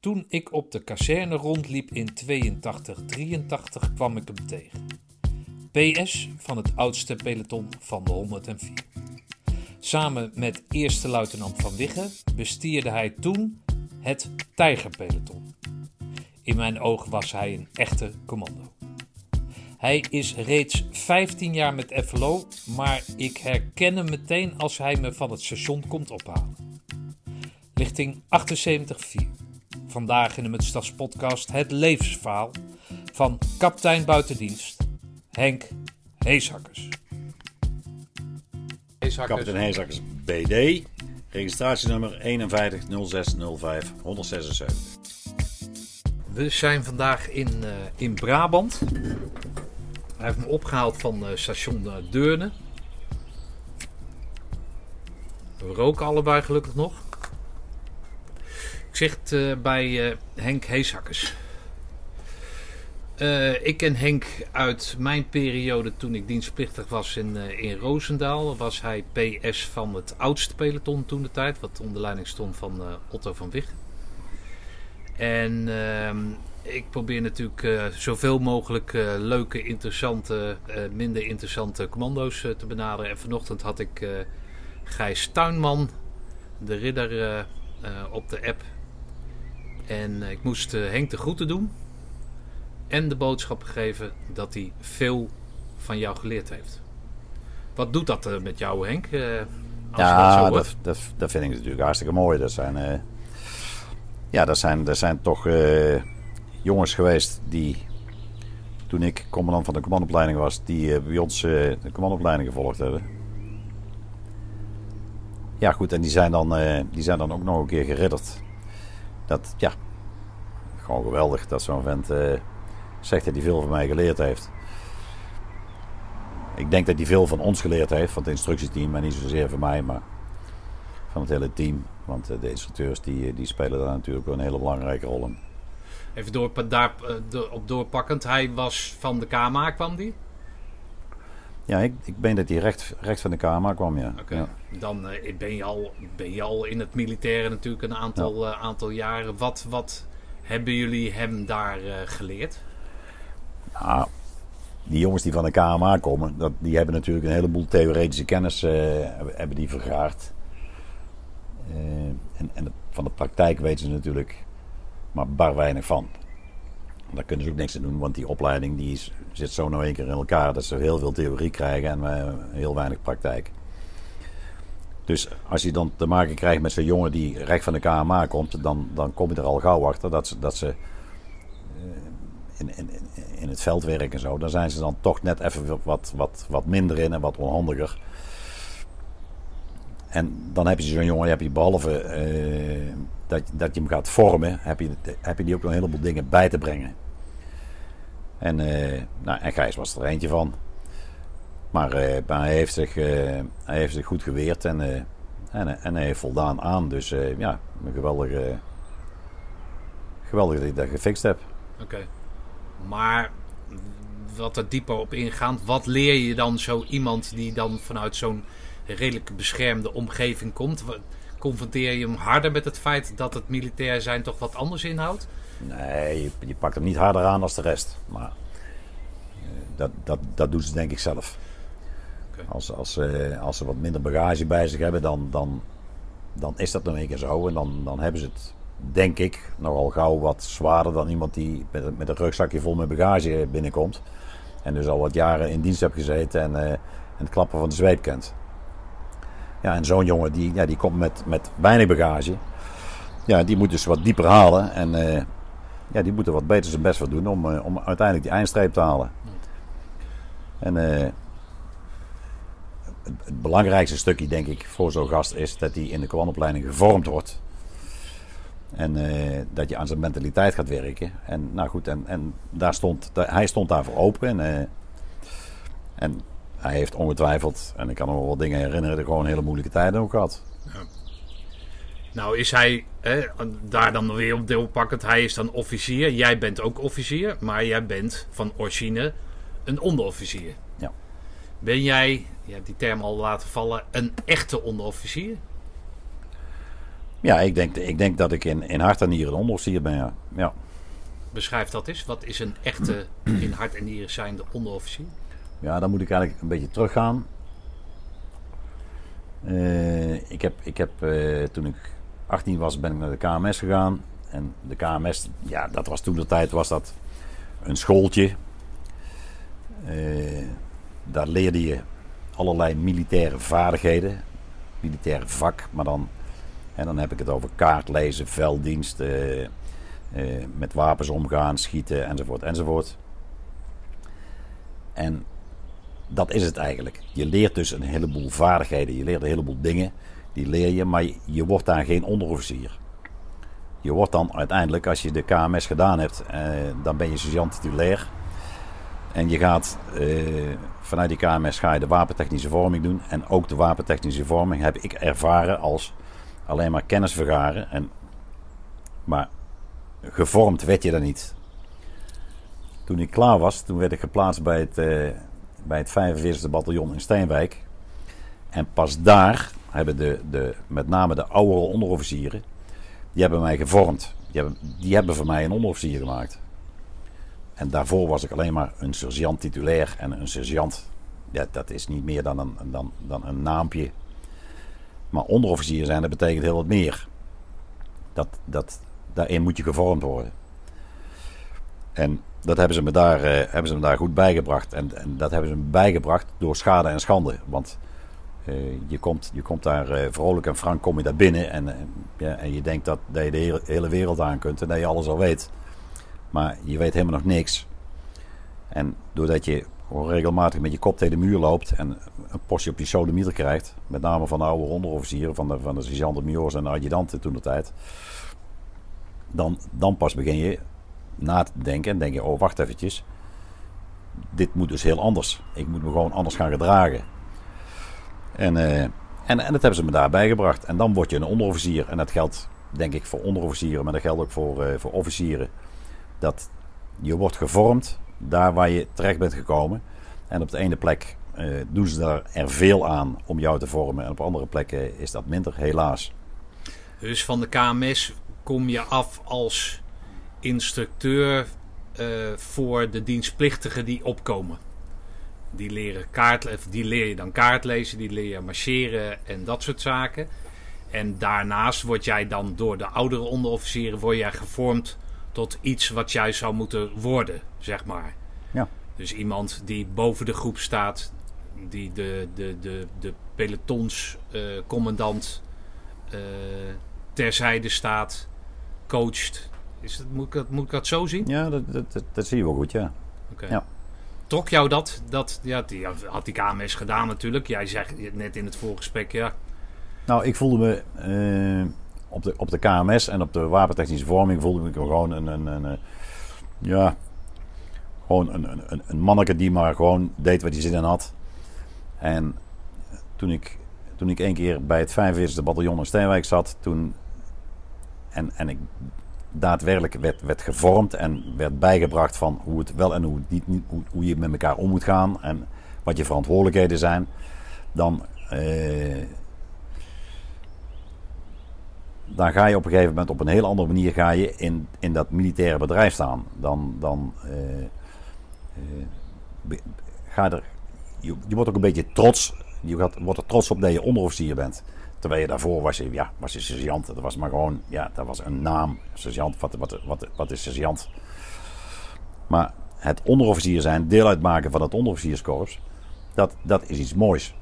Toen ik op de kazerne rondliep in 82-83 kwam ik hem tegen. PS van het oudste peloton van de 104. Samen met eerste luitenant Van Wigge bestierde hij toen het Tijgerpeloton. In mijn oog was hij een echte commando. Hij is reeds 15 jaar met FLO, maar ik herken hem meteen als hij me van het station komt ophalen. Lichting 78-4. Vandaag in de Mutstads podcast het levensverhaal van kapitein buitendienst Henk Heeshakkers. Kapitein Heesakkers BD, registratienummer 510605 176. We zijn vandaag in, eh, in Brabant. Hij heeft me opgehaald van eh, station eh, Deurne. We roken allebei gelukkig nog. Ik het eh, bij eh, Henk Heeshakkers. Eh, ik ken Henk uit mijn periode toen ik dienstplichtig was in, in Roosendaal. Was hij PS van het oudste peloton toen de tijd, wat onder leiding stond van Otto van Wigge. En ehm, ik probeer natuurlijk zoveel mogelijk leuke, interessante, minder interessante commando's te benaderen. En vanochtend had ik Gijs Tuinman, de ridder, op de app. En eh, ik moest eh, Henk de groeten doen. En de boodschap geven dat hij veel van jou geleerd heeft. Wat doet dat eh, met jou, Henk? als dat Ja, hoort? dat, dat, dat vind ik natuurlijk hartstikke mooi. Dat zijn, ja, dat zijn, dat zijn toch jongens geweest die, toen ik commandant van de commandopleiding was, die bij ons de commandopleiding gevolgd hebben. Ja, goed, en die zijn dan, die zijn dan ook nog een keer geridderd. Dat, ja, gewoon geweldig dat zo'n vent eh, zegt dat hij veel van mij geleerd heeft. Ik denk dat hij veel van ons geleerd heeft, van het instructieteam. En niet zozeer van mij, maar van het hele team. Want eh, de instructeurs die, die spelen daar natuurlijk een hele belangrijke rol in. Even door, daar, eh, op doorpakkend. Hij was van de KMA, kwam die? Ja, ik, ik ben dat hij recht, recht van de kamer kwam, ja. Ja. Dan eh, ben, je al, ben je al in het militaire natuurlijk een aantal, eh, aantal jaren. Wat, wat hebben jullie hem daar eh, geleerd? Nou, die jongens die van de KMA komen, dat, die hebben natuurlijk een heleboel theoretische kennis hebben, die vergaard. En en van de praktijk weten ze natuurlijk maar bar weinig van. Daar kunnen ze ook niks aan doen, want die opleiding die is, zit zo nou één keer in elkaar dat ze heel veel theorie krijgen en eh, heel weinig praktijk. Dus als je dan te maken krijgt met zo'n jongen die recht van de KMA komt, dan, dan kom je er al gauw achter dat ze, dat ze in, in, in het veldwerk en zo, dan zijn ze dan toch net even wat, wat, wat minder in en wat onhandiger. En dan heb je zo'n jongen, heb je behalve eh, dat, dat je hem gaat vormen, heb je, heb je die ook nog een heleboel dingen bij te brengen. En, eh, nou, en Gijs was er eentje van. Maar, eh, hij, heeft zich, eh, hij heeft zich goed geweerd en, en, en hij heeft voldaan aan. Dus ja, geweldige, geweldig dat ik dat gefixt heb. Oké. Maar wat er dieper op ingaand, wat leer je dan zo iemand die dan vanuit zo'n redelijk beschermde omgeving komt? Confronteer je hem harder met het feit dat het militair zijn toch wat anders inhoudt? Nee, je, je pakt hem niet harder aan als de rest. Maar eh, dat, dat, dat doen ze denk ik zelf. Als, als, ze- als ze wat minder bagage bij zich hebben, dan, dan, dan is dat nog een keer zo. En dan, dan hebben ze het, denk ik, nogal gauw wat zwaarder dan iemand die met, een- met een rugzakje vol met bagage binnenkomt. En dus al wat jaren in dienst heeft gezeten en, eh, en het klappen van de zweep kent. Ja, en zo'n jongen die, ja, die komt met, met weinig bagage. Ja, die moet dus wat dieper halen. En eh, ja, die moeten wat beter zijn best voor doen om, eh, om uiteindelijk die eindstreep te halen. En eh, het, belangrijkste stukje, denk ik, voor zo'n gast is dat hij in de commandoopleiding gevormd wordt. En dat je aan zijn mentaliteit gaat werken. En nou goed, en, en daar stond, hij stond daarvoor open. En, en hij heeft ongetwijfeld, en ik kan me wel wat dingen herinneren, gewoon hele moeilijke tijden ook gehad. Nou is hij, hè, daar dan weer op deel pakkend, hij is dan officier. Jij bent ook officier, maar jij bent van origine een onderofficier. Ja. Ben jij, je hebt die term al laten vallen, een echte onderofficier? Ja, ik denk, ik denk dat ik in, in hart en nieren een onderofficier ben, ja. ja. Beschrijf dat eens. Wat is een echte in hart en nieren zijnde onderofficier? Ja, dan moet ik eigenlijk een beetje teruggaan. Uh, ik heb, ik heb uh, toen ik 18 was, ben ik naar de KMS gegaan. En de KMS, ja, dat was toen de tijd was dat een schooltje. Uh, daar leerde je allerlei militaire vaardigheden. Militaire vak, maar dan, en dan heb ik het over kaartlezen, velddienst, met wapens omgaan, schieten enzovoort enzovoort. En dat is het eigenlijk. Je leert dus een heleboel vaardigheden, je leert een heleboel dingen. Die leer je, maar je wordt daar geen onderofficier. Je wordt dan uiteindelijk, als je de KMS gedaan hebt, eh, dan ben je sergeant titulair. En je gaat eh, vanuit die KMS ga je de wapentechnische vorming doen. En ook de wapentechnische vorming heb ik ervaren als alleen maar kennis vergaren. En, maar gevormd werd je dan niet. Toen ik klaar was, toen werd ik geplaatst bij het, uh, bij het 45e bataljon in Steenwijk. En pas daar hebben de, de, met name de oudere onderofficieren, die hebben mij gevormd. Die hebben, die hebben mij een onderofficier gemaakt. En daarvoor was ik alleen maar een sergeant titulair en een sergeant. Ja, dat is niet meer dan een, dan, dan een naampje. Maar onderofficier zijn, dat betekent heel wat meer. Dat, dat, daarin moet je gevormd worden. En dat hebben ze me daar, uh, hebben ze me daar goed bijgebracht. En, en, dat hebben ze me bijgebracht door schade en schande. Want uh, je, komt, je komt daar uh, vrolijk en frank kom je daar binnen. En, ja, en je denkt dat, dat je de hele, wereld aan kunt en dat je alles al weet. Maar je weet helemaal nog niks. En doordat je regelmatig met je kop tegen de muur loopt en een postje op je sodomieter krijgt. Met name van de oude onderofficieren, van de, van de sergeanten, en de adjudanten toen de tijd. Dan, dan pas begin je na te denken en denk je, oh wacht eventjes. Dit moet dus heel anders. Ik moet me gewoon anders gaan gedragen. En, uh, en, en dat hebben ze me daarbij gebracht. En dan word je een onderofficier. En dat geldt denk ik voor onderofficieren, maar dat geldt ook voor, uh, voor officieren. Dat je wordt gevormd daar waar je terecht bent gekomen. En op de ene plek uh, doen ze daar er veel aan om jou te vormen. En op andere plekken is dat minder, helaas. Dus van de KMS kom je af als instructeur uh, voor de dienstplichtigen die opkomen. Die, leren kaart, die leer je dan kaartlezen, die leer je marcheren en dat soort zaken. En daarnaast word jij dan door de oudere onderofficieren word jij gevormd tot iets wat jij zou moeten worden, zeg maar. Ja. Dus iemand die boven de groep staat, die de, de, de, de pelotonscommandant uh, uh, terzijde staat, coacht, is dat, moet, ik dat, moet ik dat zo zien? Ja, dat, dat, dat, zie je wel goed, ja. Okay. ja. Trok jou dat, dat ja, die had die KMS gedaan natuurlijk. Jij zegt net in het voorgesprek, ja. Nou, ik voelde me uh, op, de, op de KMS en op de wapentechnische vorming voelde ik me gewoon een, een, een, een ja, gewoon een, een, een manneke die maar gewoon deed wat hij zin in had. En toen ik, toen ik één keer bij het 45e bataljon in Steenwijk zat, toen en, en ik daadwerkelijk werd, werd gevormd en werd bijgebracht van hoe het wel en hoe, niet, hoe, hoe je met elkaar om moet gaan en wat je verantwoordelijkheden zijn, dan, eh, dan ga je op een gegeven moment op een heel andere manier ga je in, in dat militaire bedrijf staan. Dan, dan eh, eh, ga er, je, je wordt ook een beetje trots, je gaat, wordt er trots op dat je onderofficier bent. Terwijl je daarvoor was je, ja, was je sergeant. Dat was maar gewoon, ja, dat was een naam. Sergeant, wat, wat, wat, wat is sergeant? Maar het onderofficier zijn, deel uitmaken van het onderofficierskorps, dat, dat is iets moois.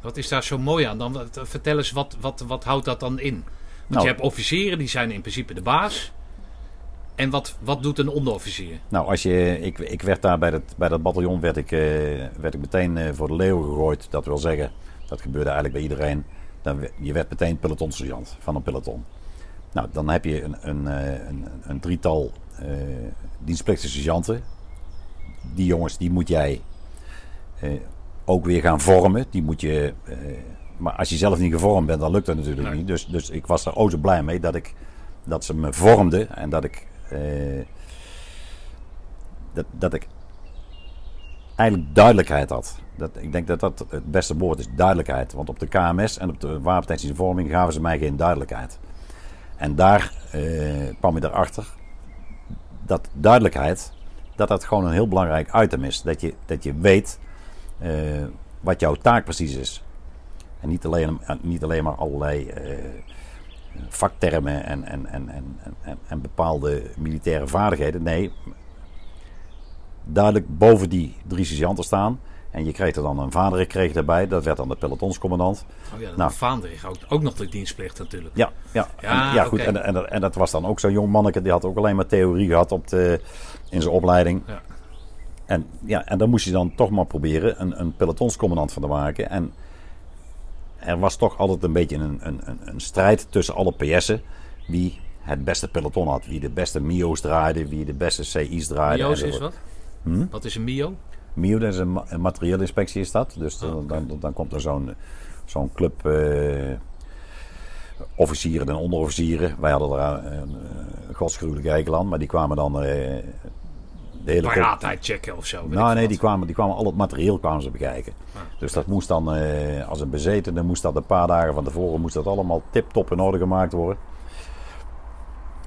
Wat is daar zo mooi aan? Dan, vertel eens, wat, wat, wat houdt dat dan in? Want nou, je hebt officieren, die zijn in principe de baas. En wat, wat doet een onderofficier? Nou, als je, ik, ik werd daar bij dat, bij dat bataljon werd ik, uh, werd ik meteen uh, voor de leeuw gegooid. Dat wil zeggen, dat gebeurde eigenlijk bij iedereen. Dan, je werd meteen pelotonsergeant van een peloton. Nou, dan heb je een, een, eh, een, een drietal uh, dienstplichtige sergeanten. Die jongens, die moet jij uh, ook weer gaan vormen. Die moet je, uh, maar als je zelf niet gevormd bent, dan lukt dat natuurlijk nee. niet. Dus, dus ik was er ook zo blij mee dat, ik, dat ze me vormden en dat ik, dat, dat ik eigenlijk duidelijkheid had. Dat, ik denk dat dat het beste woord is, duidelijkheid. Want op de KMS en op de wapentechnische vorming gaven ze mij geen duidelijkheid. En daar uh, kwam je erachter dat duidelijkheid, dat dat gewoon een heel belangrijk item is. Dat je, dat je weet uh, wat jouw taak precies is. En niet alleen, niet alleen maar allerlei uh, vaktermen en, en, en, en, en, en bepaalde militaire vaardigheden. Nee, duidelijk boven die drie sergeanten staan. En je kreeg er dan een vader kreeg erbij. Dat werd dan de pelotonscommandant. Oh ja, nou, vader ook, ook nog de dienstplicht natuurlijk. Ja, ja, ja, en, ja goed. En, en, en, dat was dan ook zo'n jong manneke. Die had ook alleen maar theorie gehad op de, in zijn opleiding. Ja. En, ja, en dan moest je dan toch maar proberen een, een pelotonscommandant van te maken. En er was toch altijd een beetje een, een, een strijd tussen alle PS'en. Wie het beste peloton had. Wie de beste MIO's draaide. Wie de beste CI's draaide. MIO's is wat? Hm? Wat is een MIO? MIO, dat is een, een materieelinspectie is dat. Dus dan, dan, dan, komt er zo'n zo'n club uh, officieren en onderofficieren. Wij hadden er een, een godsgruwelijk eikel maar die kwamen dan... Uh, de hele Paraatheid checken of zo. Nou nee, die kwamen, die kwamen al het materieel kwamen ze bekijken. Ah, dus dat moest dan, uh, als een bezetene, moest dat een paar dagen van tevoren moest dat allemaal tip-top in orde gemaakt worden.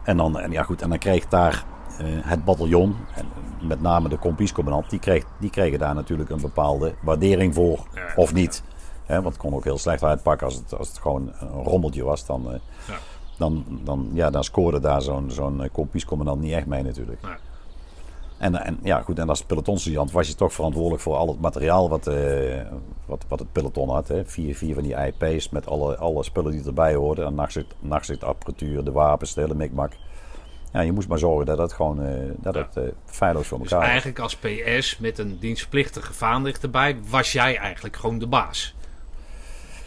En dan, en ja goed, en dan kreeg daar uh, het bataljon, en met name de kompiescommandant, die, kreeg, die kregen daar natuurlijk een bepaalde waardering voor, of niet. want het kon ook heel slecht uitpakken als het, als het gewoon een rommeltje was. Dan, ja. dan, dan, ja, dan scoorde daar zo'n zo'n kompiescommandant niet echt mee natuurlijk. En, en, ja, goed, en als pelotonsergeant was je toch verantwoordelijk voor al het materiaal wat, uh, wat, wat het peloton had. Hè. Vier, vier van die IP's met alle, alle spullen die erbij hoorden. En nachtzicht, nachtzichtapparatuur, de wapens, de hele mikmak ja, je moest maar zorgen dat het gewoon uh, dat het, uh, feilloos voor dus elkaar dus eigenlijk als PS met een dienstplichtige vaandrig erbij, was jij eigenlijk gewoon de baas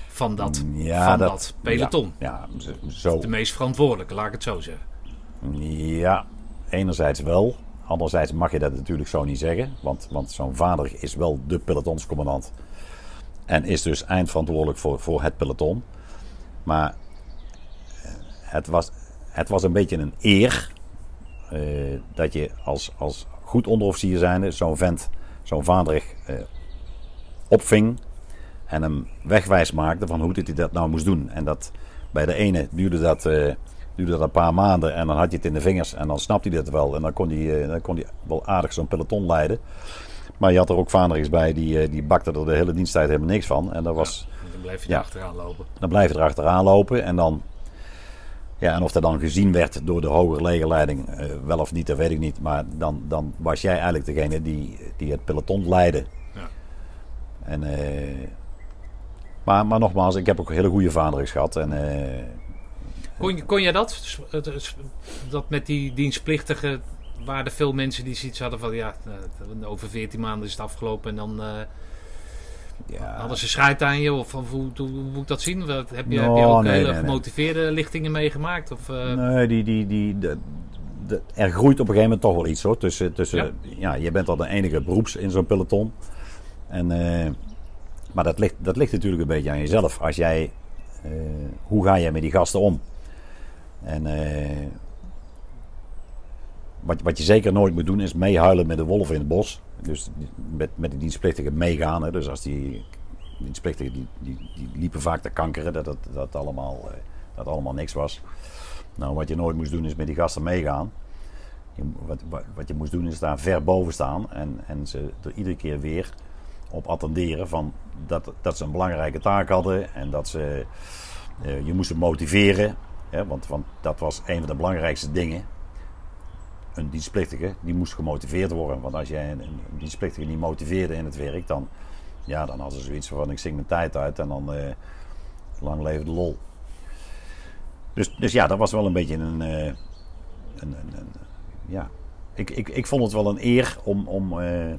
van dat, ja, van dat, peloton. Ja, zo. De meest verantwoordelijke, laat ik het zo zeggen. Ja, enerzijds wel. Anderzijds mag je dat natuurlijk zo niet zeggen. Want, want zo'n vader is wel de pelotonscommandant. En is dus eindverantwoordelijk voor, voor het peloton. Maar eh, het was, het was een beetje een eer dat je als, als goed onderofficier zijnde zo'n vent, zo'n vader uh, opving en hem wegwijs maakte van hoe dit hij dat nou moest doen. En dat bij de ene duurde dat, uh, duurde dat een paar maanden en dan had je het in de vingers en dan snapte hij dat wel. En dan kon hij, dan kon hij wel aardig zo'n peloton leiden. Maar je had er ook vaderigs bij, die, die bakte er de hele diensttijd helemaal niks van. En dat was, dan blijf je ja, achteraan lopen. Dan blijf je er achteraan lopen en dan ja, en of dat dan gezien werd door de hogere legerleiding, uh, wel of niet, dat weet ik niet. Maar dan, dan was jij eigenlijk degene die, die het peloton leidde. Ja. En, uh, maar, maar nogmaals, ik heb ook hele goede vaders gehad. En, uh, kon, kon jij dat? Dat met die dienstplichtigen waren er veel mensen die zoiets hadden van ja, over 14 maanden is het afgelopen en dan ja. Hadden ze scheid aan je? Of, of hoe, hoe, moet ik dat zien? Heb je, heb je ook hele gemotiveerde lichtingen meegemaakt? Of, uh... Nee, die, die, die, de, de, er groeit op een gegeven moment toch wel iets hoor. Tussen, tussen, ja. ja je bent al de enige beroeps in zo'n peloton. En, uh, maar dat ligt, dat ligt natuurlijk een beetje aan jezelf. Als jij, uh, hoe ga jij met die gasten om? En wat, wat je zeker nooit moet doen is meehuilen met de wolf in het bos. Dus met, met die dienstplichtigen meegaan. Hè. Dus als die dienstplichtigen die, die, die liepen vaak te kankeren, dat dat, dat, allemaal, eh, dat allemaal niks was. Nou, wat je nooit moest doen is met die gasten meegaan. Wat, wat, je moest doen is daar ver boven staan en, en ze er iedere keer weer op attenderen van dat, dat ze een belangrijke taak hadden en dat ze, uh, je moest motiveren. Hè, want, want dat was een van de belangrijkste dingen een dienstplichtige die moest gemotiveerd worden. Want als jij een, een dienstplichtige niet motiveerde in het werk, dan, ja, dan hadden ze zoiets van ik zing mijn tijd uit en dan uh, lang leven de lol. Dus, dus ja, dat was wel een beetje een. Uh, een, een, een, ja. ik, ik, ik vond het wel een eer om, om, uh,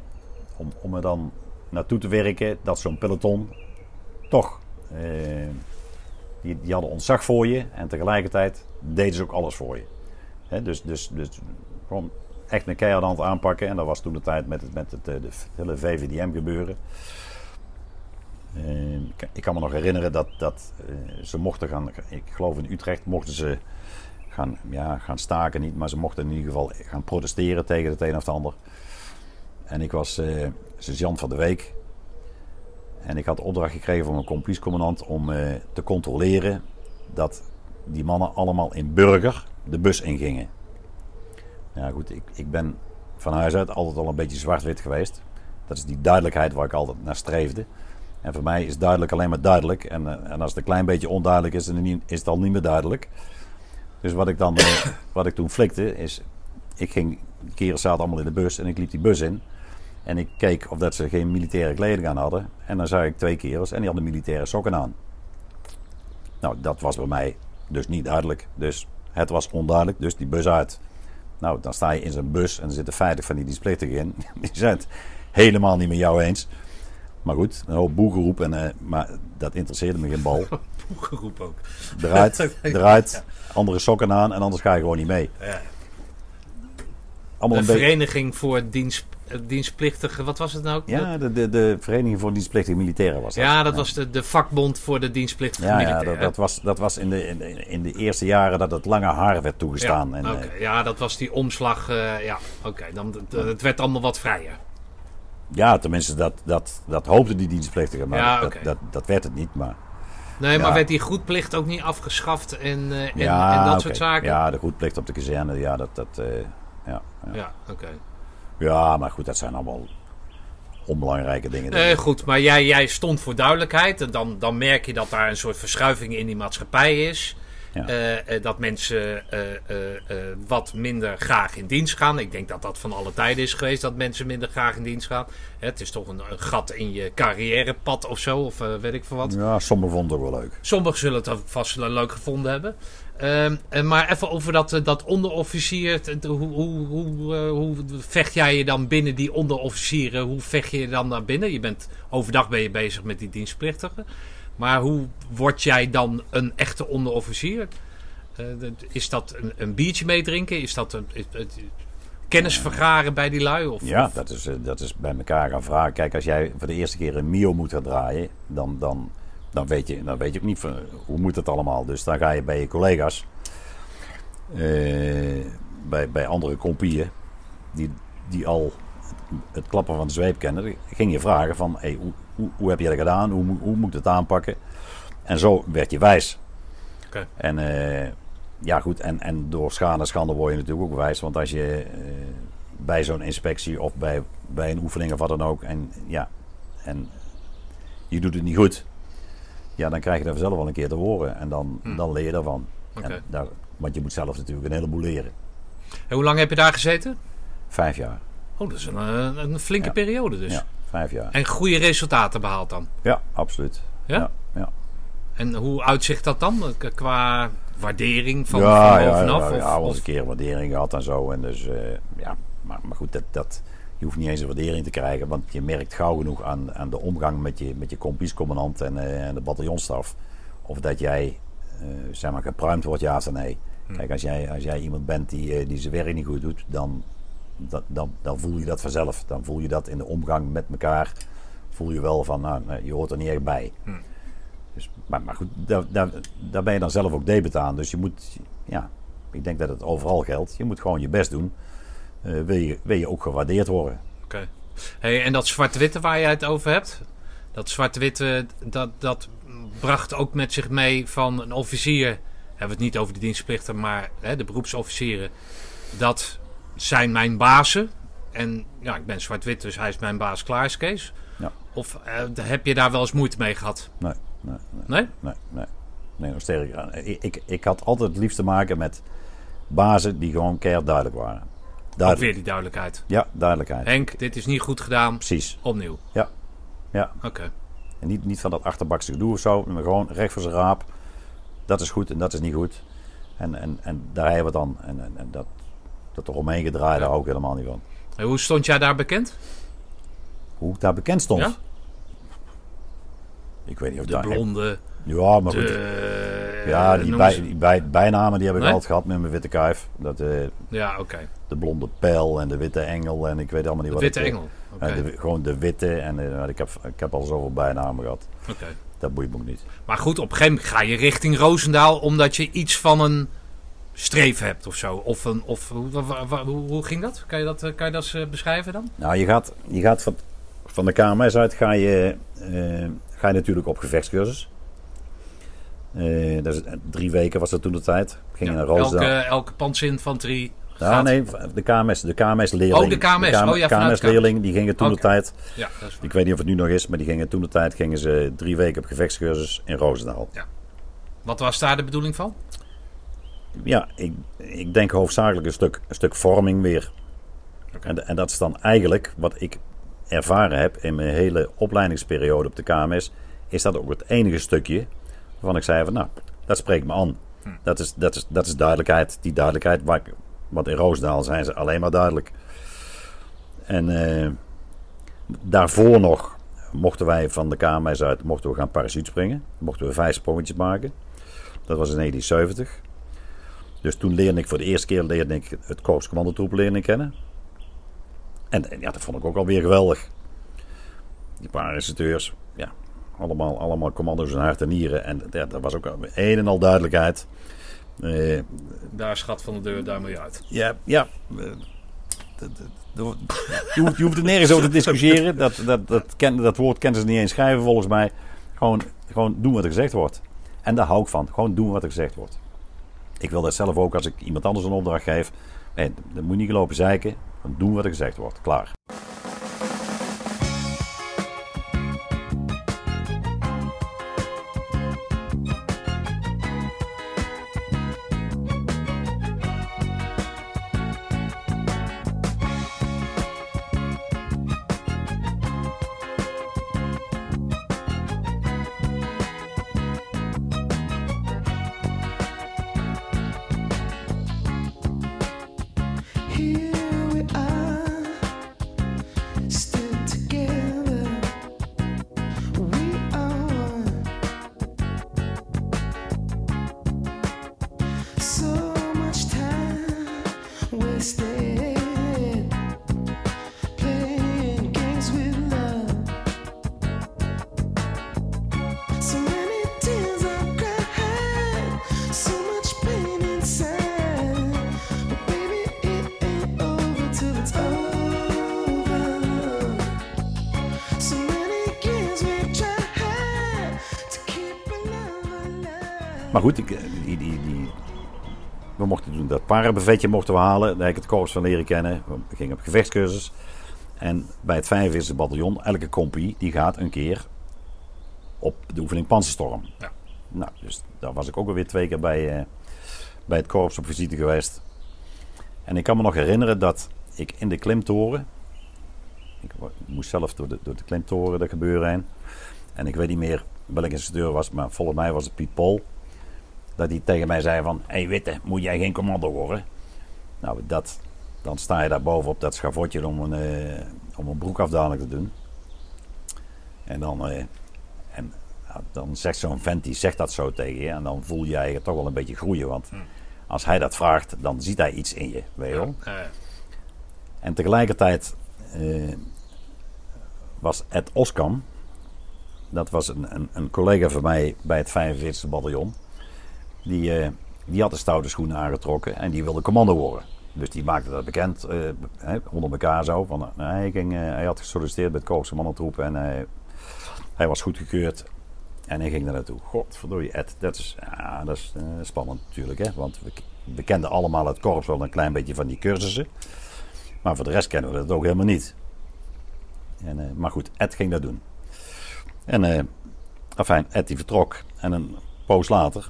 om, om er dan naartoe te werken dat zo'n peloton toch. die, die hadden ontzag voor je en tegelijkertijd deden ze ook alles voor je. Dus, dus, dus gewoon echt een keihard aan het aanpakken. En dat was toen de tijd met het, met het, eh, hele VVDM gebeuren. Uh, ik kan me nog herinneren dat, dat uh, ze mochten gaan, ik geloof in Utrecht, mochten ze gaan, ja, gaan staken niet, maar ze mochten in ieder geval gaan protesteren tegen het een of het ander. En ik was uh, sergeant van de week. En ik had opdracht gekregen van mijn compiescommandant om te controleren dat die mannen allemaal in burger de bus ingingen. Ja goed, ik, ik ben van huis uit altijd al een beetje zwart-wit geweest. Dat is die duidelijkheid waar ik altijd naar streefde. En voor mij is duidelijk alleen maar duidelijk. En, eh, en als het een klein beetje onduidelijk is, dan is het al niet meer duidelijk. Dus wat ik, dan, eh, wat ik toen flikte is... Ik ging, keren zaten allemaal in de bus en ik liep die bus in. En ik keek of dat ze geen militaire kleding aan hadden. En dan zag ik twee kerels en die hadden militaire sokken aan. Nou, dat was bij mij dus niet duidelijk. Dus het was onduidelijk, dus die bus uit. Nou, dan sta je in zo'n bus en er zitten 50 van die dienstplichtigen in. Die zijn het helemaal niet met jou eens. Maar goed, een hoop boegeroep, en, uh, maar dat interesseerde me geen bal. boegeroep ook. Eruit, eruit, andere sokken aan en anders ga je gewoon niet mee. Ja. Allemaal de een vereniging voor dienst, eh, dienstplichtige, wat was het nou? Ja, de, de, de Vereniging voor Dienstplichtige Militairen was dat. Ja, dat was de, de vakbond voor de dienstplichtige ja, militairen. Ja, dat, dat, was, dat was in de, in, de, in de eerste jaren dat het lange haar werd toegestaan. Ja, en, okay. ja dat was die omslag. Uh, ja, oké, dan het werd allemaal wat vrijer. Ja, tenminste, dat, dat, dat hoopte die dienstplichtige, maar ja, dat, dat, dat, werd het niet. Maar, nee, maar werd die goedplicht ook niet afgeschaft en, uh, en, ja, en dat soort zaken? Ja, de goedplicht op de kazerne, ja, dat... dat uh, ja, ja. ja oké. Ja, maar goed, dat zijn allemaal onbelangrijke dingen. Nee, goed, maar jij, jij stond voor duidelijkheid. En dan, dan merk je dat daar een soort verschuiving in die maatschappij is. Eh, eh, dat mensen eh, wat minder graag in dienst gaan. Ik denk dat dat van alle tijden is geweest dat mensen minder graag in dienst gaan. het is toch een, een, gat in je carrièrepad of zo, of weet ik veel wat. Ja, sommigen vonden het wel leuk. Sommigen zullen het vast leuk gevonden hebben. Uh, maar even over dat, dat onderofficier. Hoe, hoe, hoe, hoe, vecht jij je dan binnen die onderofficieren? Hoe vecht je je dan naar binnen? Je bent, overdag ben je bezig met die dienstplichtigen. Maar hoe word jij dan een echte onderofficier? Uh, is dat een, een, biertje meedrinken? Is dat een, kennis vergaren bij die lui? Of, ja, Dat, is, eh, dat is bij elkaar gaan vragen. Kijk, als jij voor de eerste keer een Mio moet gaan draaien, dan, dan, dan, weet, je, dan weet je ook niet van, hoe moet het allemaal. Dus dan ga je bij je collega's, uh, bij, bij andere kompieën, die, die al het klappen van de zweep kennen, ging je vragen van hey, hoe, hoe, hoe, heb je dat gedaan? Hoe, hoe moet het aanpakken? En zo werd je wijs. Okay. En uh, ja, goed. En, en door schade en schande word je natuurlijk ook wijs. Want als je uh, bij zo'n inspectie of bij, bij een oefening of wat dan ook. En ja, en je doet het niet goed. Ja, dan krijg je daar zelf wel een keer te horen. En dan, hmm. dan leer je daarvan. Okay. En daar, want je moet zelf natuurlijk een heleboel leren. En hoe lang heb je daar gezeten? Vijf jaar. Oh, dat is een, een flinke ja. periode dus. Ja, vijf jaar. En goede resultaten behaald dan? Ja, absoluut. Ja? Ja. En hoe uitzicht dat dan? Qua waardering van, ja, van ja, bovenaf? Ja, of, ja, of? eens een keer waardering gehad en zo. En dus, uh, ja, maar, maar goed, dat, dat, je hoeft niet eens een waardering te krijgen. Want je merkt gauw genoeg aan, aan de omgang met je, met je kompiescommandant en, uh, en de bataljonstaf. Of dat jij, uh, zeg maar, gepruimd wordt, ja of nee. Hm. Kijk, als jij, als jij iemand bent die, die zijn werk niet goed doet, dan, dat, dan, dan voel je dat vanzelf. Dan voel je dat in de omgang met elkaar. Voel je wel van, nou, je hoort er niet echt bij. Hm. Dus, maar, maar goed, daar, daar, daar ben je dan zelf ook debet aan. Dus je moet, ja, ik denk dat het overal geldt. Je moet gewoon je best doen. Uh, wil, je, wil je ook gewaardeerd worden. Oké. Okay. Hey, en dat zwart-witte waar jij het over hebt, dat zwart-witte, dat, dat bracht ook met zich mee van een officier. Hebben we het niet over de dienstplichten, maar hè, de beroepsofficieren. Dat zijn mijn bazen. En ja, ik ben zwart-wit, dus hij is mijn baas, klaar is Kees. Ja. Of uh, heb je daar wel eens moeite mee gehad? Nee. Nee? Nee, nee. nee, nee nog sterker. Ik, ik, ik had altijd het liefst te maken met bazen die gewoon keihard duidelijk waren. Duidelijk. Ook weer die duidelijkheid. Ja, duidelijkheid. Henk, dit is niet goed gedaan. Precies. Opnieuw. Ja. ja. Oké. En niet, niet van dat achterbakse gedoe of zo, maar gewoon recht voor zijn raap. Dat is goed en dat is niet goed. En, en, en daar hebben we dan. En, en, en dat, dat eromheen gedraaid, daar ook helemaal niet van. En hoe stond jij daar bekend? Hoe ik daar bekend stond? Ja? Ik weet niet of de daar... blonde. Ja, maar de, goed. Ja, die, bij, die bij, bijnamen die heb ik Nee? altijd gehad met mijn witte kuif. Dat, eh, Ja, oké. de blonde pijl en de witte engel en ik weet allemaal niet De wat witte ik... engel. Eh, de- gewoon de witte en eh, ik, heb, ik heb al zoveel bijnamen gehad. Oké. Dat boeit me ook niet. Maar goed, op een gegeven moment ga je richting Roosendaal omdat je iets van een streef hebt of zo. Of een, of, hoe, hoe, hoe ging dat? Kan je dat, eh, kan je dat eens, eh, beschrijven dan? Nou, je gaat, je gaat van, van de KMS uit ga je, eh, ga je natuurlijk op gevechtscursus. Eh, is, drie weken was dat toen de tijd. Gingen Ja, naar Roosendaal. elke, elke panzerinfanterie Ja, gaat... nee, de KMS, de KMS-leerling. Oh, de KMS. Oh ja, vanuit de KMS-leerling, die gingen toen de tijd. Ja, dat is. Ik weet niet of het nu nog is, maar die gingen toen de tijd gingen ze drie weken op gevechtscursus in Roosendaal. Wat was daar de bedoeling van? Ja, ik, ik denk hoofdzakelijk een stuk, een stuk vorming weer. En dat is dan eigenlijk wat ik ervaren heb in mijn hele opleidingsperiode op de KMS. Is dat ook het enige stukje waarvan ik zei van nou, dat spreekt me aan. Hm. Dat, is, dat, is, dat is duidelijkheid. Die duidelijkheid, want in Roosendaal zijn ze alleen maar duidelijk. En eh, daarvoor nog mochten wij van de KMS uit mochten we gaan parachutespringen. Mochten we vijf sprongetjes maken. Dat was in 1970. Dus toen leerde ik voor de eerste keer leerde ik het Korps Commandotroep leren kennen. En, en ja, dat vond ik ook alweer geweldig. Die ja, allemaal, allemaal commando's en hart en nieren. En ja, dat was ook een en al duidelijkheid. Eh, Daar schat van de deur, daar moet je uit. ja, ja. eh, Je hoeft, je hoeft er nergens over te discussiëren. Dat, dat, dat, ken, dat woord kennen ze niet eens schrijven volgens mij. Gewoon, gewoon doen wat er gezegd wordt. En daar hou ik van. Gewoon doen wat er gezegd wordt. Ik wil dat zelf ook als ik iemand anders een opdracht geef. Nee, dan moet je niet lopen zeiken. Gewoon doen wat er gezegd wordt. Klaar. Die, die, die, we mochten toen dat parabuffetje mochten we halen. Daar heb ik het korps van leren kennen. We gingen op gevechtscursus. En bij het 45e bataljon, elke compie, die gaat een keer op de oefening Panzerstorm. Ja. Nou, dus daar was ik ook alweer twee keer bij, eh, bij het korps op visite geweest. En ik kan me nog herinneren dat ik in de klimtoren... Ik moest zelf door de, door de klimtoren dat gebeuren heen. En ik weet niet meer welke instructeur was, maar volgens mij was het Piet Pol. Dat hij tegen mij zei van, hé hey, Witte, moet jij geen commando worden? Nou, dat, dan sta je daar bovenop dat schavotje om een, eh, om een broekafdaling te doen. En dan, eh, en, dan zegt zo'n vent, die zegt dat zo tegen je. En dan voel jij je toch wel een beetje groeien. Want als hij dat vraagt, dan ziet hij iets in je, weet je wel. En tegelijkertijd eh, was Ed Oskam, dat was een, een, een collega van mij bij het 45e bataljon, die, eh, die had de stoute schoenen aangetrokken en die wilde commando worden. Dus die maakte dat bekend eh, onder elkaar zo. Van, eh, hij, ging, eh, hij had gesolliciteerd bij het Korps Commandotroep en eh, hij was goedgekeurd. En hij ging daar naartoe. Godverdorie, Ed, dat is, ja, dat is spannend natuurlijk. Hè? Want we, kenden allemaal het korps wel een klein beetje van die cursussen. Maar voor de rest kennen we dat ook helemaal niet. En, maar goed, Ed ging dat doen. En afijn, Ed die vertrok. En een poos later,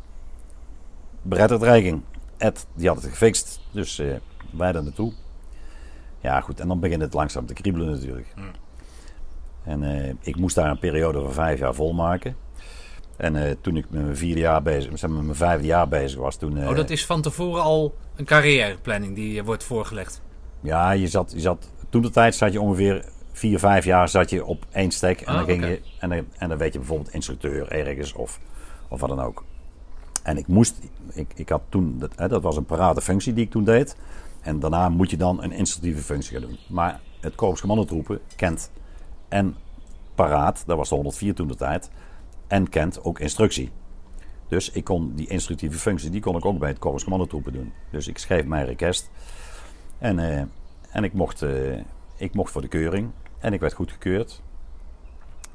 bereidheid Ed die had het gefixt. Dus eh, wij daar naartoe. Ja goed, en dan begint het langzaam te kriebelen natuurlijk. En eh, ik moest daar een periode van vijf jaar volmaken. En eh, toen ik met mijn vierde jaar bezig, zeg maar, met mijn vijfde jaar bezig was, toen... oh, dat is van tevoren al een carrièreplanning die wordt voorgelegd. Ja, je zat, je zat, toen de tijd zat je ongeveer vier, vijf jaar zat je op één stek. En, Ah, dan, ging oké. je, en, dan, en dan werd je bijvoorbeeld instructeur ergens of, of wat dan ook. En ik moest, ik, ik had toen, dat, hè, dat was een parate functie die ik toen deed. En daarna moet je dan een instructieve functie gaan doen. Maar het Korps Commandotroepen kent en paraat, dat was de 104 toen de tijd, en kent ook instructie. Dus ik kon die instructieve functie, die kon ik ook bij het Korps Commandotroepen doen. Dus ik schreef mijn request. En, eh, en ik, mocht, eh, ik mocht voor de keuring. En ik werd goedgekeurd.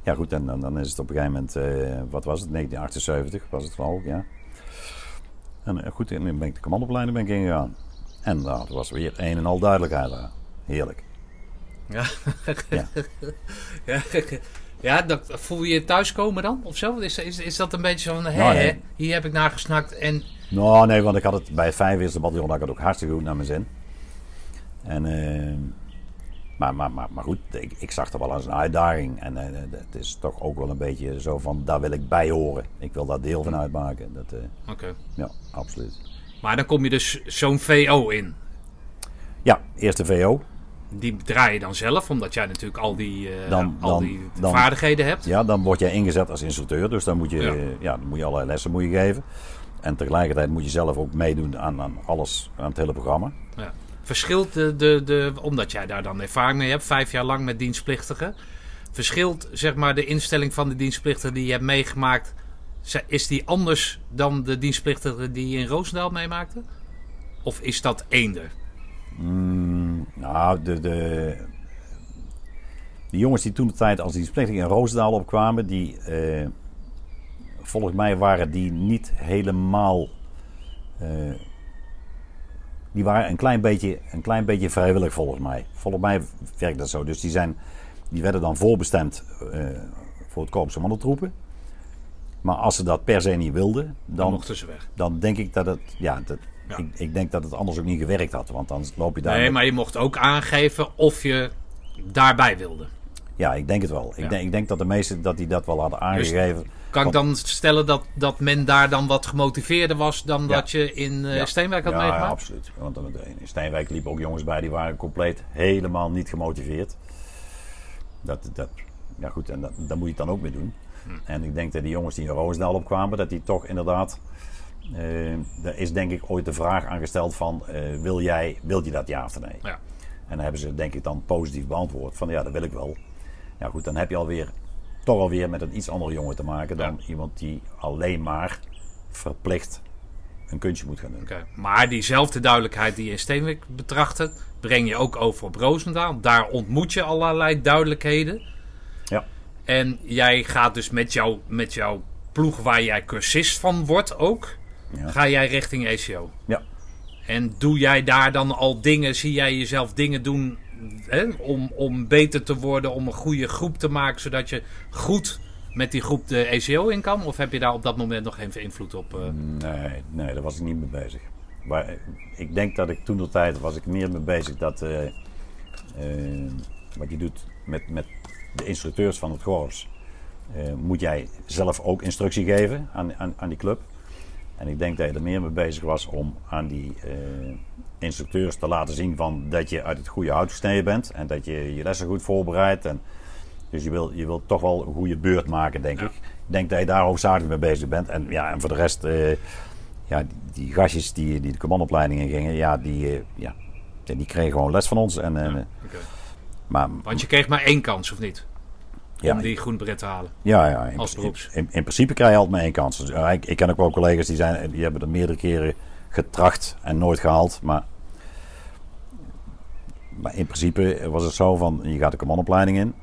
ja, goed, en dan, dan is het op een gegeven moment, eh, wat was het, 1978 was het wel, ja. En eh, goed, en ben ik de commandopleiding ben ik ingegaan. En nou, er was weer een en al duidelijkheid daar. Heerlijk. Ja. Ja. ja. Ja, dat, voel je je thuiskomen dan? Of zo? Is, is, is dat een beetje van, hè, Nou, nee. hier heb ik naar gesnakt en... Nou, nee, want ik had het bij het 45e bataljon had ik het ook hartstikke goed naar mijn zin. En, eh, maar, maar, maar, maar goed, ik, ik zag er wel als een uitdaging. En eh, het is toch ook wel een beetje zo van, daar wil ik bij horen. Ik wil daar deel van uitmaken. Dat, eh, Oké. ja, absoluut. Maar dan kom je dus zo'n VO in. Ja, eerste VO. Die draai je dan zelf, omdat jij natuurlijk al die, eh, Dan- al dan- die dan- vaardigheden hebt. Ja, dan word jij ingezet als instructeur. Dus dan moet je, ja, dan moet je allerlei lessen moet je geven. En tegelijkertijd moet je zelf ook meedoen aan, aan alles, aan het hele programma. Ja. Verschilt de, de, de, omdat jij daar dan ervaring mee hebt, vijf jaar lang met dienstplichtigen. Verschilt zeg maar de instelling van de dienstplichtigen die je hebt meegemaakt. Is die anders dan de dienstplichtigen die je in Roosendaal meemaakte? Of is dat eender? Mm, nou, de, de, de jongens die toen de tijd als dienstplichtig in Roosendaal opkwamen, die eh, volgens mij waren die niet helemaal. eh, die waren een klein, beetje, een klein beetje vrijwillig volgens mij. Volgens mij werkt dat zo. Dus die, zijn, die werden dan voorbestemd eh, voor het korps commandotroepen. Maar als ze dat per se niet wilden, Dan dan, mochten ze weg. dan denk ik dat het. Ja, dat, Ja. Ik, ik denk dat het anders ook niet gewerkt had. Want dan loop je daar. Nee, met- maar je mocht ook aangeven of je daarbij wilde. Ja, ik denk het wel. Ja. Ik, denk, ik denk dat de meesten dat die dat wel hadden aangegeven. Kan ik dan stellen dat, dat men daar dan wat gemotiveerder was dan Ja. dat je in Ja. Steenwijk had ja, ja, meegemaakt? absoluut. Want in Steenwijk liepen ook jongens bij die waren compleet helemaal niet gemotiveerd. Dat, dat, ja goed, en dat, daar moet je het dan ook mee doen. Hm. En ik denk dat die jongens die in Roosendaal opkwamen, dat die toch inderdaad... eh er is denk ik ooit de vraag aangesteld van, eh, wil, jij, wil je dat ja of nee? Ja. En dan hebben ze denk ik dan positief beantwoord van ja, dat wil ik wel. Ja goed, dan heb je alweer toch alweer met een iets andere jongen te maken dan iemand die alleen maar verplicht een kunstje moet gaan doen. Maar diezelfde duidelijkheid die je in Steenwijk betrachtte, breng je ook over op Roosendaal. Daar ontmoet je allerlei duidelijkheden. Ja. En jij gaat dus met, jou, met jouw ploeg waar jij cursist van wordt ook, Ja. ga jij richting ECO. Ja. En doe jij daar dan al dingen, zie jij jezelf dingen doen om, om beter te worden, om een goede groep te maken, zodat je goed met die groep de ECO in kan? Of heb je daar op dat moment nog geen invloed op? eh? Nee, nee, daar was ik niet mee bezig. Maar eh, ik denk dat ik toen de tijd was ik meer mee bezig dat eh, wat je doet met, met de instructeurs van het korps. eh, moet jij zelf ook instructie geven aan, aan, aan die club. En ik denk dat je er meer mee bezig was om aan die instructeurs te laten zien van dat je uit het goede hout gesneden bent. En dat je je lessen goed voorbereidt. En, dus je wil, je wil toch wel een goede beurt maken, denk Ja. ik. Ik denk dat je daar hoofdzakelijk mee bezig bent. En, ja, en voor de rest, eh, ja, die, die gastjes die, die de commandopleiding in gingen, ja, die, eh, ja, die kregen gewoon les van ons. En, eh, maar, Want je kreeg maar één kans, of niet? ja, om die groen bret te halen. Ja, ja in, Als beroeps. in, in principe krijg je altijd maar één kans. Dus, ik, ik ken ook wel collega's die, zijn, die hebben er meerdere keren getracht en nooit gehaald. Maar, maar in principe was het zo van, je gaat de commandopleiding in.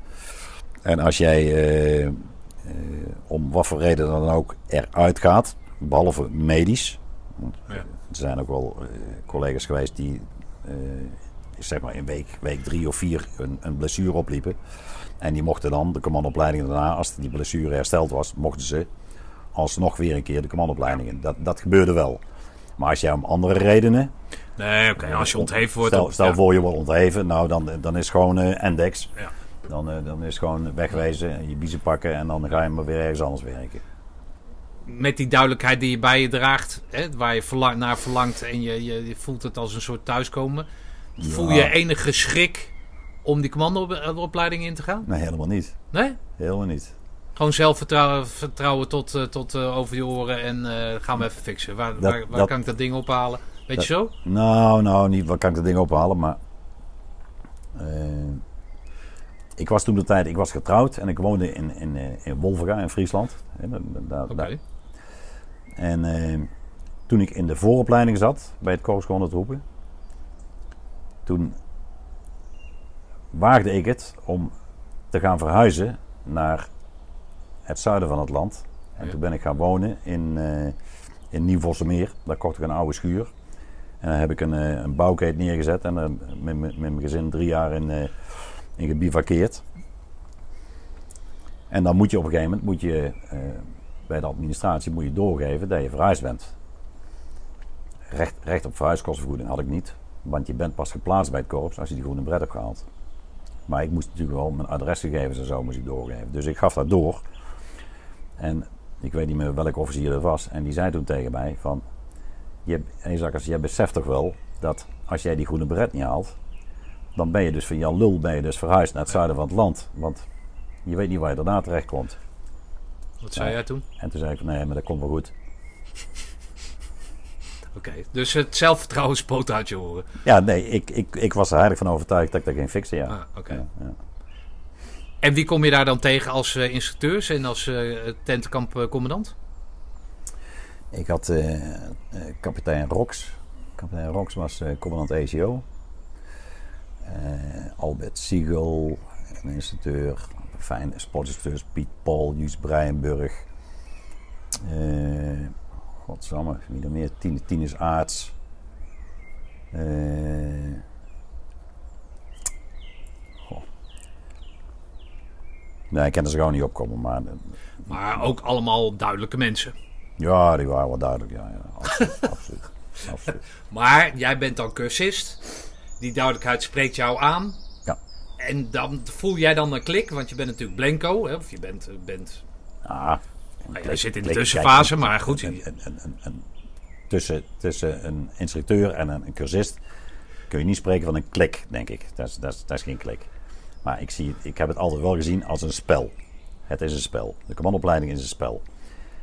En als jij eh, eh, om wat voor reden dan ook eruit gaat, behalve medisch. want Ja. Er zijn ook wel eh, collega's geweest die zeg maar in week, week drie of vier een, een blessure opliepen. En die mochten dan de commandopleiding daarna, als die blessure hersteld was, mochten ze alsnog weer een keer de commandopleiding in. Dat, dat gebeurde wel. Maar als jij om andere redenen. Nee, oké. als je ontheven wordt... Stel, stel ja. voor je wordt ontheven, nou dan, dan is gewoon eh Endex. Ja. Dan, eh, dan is gewoon wegwezen en je biezen pakken en dan ga je maar weer ergens anders werken. Met die duidelijkheid die je bij je draagt, hè, waar je verlang, naar verlangt en je, je, je voelt het als een soort thuiskomen. Voel je enige schrik om die commandoopleiding in te gaan? Nee, helemaal niet. Nee? Helemaal niet. Gewoon zelfvertrouwen vertrouwen tot, eh, tot eh, over je oren en eh, gaan we even fixen. Waar, Dat- waar, waar dat- kan ik dat ding ophalen? Weet Dat- je zo? Nou, nou, niet. Wat kan ik dat ding ophalen? Maar. eh, ik was toen de tijd, ik was getrouwd en ik woonde in, in, eh, in Wolvenga in Friesland. Daar. En eh, toen ik in de vooropleiding zat bij het Korps Troepen, toen waagde ik het om te gaan verhuizen naar het zuiden van het land. En Ja. toen ben ik gaan wonen in, eh in Nieuw-Vossemeer. Daar kocht ik een oude schuur. En dan heb ik een, eh, een bouwkeet neergezet en eh, met, met, mijn gezin drie jaar in, eh in gebivakkeerd. En dan moet je op een gegeven moment moet je, bij de administratie moet je doorgeven dat je verhuisd bent. Recht, recht op verhuiskostenvergoeding had ik niet. Want je bent pas geplaatst bij het korps als je die groene bret hebt gehaald. Maar ik moest natuurlijk wel mijn adresgegevens en zo moest ik doorgeven. Dus ik gaf dat door. En ik weet niet meer welke officier dat was. En die zei toen tegen mij van... Je, jij beseft toch wel dat als jij die groene bret niet haalt... dan ben je dus van Jan Lul ben je dus verhuisd naar het zuiden van het land. Want je weet niet waar je daarna terecht komt. Wat zei jij toen? En toen zei ik van nee, maar dat komt wel goed. Oké, dus het zelfvertrouwen spoot uit je oren. Ja, nee, ik, ik, ik was er heilig van overtuigd dat ik dat ging fixen, ja. Ah, oké. Ja, ja. En wie kom je daar dan tegen als eh, instructeurs en als eh tentkampcommandant? Ik had eh, eh, kapitein Rox. Kapitein Rox was eh, commandant ECO. Albert Siegel, een instructeur. Fijn, sportinstructeurs Piet Paul, Juus Breienburg. Godsamme, wie nog meer? Tine, Tines Aarts. Eh, goh. Nee, ik kan er zo gewoon niet opkomen, maar Maar ook allemaal duidelijke mensen. Ja, die waren wel duidelijk. Ja, ja absoluut, absoluut, absoluut. Maar jij bent dan cursist. Die duidelijkheid spreekt jou aan. Ja. En dan voel jij dan een klik, want je bent natuurlijk blanco. Hè? Of je bent, eh, bent Ah, Nou ja, je zit in de tussenfase, kijk, maar goed. een- een- een- tussen, tussen een instructeur en een, cursist kun je niet spreken van een klik, denk ik. Dat is, dat is, dat is geen klik. Maar ik, zie, ik heb het altijd wel gezien als een spel. Het is een spel. De commandoopleiding is een spel.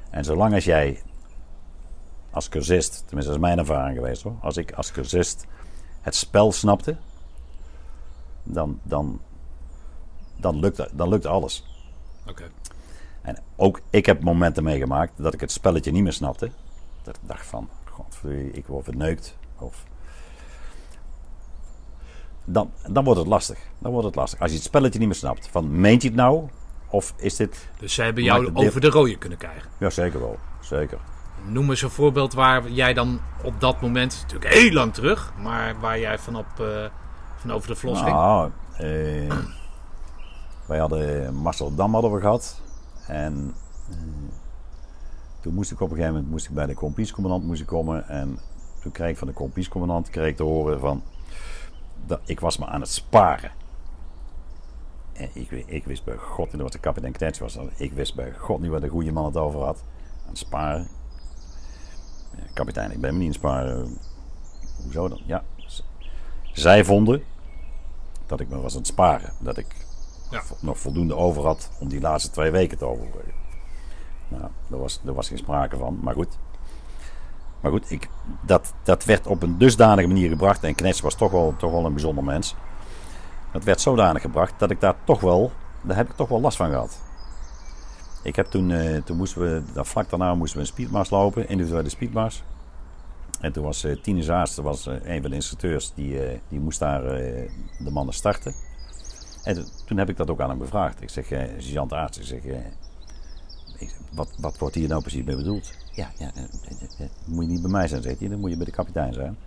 En zolang als jij als cursist, tenminste dat is mijn ervaring geweest hoor, als ik als cursist het spel snapte, dan, dan, dan, lukt, dan lukt alles. Oké. En ook ik heb momenten meegemaakt dat ik het spelletje niet meer snapte. Dat ik dacht van, godverdorie, ik word verneukt. Of... Dan, dan wordt het lastig. Dan wordt het lastig. Als je het spelletje niet meer snapt. Van, meent je het nou? Of is dit... Dus ze hebben jou over de rode kunnen krijgen. Ja, zeker wel. Zeker. Noem eens een voorbeeld waar jij dan op dat moment, natuurlijk heel lang terug, maar waar jij van, op, eh, van over de vlos ging. Nou, eh, wij hadden Marcel Dam hadden we gehad. En eh, toen moest ik op een gegeven moment moest ik bij de kompiescommandant moest ik komen. En toen kreeg ik van de kompiescommandant kreeg ik te horen van... Dat, ik was me aan het sparen. En ik, wi- ik wist bij god niet wat de kapitein Knets was. Ik wist bij god niet waar de goede man het over had. Aan het sparen. Kapitein, ik ben me niet aan het sparen. Hoezo dan? Ja. Zij vonden dat ik me was aan het sparen. Dat ik Ja. nog voldoende over had om die laatste twee weken te overbruggen. Nou, daar was, daar was geen sprake van, maar goed. Maar goed, ik, dat, dat werd op een dusdanige manier gebracht. En Knets was toch wel, toch wel een bijzonder mens. Dat werd zodanig gebracht dat ik daar toch wel, daar heb ik toch wel last van gehad. Ik heb toen, eh, toen moesten we, daar vlak daarna moesten we een speedmars lopen, individuele speedmars. En toen was eh Tine dat was eh, een van de instructeurs, die, die moest daar de mannen starten. En toen- heb ik dat ook aan hem gevraagd. Ik zeg, sergeant Aarts, ik zeg, wat, wat wordt hier nou precies mee bedoeld? Ja, ja eh, moet je niet bij mij zijn, zegt hij, dan moet je bij de kapitein zijn.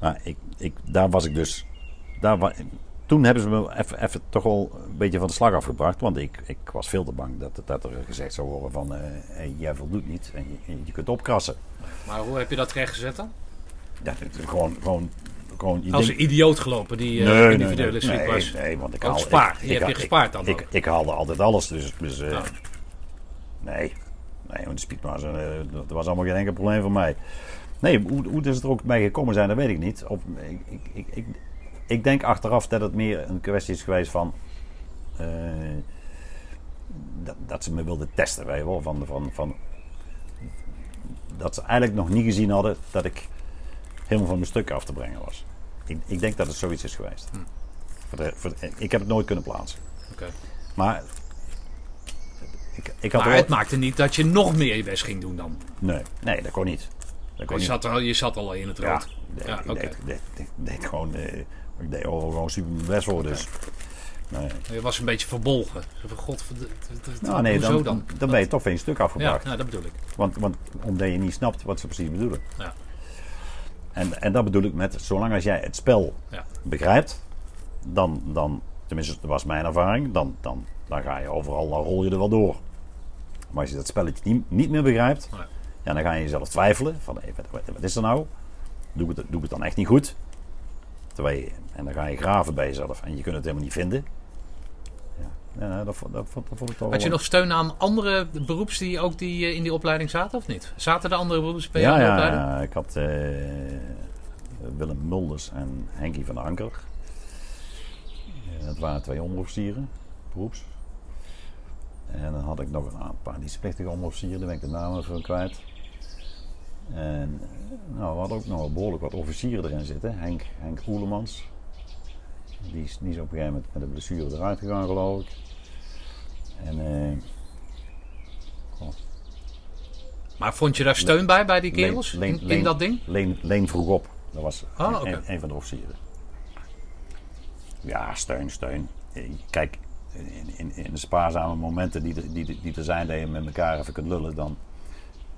Maar ik, ik, daar was ik dus, daar toen hebben ze me even, even toch wel een beetje van de slag afgebracht. Want ik, ik was veel te bang dat, dat er gezegd zou worden van, eh, hey, jij voldoet niet en je, je kunt opkrassen. Maar hoe heb je dat rechtgezet dan? Ja, gewoon, gewoon, gewoon Als een idioot gelopen, die eh, Nee, individuele nee, was. Nee, want ik haal, spaar. ik- Je hebt je gespaard dan Ik, ik, haalde altijd alles, dus, dus eh, Ja. nee. Nee, want de speedmars, eh, dat was allemaal geen enkel probleem voor mij. Nee, hoe, hoe is het er ook bij gekomen zijn, dat weet ik niet. Of, ik, ik, ik, ik, ik denk achteraf dat het meer een kwestie is geweest van... eh, dat, dat ze me wilden testen, weet je wel. Van, van, van, dat ze eigenlijk nog niet gezien hadden dat ik helemaal van mijn stuk af te brengen was. Ik, ik denk dat het zoiets is geweest. Voor de, voor de- ik heb het nooit kunnen plaatsen. Maar ik, ik had Maar wel- het maakte niet dat je nog meer je best ging doen dan. Nee, nee, dat kon niet. Dat kon Je niet. zat, al, je zat al in het ja, rood. Ja, ik oké. deed, deed, deed, deed gewoon, eh, ik deed overal gewoon super best voor. Dus. nee. Je was een beetje verbolgen. God, Nou, nee, dan, dan? dan ben je toch van je stuk Ja, afgebracht. nou, dat bedoel ik. Want, want omdat je niet snapt wat ze precies bedoelen. Ja. En, en dat bedoel ik met, zolang als jij het spel Ja. begrijpt, dan, dan, tenminste dat was mijn ervaring, dan, dan, dan ga je overal, dan rol je er wel door. Maar als je dat spelletje niet, niet meer begrijpt, Nee. ja, dan ga je jezelf twijfelen. Van, wat, wat, wat is er nou? Doe ik, het, doe ik het dan echt niet goed? En dan ga je graven bij jezelf en je kunt het helemaal niet vinden. Ja, ja dat, dat, dat vond ik toch Had je nog steun aan andere beroeps die ook die, eh, in die opleiding zaten of niet? Zaten er andere beroeps bij Ja, de ja, opleiding? ja, ik had eh, Willem Mulders en Henkie van Anker. Dat waren twee onderofficieren, beroeps. En dan had ik nog een paar dienstplichtige onderofficieren, daar ben ik de namen van kwijt. En nou, we hadden ook nog behoorlijk wat officieren erin zitten. Henk, Henk Oelemans. Die is, is op een gegeven moment met een blessure eruit gegaan, geloof ik. En eh, Maar vond je daar steun bij, bij die kerels? Leen- in, dat ding? Leen, Leen vroeg op. Dat was Ah, een, oké. een- een van de officieren. Ja, steun, steun. Eh, Kijk, in, in, in de spaarzame momenten die er, die, die er zijn dat je met elkaar even kunt lullen, dan,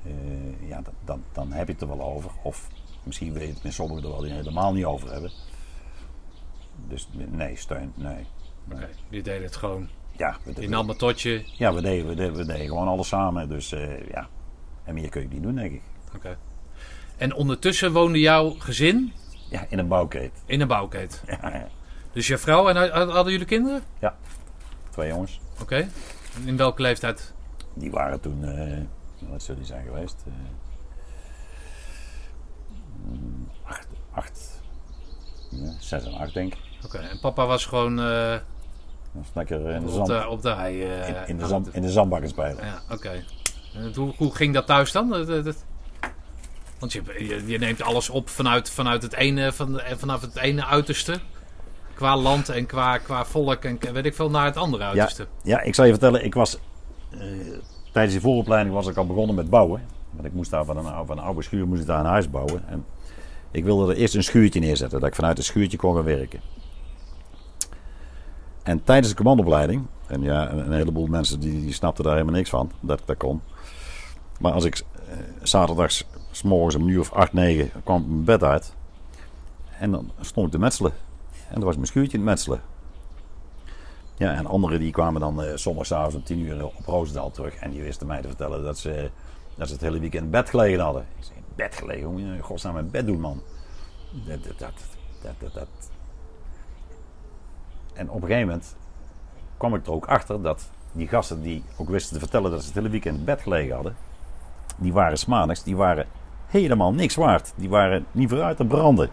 eh, ja, dan, dan, heb je het er wel over. Of misschien weet je het met sommigen er wel helemaal niet over hebben. Dus nee, steun, nee. nee. Oké, die deden het gewoon. Ja, we, nam het totje. ja we, deden, we, deden, we deden gewoon alles samen. Dus eh, ja, en meer kun je niet doen, denk ik. Oké. En ondertussen woonde jouw gezin Ja, in een bouwkeet. in een bouwkeet. Ja, ja. Dus je vrouw en had- hadden jullie kinderen? Twee jongens. Oké. In welke leeftijd? Die waren toen, eh, wat zullen die zijn geweest? Eh, mm, acht, acht ja, zes en acht denk ik. Oké. En papa was gewoon eh, Dat is lekker in de, op, zand, de, op de hei. eh, in, in de zand, in de zandbakken spelen. Ja, oké. En Hoe, hoe ging dat thuis dan? Dat- dat- Want je, je, je neemt alles op vanuit, vanuit het ene, van, de- vanaf het ene uiterste. Qua land en qua, qua volk en weet ik veel naar het andere uiterste. Ja, ik zal je vertellen, ik was eh, tijdens die vooropleiding was ik al begonnen met bouwen. Want ik moest daar van een, oude schuur moest ik daar een huis bouwen. En ik wilde er eerst een schuurtje neerzetten, dat ik vanuit het schuurtje kon gaan werken. En tijdens de commandoopleiding, en ja, een, een heleboel mensen die, die snapten daar helemaal niks van, dat ik dat kon. Maar als ik eh, zaterdags, s morgens om een uur of acht, negen, kwam ik mijn bed uit. En dan stond ik te metselen. En dan was mijn schuurtje in het metselen. Ja, en anderen die kwamen dan zondagavond om tien uur op Roosendaal terug. En die wisten mij te vertellen dat ze, dat ze het hele weekend in bed gelegen hadden. Ik zei, bed gelegen? Hoe moet je in godsnaam in bed doen, man? Dat, dat, dat, dat, dat. En op een gegeven moment kwam ik er ook achter dat die gasten die ook wisten te vertellen dat ze het hele weekend in bed gelegen hadden. Die waren smaandags, die waren helemaal niks waard. Die waren niet vooruit te branden.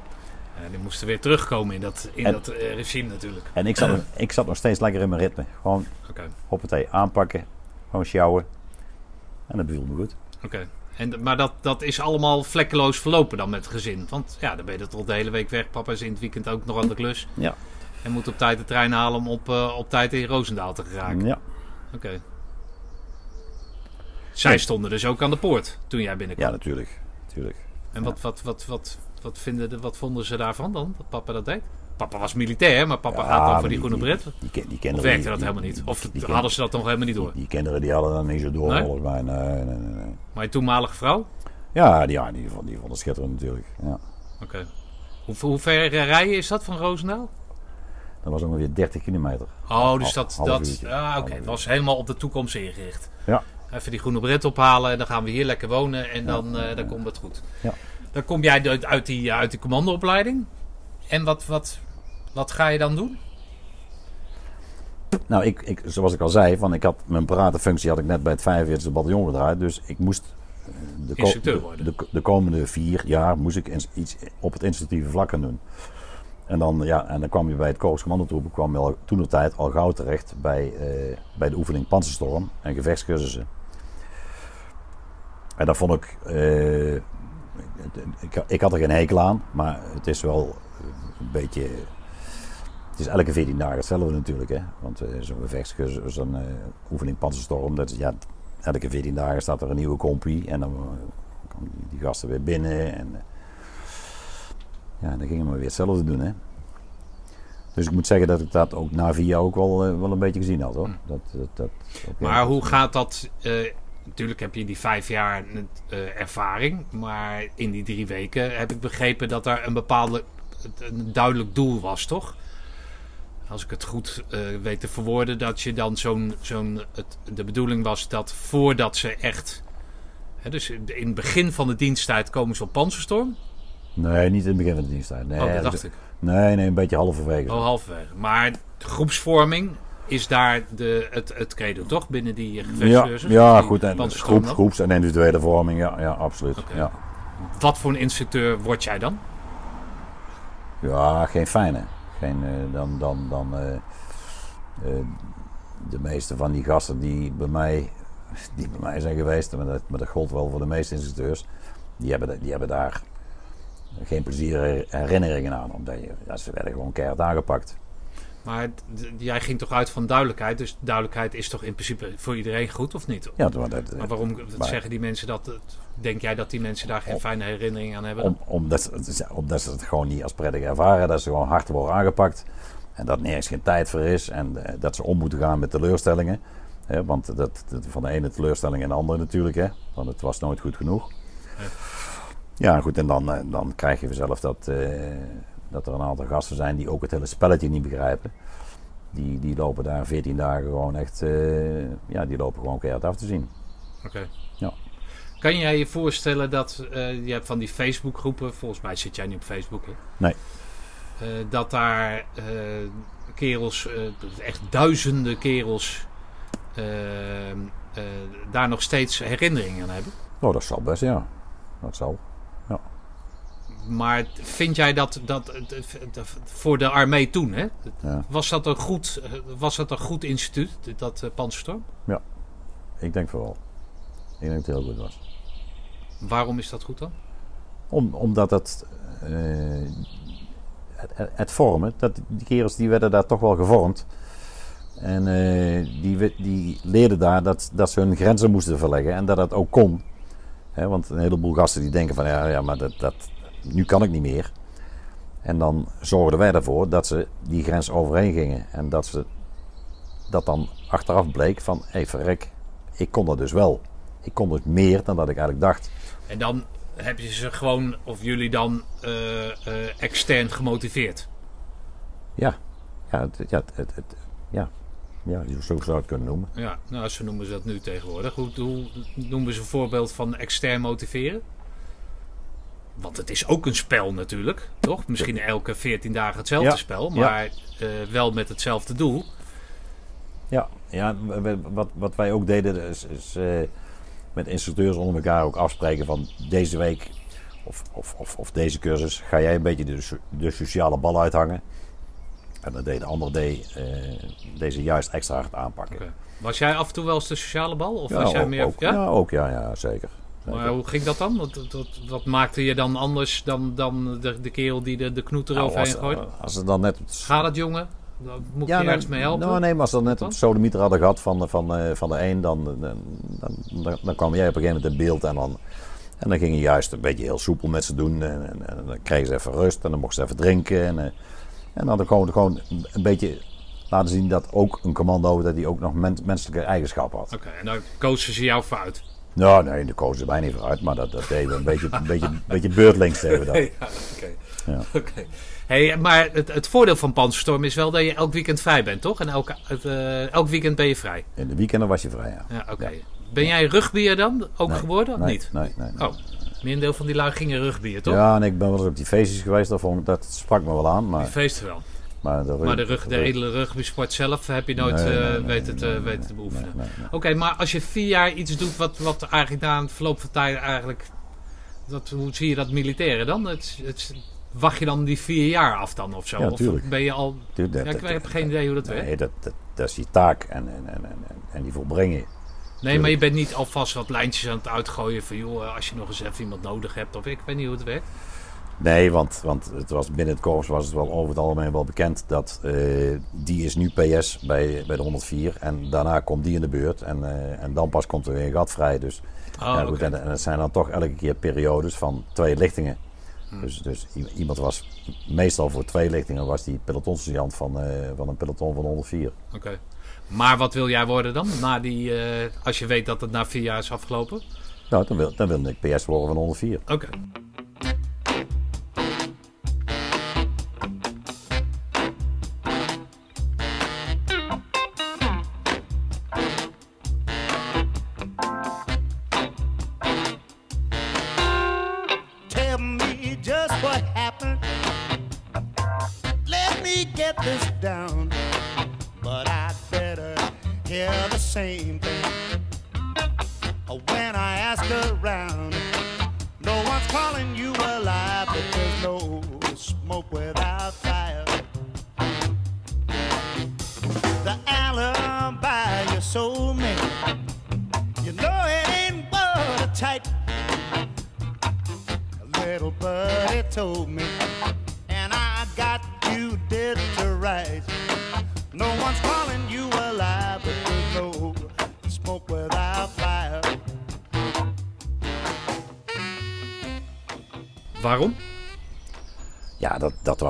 En die moesten weer terugkomen in dat, in En- dat eh, regime natuurlijk. En ik zat, nog- ik zat nog steeds lekker in mijn ritme. Gewoon Oké. hoppatee, aanpakken. Gewoon sjouwen. En dat beviel me goed. Oké. En, maar dat, dat is allemaal vlekkeloos verlopen dan met het gezin. Want ja, dan ben je toch de hele week weg. Papa is in het weekend ook nog aan de klus. Ja. En moet op tijd de trein halen om op, eh, op tijd in Roosendaal te geraken. Ja, Oké. Zij stonden dus ook aan de poort toen jij binnenkwam. ja natuurlijk. natuurlijk. en wat, wat, wat, wat, wat, vinden de, wat vonden ze daarvan dan, dat papa dat deed? Papa was militair, maar papa Ja, gaat dan voor die groene bret. Die, die, die Of kinderen, werkte dat helemaal niet? Of hadden ze dat nog helemaal niet door? Die, kinderen die hadden dat niet zo door Nee? volgens mij. Nee, nee, nee, nee. Maar je toenmalige vrouw? Ja, die, ja die, vond, die vond het schitterend natuurlijk. Ja. Oké. Hoe, hoe ver rijden is dat van Roosendaal? Dat was ongeveer 30 kilometer. Oh, dus dat... half dat ah, Oké, was helemaal op de toekomst ingericht. Ja. Even die groene bret ophalen en dan gaan we hier lekker wonen en dan, eh, dan komt het goed. Ja. Dan kom jij uit- die, uit die commandoopleiding. En wat, wat, wat ga je dan doen? Nou, ik, ik, zoals ik al zei, van, ik had mijn paratenfunctie had ik net bij het 45e bataljon gedraaid. Dus ik moest eh, de, ko- de, de, de komende vier jaar moest ik ins- iets op het instructieve vlak gaan doen. En dan, ja, en dan kwam je bij het Korps Commandotroepen, kwam je al, toen de tijd al gauw terecht bij, eh, bij de oefening Panzerstorm en gevechtscursussen. En dat vond ik, eh, ik, ik had er geen hekel aan, maar het is wel een beetje het is elke 14 dagen hetzelfde natuurlijk. Hè? Want eh, zo'n gevechtscursus, zo'n eh, oefening panzerstorm, dat is, ja, elke 14 dagen staat er een nieuwe compie. En dan eh, komen die, gasten weer binnen. En, eh, ja, dan gingen we weer hetzelfde doen. Hè? Dus ik moet zeggen dat ik dat ook na vier jaar ook wel, eh, wel een beetje gezien had hoor. Dat, dat, dat, oké. Maar hoe gaat dat? eh, natuurlijk heb je die vijf jaar eh, ervaring. Maar in die drie weken heb ik begrepen dat er een bepaalde een duidelijk doel was, toch? Als ik het goed eh, weet te verwoorden, dat je dan zo'n. zo'n de bedoeling was dat voordat ze echt. Hè, dus in het begin van de diensttijd komen ze op Panzerstorm. Nee, niet in het begin van de diensttijd. Nee, oh, dat- dacht ik. Nee, nee, een beetje halverwege. Oh, halverwege. Maar groepsvorming is daar de, het, het credo, toch? Binnen die ja, gevechtscursus? ja, Die goed. En groeps, groeps en individuele vorming, ja, ja absoluut. Ja. Wat voor een instructeur word jij dan? ja, geen fijne. Geen, eh, dan dan, dan eh, eh, de meeste van die gasten die bij mij, die bij mij zijn geweest, maar dat, maar dat gold wel voor de meeste instructeurs, die hebben, die hebben daar geen plezier herinneringen aan. Omdat je, ja, ze werden gewoon keihard aangepakt. Maar jij ging toch uit van duidelijkheid. Dus duidelijkheid is toch in principe voor iedereen goed, of niet? Ja, dat, dat, Maar waarom maar- zeggen die mensen dat? Denk jij dat die mensen daar geen Om- fijne herinnering aan hebben? Om, omdat, ze- omdat ze het gewoon niet als prettig ervaren. Dat ze gewoon hard worden aangepakt. En dat nergens geen tijd voor is. En eh, dat ze om moeten gaan met teleurstellingen. Want dat, dat- van de ene teleurstelling en de andere natuurlijk. Hè, want het was nooit goed genoeg. Ja. Ja, goed. En dan, eh, dan krijg je vanzelf dat, eh, dat er een aantal gasten zijn die ook het hele spelletje niet begrijpen. Die, die lopen daar 14 dagen gewoon echt. eh, ja, die lopen gewoon keihard af te zien. Oké. Ja. Kan jij je voorstellen dat eh, je hebt van die Facebookgroepen, volgens mij zit jij niet op Facebook, hè? Nee. Eh, dat daar kerels, echt duizenden kerels, daar nog steeds herinneringen aan hebben. Oh, dat zal best, ja. Dat zal. Maar vind jij dat, dat, dat voor de armee toen, hè? Ja. Was dat een goed, eh, was dat een goed instituut, dat uh, Panzerstorm? Ik denk vooral. Ik denk dat het heel goed was. Waarom is dat goed dan? Om, omdat het, eh, het, het- vormen, dat, die kerels die werden daar toch wel gevormd. En eh, die, die leerden daar dat, dat ze hun grenzen moesten verleggen en dat dat ook kon. Want een heleboel gasten die denken van ja, ja maar dat, dat, nu kan ik niet meer. En dan zorgden wij ervoor dat ze die grens overheen gingen. En dat ze dat dan achteraf bleek van hé hey, verrek, ik kon dat dus wel. Ik kon dus meer dan dat ik eigenlijk dacht. En dan heb je ze gewoon, of jullie dan, eh, eh, extern gemotiveerd. Ja, ja, het, ja, het, het, ja. ja zo zou het kunnen noemen. Ja, nou, zo noemen ze dat nu tegenwoordig. Hoe, hoe noemen ze een voorbeeld van extern motiveren? Want het is ook een spel natuurlijk, toch? Misschien elke 14 dagen hetzelfde Ja, spel, ja. maar eh, wel met hetzelfde doel. Ja, ja wat, wat wij ook deden is, is eh, met instructeurs onder elkaar ook afspreken van deze week of, of, of, of deze cursus ga jij een beetje de, de sociale bal uithangen. En dan deed de ander deed, eh, deze juist extra hard aanpakken. Was jij af en toe wel eens de sociale bal? Of Ja, was jij ook, meer... ook, ja? ja, ook, ja, ja, zeker. Maar hoe ging dat dan? Wat, wat, wat maakte je dan anders dan, dan de, de kerel die de, de knoet Nou, eroverheen als, gooit? als ze dan net het- Gaat het jongen? Dan Moet Ja, je ergens mee helpen? Nou, nee, maar als ze dan net op de sodemieter hadden gehad van, van, eh, van de een, dan, dan, dan, kwam jij op een gegeven moment in beeld en dan, en dan ging je juist een beetje heel soepel met ze doen. En, en, en dan kregen ze even rust en dan mochten ze even drinken. En, eh, en dan gewoon, gewoon een beetje laten zien dat ook een commando dat die ook nog men- menselijke eigenschappen had. Oké, en dan coachen ze jou vooruit. Nou, nee, daar kozen wij niet vooruit, maar dat, dat deden we een beetje, een beetje, een beetje beurtlinks deden we dat. Ja, oké. Ja. Oké. Hey, maar het, het voordeel van Panzerstorm is wel dat je elk weekend vrij bent, toch? En elke, het, eh, elk weekend ben je vrij. In de weekenden was je vrij, ja. Ja, oké. Ben jij rugbyer dan ook Nee, geworden of nee, niet? Nee, nee, nee. Oh, merendeel van die lui gingen rugbyer, toch? Ja, en ik ben wel eens op die feestjes geweest, ik- dat sprak me wel aan. Maar, Die feesten wel. Maar, de, Maar de, rug, de edele rugbysport zelf heb je nooit Nee, nee, eh, nee, weten, te, weten te beoefenen. Oké, maar als je vier jaar iets doet wat, wat eigenlijk na een verloop van tijd eigenlijk... Dat, hoe zie je dat militairen dan? Het, het, wacht je dan die vier jaar af dan of zo? Ja, of ben je al... Dat- Ja, ik dat- heb geen idee hoe dat werkt. Nee, dat, dat, is je taak en, en, en, en, en die volbreng je. Nee, maar je bent niet alvast wat lijntjes aan het uitgooien van joh, als je nog eens even iemand nodig hebt of ik weet niet hoe het werkt. Nee, want, want het was, binnen het korps was het wel over het algemeen wel bekend dat eh, die is nu PS bij, bij de 104 en daarna komt die in de beurt en, eh, en dan pas komt er weer een gat vrij. Dus Oh, ja, en, en het zijn dan toch elke keer periodes van twee lichtingen Dus, dus i- iemand was meestal voor twee lichtingen was die pelotonssergeant van, eh, van een peloton van 104. Oké. Maar wat wil jij worden dan? Na die, als je weet dat het na vier jaar is afgelopen? Nou, dan, wil, dan wilde ik PS worden van 104. Oké.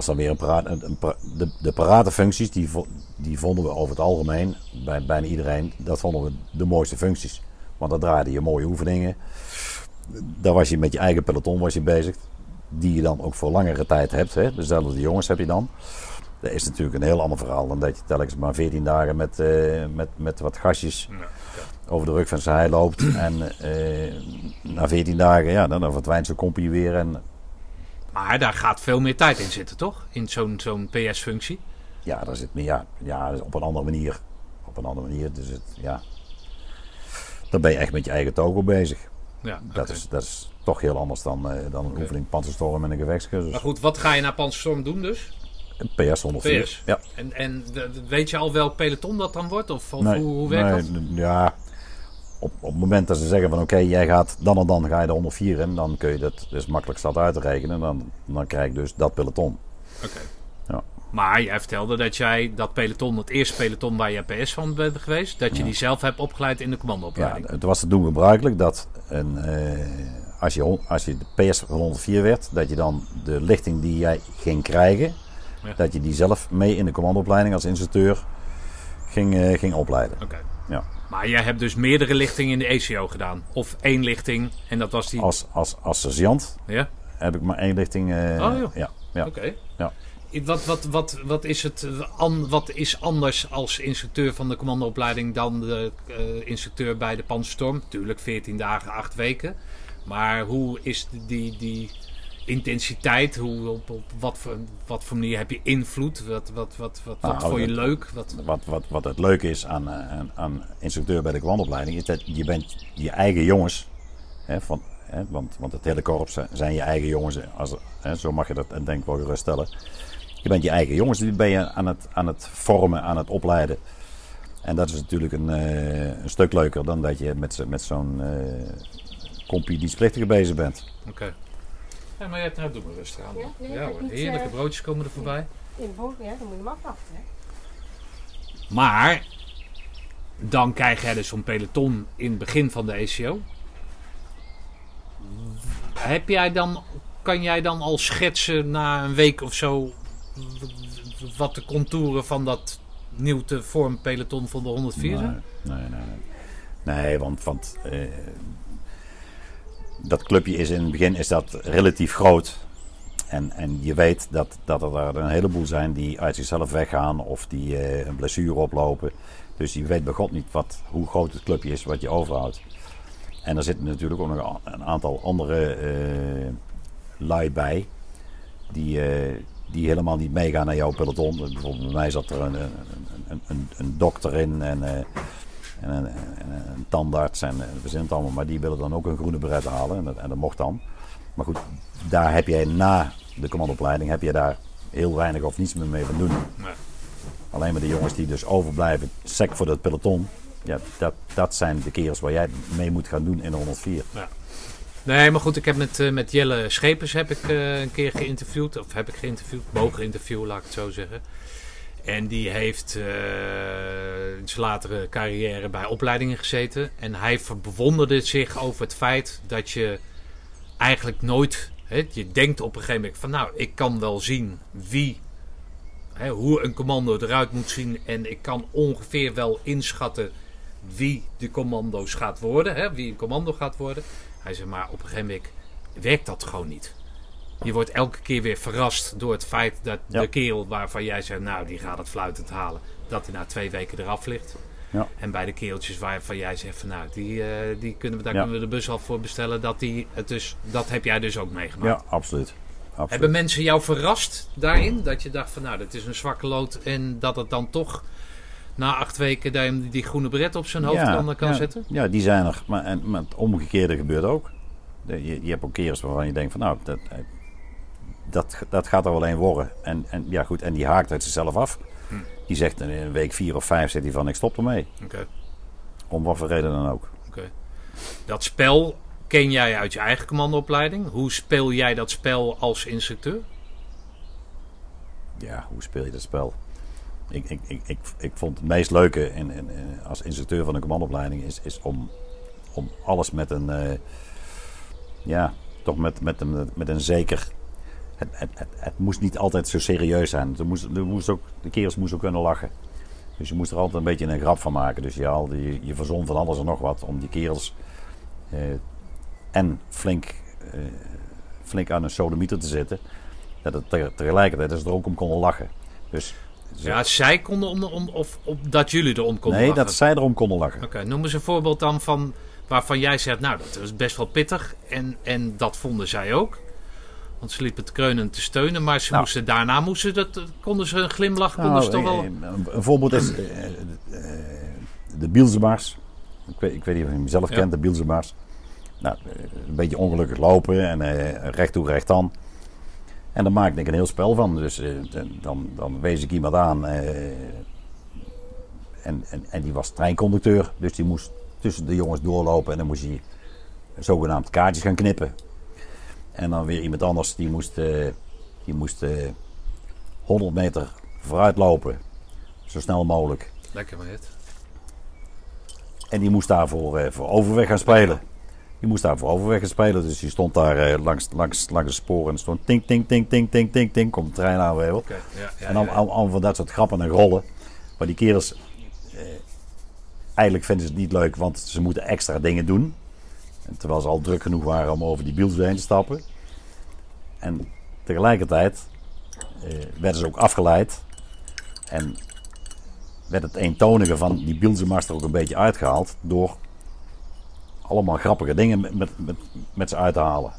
Was dan weer een parade. Een, een pa- de, de paradefuncties, die, die vonden we over het algemeen, bij bijna iedereen, dat vonden we de mooiste functies. Want dan draaide je mooie oefeningen. Daar was je met je eigen peloton was je bezig. Die je dan ook voor langere tijd hebt. Hè. Dezelfde jongens heb je dan. Dat is natuurlijk een heel ander verhaal dan dat je telkens maar 14 dagen met, eh, met, met wat gastjes over de rug van zijn hij loopt. En eh, na 14 dagen, ja, dan, dan verdwijnt zijn kompie weer. En Maar daar gaat veel meer tijd in zitten, toch? In zo'n zo'n PS-functie. Ja, daar zit meer, ja, ja, op een andere manier. Op een andere manier. Dus het, ja. Dan ben je echt met je eigen togo bezig. Ja, Dat, is, dat is toch heel anders dan, eh, dan een oefening panzerstorm en een gevechtscursus. Maar goed, wat ga je naar Panzerstorm doen dus? PS 104. PS. Ja. En, en weet je al welk peloton dat dan wordt? Of, of Nee, hoe, hoe werkt nee, dat? Ja, op, op het moment dat ze zeggen van oké, jij gaat dan en dan ga je de 104 in, dan kun je dat, dus makkelijk staat uit te rekenen. Dan, dan krijg ik dus dat peloton. Oké. Ja. Maar jij vertelde dat jij dat peloton, het eerste peloton waar je PS van bent geweest, dat je die zelf hebt opgeleid in de Ja, commandoopleiding. het was te doen gebruikelijk dat een, eh, als, je, als je de PS van 104 werd, dat je dan de lichting die jij ging krijgen, Ja. dat je die zelf mee in de commandoopleiding als instructeur ging, eh, ging opleiden. Oké. Ja. Maar jij hebt dus meerdere lichtingen in de ECO gedaan. Of één lichting en dat was die. Als, als, als sergeant Ja? heb ik maar één lichting. eh, Oh, joh. ja, ja. Oké. Ja. Wat, wat, wat, wat, is het, an, wat is anders als instructeur van de commandoopleiding dan de eh, instructeur bij de Panzerstorm? Tuurlijk 14 dagen, 8 weken. Maar hoe is die, die intensiteit? Hoe, op, op wat, voor, wat voor manier heb je invloed? Wat, wat, wat, wat, wat Nou, vond je leuk? Wat, Wat, wat, wat het leuke is aan, eh, aan, aan instructeur bij de commandoopleiding, is dat je bent je eigen jongens. Hè, van, hè, want, want het hele korps zijn- je eigen jongens. Als, hè, zo mag je dat denk ik wel geruststellen. Je bent je eigen jongens, die ben je aan het, aan het vormen, aan het opleiden. En dat is natuurlijk een, eh, een stuk leuker dan dat je met, met zo'n eh compie dienstplichtige bezig bent. Oké. Ja, maar je hebt nou, doe maar rustig aan. Ja, nee, ja dat hoor, heerlijke eh, broodjes komen er voorbij. In de volgende, ja, dan moet je hem afwachten. Hè? Maar dan krijg jij dus zo'n peloton in het begin van de ECO. Heb jij dan, kan jij dan al schetsen na een week of zo wat de contouren van dat nieuw te vormen peloton van de 104 zijn? Nee, nee, nee. Nee, nee want, want eh, dat clubje is in het begin is dat relatief groot. En, en je weet dat, dat er een heleboel zijn die uit zichzelf weggaan of die eh, een blessure oplopen. Dus je weet bij God niet wat, hoe groot het clubje is wat je overhoudt. En er zitten natuurlijk ook nog een aantal andere eh lui bij. Die, eh, die helemaal niet meegaan naar jouw peloton. Bijvoorbeeld bij mij zat er een, een, een, een, dokter in en, en een, en een tandarts en we zijn het allemaal. Maar die willen dan ook een groene beret halen en dat, en dat mocht dan. Maar goed, daar heb jij na de commandoopleiding heb je daar heel weinig of niets meer mee van doen. Nee. Alleen maar de jongens die dus overblijven, sec voor dat peloton. Ja, dat, dat zijn de kerels waar jij mee moet gaan doen in de 104. Nee, maar goed, ik heb met, eh, met Jelle Schepers heb ik, eh, een keer geïnterviewd. Of heb ik geïnterviewd, mogen interviewen, laat ik het zo zeggen. En die heeft eh, in zijn latere carrière bij opleidingen gezeten. En hij bewonderde zich over het feit dat je eigenlijk nooit je denkt op een gegeven moment van nou, ik kan wel zien wie, hoe een commando eruit moet zien. En ik kan ongeveer wel inschatten wie de commando's gaat worden. Wie een commando gaat worden. Hij zegt maar op een gegeven moment werkt dat gewoon niet. Je wordt elke keer weer verrast door het feit dat Ja. de kerel waarvan jij zegt, nou die gaat het fluitend halen, dat hij na twee weken eraf ligt. Ja. En bij de keeltjes waarvan jij zegt van nou, die, eh, die kunnen we, daar Ja. kunnen we de bus al voor bestellen. Dat, die het dus, dat heb jij dus ook meegemaakt. Ja, absoluut. absoluut. Hebben mensen jou verrast daarin? Dat je dacht van nou, dat is een zwakke lood. En dat het dan toch na acht weken hem die groene bret op zijn hoofd kan, kan ja, zetten? Ja, die zijn er. Maar, en, maar het omgekeerde gebeurt ook. Je, je hebt ook keren waarvan je denkt van nou, dat, eh, dat, dat gaat er wel een worden. En, en ja goed, en die haakt uit zichzelf af. Hm. Die zegt in een week vier of vijf zegt hij van ik stop ermee. Om wat voor reden dan ook. Dat spel ken jij uit je eigen commandoopleiding. Hoe speel jij dat spel als instructeur? Ja, hoe speel je dat spel? Ik, ik, ik, ik, ik vond het meest leuke in, in, in- als instructeur van een commandoopleiding is, is om, om alles met een, eh, ja, toch met, met, een, met een zeker. Het, het, het, het moest niet altijd zo serieus zijn. Er moest, er moest ook, de kerels moesten ook kunnen lachen. Dus je moest er altijd een beetje een grap van maken. Dus je, haalde, je, je verzon van alles en nog wat om die kerels eh, en flink, eh, flink aan een sodemieter te zetten. Dat het te- tegelijkertijd dat ze er ook om konden lachen. Dus ze- Ja, zij konden om, om of, of dat jullie erom konden nee, lachen? dat zij erom konden lachen. Oké, noem eens een voorbeeld dan van waarvan jij zegt, nou dat was best wel pittig en, en dat vonden zij ook. Want ze liepen te kreunen en te steunen, maar ze Nou. moesten, daarna moesten dat, konden ze een glimlach, konden Nou, ze toch wel... eh, Een, voorbeeld is eh, eh, de Bielzemaars. Ik weet, ik weet niet of je hem zelf Ja. kent, de Bielzemaars. Nou, eh, een beetje ongelukkig lopen en eh, recht toe, recht aan. En daar maakte ik een heel spel van. Dus eh, dan, dan wees ik iemand aan. eh, en, en, en die was treinconducteur. Dus die moest tussen de jongens doorlopen. En dan moest hij zogenaamd kaartjes gaan knippen. En dan weer iemand anders die moest, eh, die moest eh, 100 meter vooruit lopen. Zo snel mogelijk. Lekker maar het. En die moest daarvoor eh, voor overweg gaan spelen. Die moest daar voor overweg gaan spelen. Dus die stond daar eh, langs, langs, langs de sporen. En stond ting, ting, ting, ting, ting, ting, ting. Komt de trein aan weer. Ja, ja, En dan ja. al, al van dat soort grappen en rollen. Maar die kerels, eh, eigenlijk vinden ze het niet leuk, want ze moeten extra dingen doen. En terwijl ze al druk genoeg waren om over die biels heen te stappen. En tegelijkertijd eh, werden ze ook afgeleid. En werd het eentonige van die Bielsemars er ook een beetje uitgehaald door allemaal grappige dingen met, met, met, met ze uit te halen.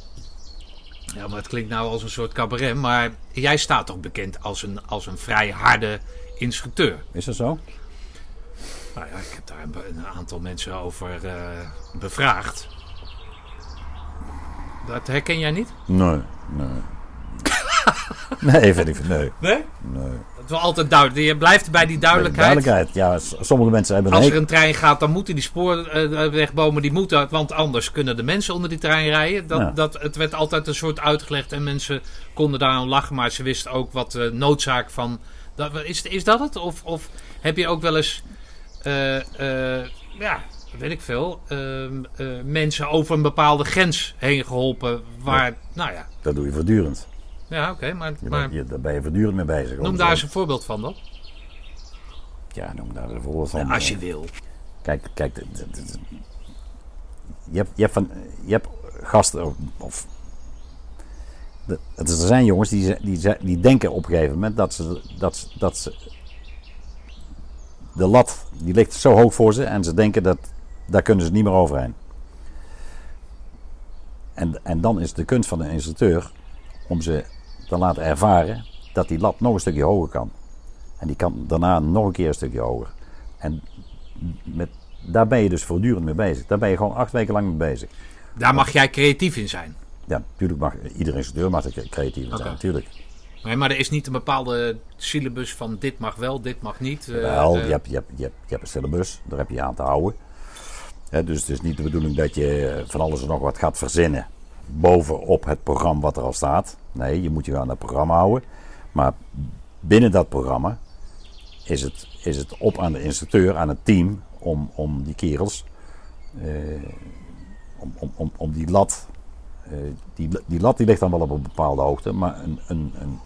Ja, maar het klinkt nou als een soort cabaret, maar jij staat toch bekend als een, als een vrij harde instructeur? Is dat zo? Nou ja, ik heb daar een, een aantal mensen over eh, bevraagd. Dat herken jij niet? Nee, nee. nee, vind ik nee. Nee? nee. Het is wel altijd duidelijk. Je blijft bij die duidelijkheid. Duidelijkheid. Ja, sommige mensen hebben Als er een trein gaat, dan moeten die spoorwegbomen die moeten, want anders kunnen de mensen onder die trein rijden. Dat, Ja. dat, het werd altijd een soort uitgelegd en mensen konden daar aan lachen, maar ze wisten ook wat de noodzaak van. Dat, is, is dat het? Of, of heb je ook wel eens, eh, eh, ja, weet ik veel, ehm, eh, mensen over een bepaalde grens heen geholpen waar, nou ja, Dat doe je voortdurend. ja oké, maar, Je maar bent- je, daar ben je voortdurend mee bezig. noem daar eens een voorbeeld van dan. Ja, noem daar een voorbeeld van. Als je wil. Kijk, kijk. de- de- de- je, hebt, je, hebt van, je hebt gasten. of- Of, de, het- er zijn jongens die, die, die denken op een gegeven moment dat ze, dat, ze- dat ze. De lat die ligt zo hoog voor ze en ze denken dat daar kunnen ze niet meer overheen. En, en dan is de kunst van een instructeur om ze te laten ervaren dat die lat nog een stukje hoger kan. En die kan daarna nog een keer een stukje hoger. En met, daar ben je dus voortdurend mee bezig. Daar ben je gewoon acht weken lang mee bezig. Daar mag jij creatief in zijn. Ja, natuurlijk mag iedere instructeur mag er creatief in zijn, natuurlijk. Nee, maar er is niet een bepaalde syllabus van dit mag wel, dit mag niet. eh, Wel, eh, je, hebt, je, hebt, je, hebt, je hebt een syllabus, daar heb je aan te houden. Hè, dus het is niet de bedoeling dat je eh, van alles en nog wat gaat verzinnen bovenop het programma wat er al staat. Nee, je moet je aan dat programma houden. Maar binnen dat programma is het, is het op aan de instructeur, aan het team, om, om die kerels, eh, om, om, om, om die lat eh, die, die lat die ligt dan wel op een bepaalde hoogte, maar een, een, een,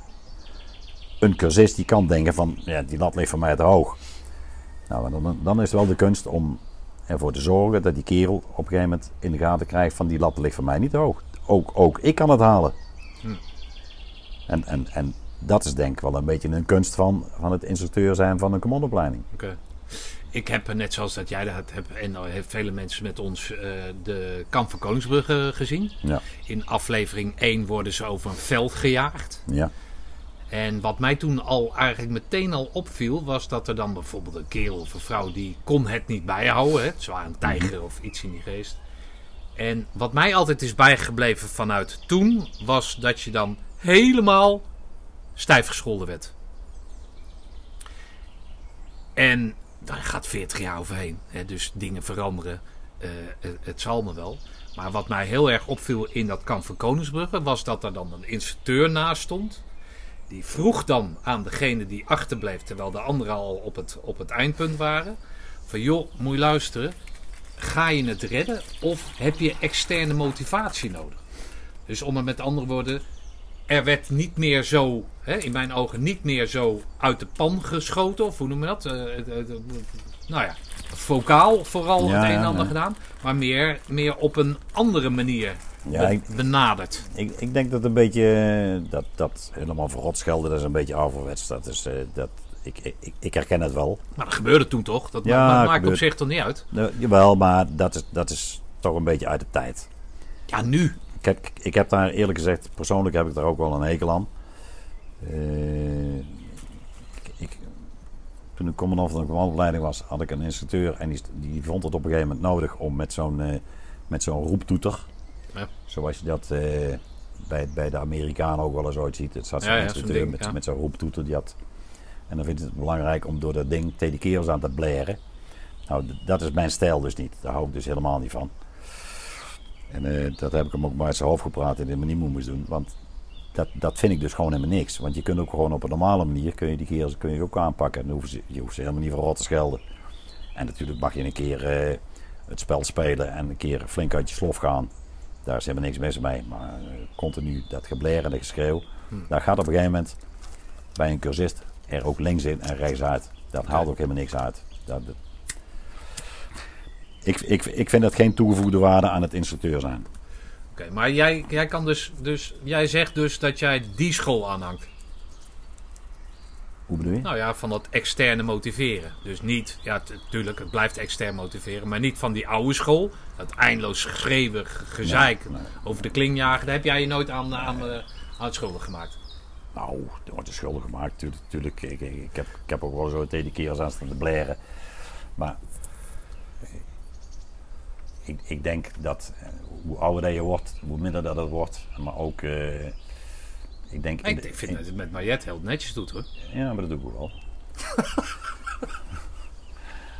een cursist die kan denken van, ja, die lat ligt voor mij te hoog. Nou, dan, dan is het wel de kunst om ervoor te zorgen dat die kerel op een gegeven moment in de gaten krijgt van die lat ligt voor mij niet te hoog. Ook, ook ik kan het halen. En, en, en dat is denk ik wel een beetje een kunst van, van het instructeur zijn van een commandoopleiding. Oké. Ik heb eh, net zoals dat jij dat hebt en al heeft vele mensen met ons eh, de kamp van Koningsbrugge gezien. Ja, In aflevering 1 worden ze over een veld gejaagd. ja, En wat mij toen al eigenlijk meteen al opviel, was dat er dan bijvoorbeeld een kerel of een vrouw die kon het niet bijhouden. Hè? Waren een tijger of iets in die geest. En wat mij altijd is bijgebleven vanuit toen, was dat je dan helemaal stijf gescholden werd. En daar gaat 40 jaar overheen. Hè? Dus dingen veranderen. Eh, het, het zal me wel. Maar wat mij heel erg opviel in dat kamp van Koningsbrugge, was dat er dan een instructeur naast stond. Die vroeg dan aan degene die achterbleef, terwijl de anderen al op het, op het eindpunt waren. Van joh, moet je luisteren. Ga je het redden of heb je externe motivatie nodig? Dus om het met andere woorden, er werd niet meer zo, hè, in mijn ogen, niet meer zo uit de pan geschoten. Of hoe noem je dat? Eh, nou ja, vocaal vooral Ja, het een en ander gedaan. Maar meer, meer op een andere manier Ja, be- benaderd. Ik, ik denk dat een beetje eh, dat, dat helemaal verrot schelden, dat is een beetje ouderwets. Dat is, eh, dat, ik, ik, ik herken het wel. Maar dat gebeurde toen toch? Dat Ja, ma- ma- maakt op zich toch niet uit? Nou, jawel, maar dat is, dat is toch een beetje uit de tijd. Ja, nu. Ik heb, ik heb daar eerlijk gezegd, persoonlijk heb ik daar ook wel een hekel aan. Eh, ik, toen ik commandant van de commandoopleiding was, had ik een instructeur en die, die vond het op een gegeven moment nodig om met zo'n met zo'n roeptoeter, Ja. zoals je dat eh, bij, bij de Amerikanen ook wel eens ooit ziet. Het zat zo'n Ja, met, ja. met zo'n roeptoeter, die had. En dan vindt het belangrijk om door dat ding tegen de kerels aan te blaren. Nou, dat is mijn stijl dus niet. Daar hou ik dus helemaal niet van. En eh, dat heb ik hem ook maar uit zijn hoofd gepraat en in niet moest doen. Want dat, dat vind ik dus gewoon helemaal niks. Want je kunt ook gewoon op een normale manier, kun je die kerels kun je ook aanpakken. Dan hoeven ze, je hoeft ze helemaal niet voor rot te schelden. En natuurlijk mag je een keer eh, het spel spelen en een keer flink uit je slof gaan. Daar is helemaal niks mis mee. Maar eh, continu dat gebler en dat geschreeuw. Daar gaat op een gegeven moment bij een cursist er ook links in en rechts uit. Dat haalt ook helemaal niks uit. Dat, dat- ik, ik, ik vind dat geen toegevoegde waarde aan het instructeur zijn. Oké, maar jij, jij kan dus, dus, jij zegt dus dat jij die school aanhangt. Hoe bedoel je? Nou ja, van dat externe motiveren. Dus niet, ja, natuurlijk, het blijft extern motiveren, maar niet van die oude school. Dat eindeloos schreeuwen, ge- gezeik Nee, nee. over de klinjager. Daar heb jij je nooit aan, aan, eh, aan het schuldig gemaakt. Nou, er wordt er schuldig gemaakt. Tuurlijk, tuurlijk ik, ik, ik heb, ik heb ook wel zo tegen de kerels aan staan te blaren. Maar eh, ik, ik denk dat eh, hoe ouder dat je wordt, hoe minder dat het wordt. Maar ook, ik denk... Ik, ik vind in- dat het met Mariette heel netjes doet hoor. Ja, maar dat doe ik wel.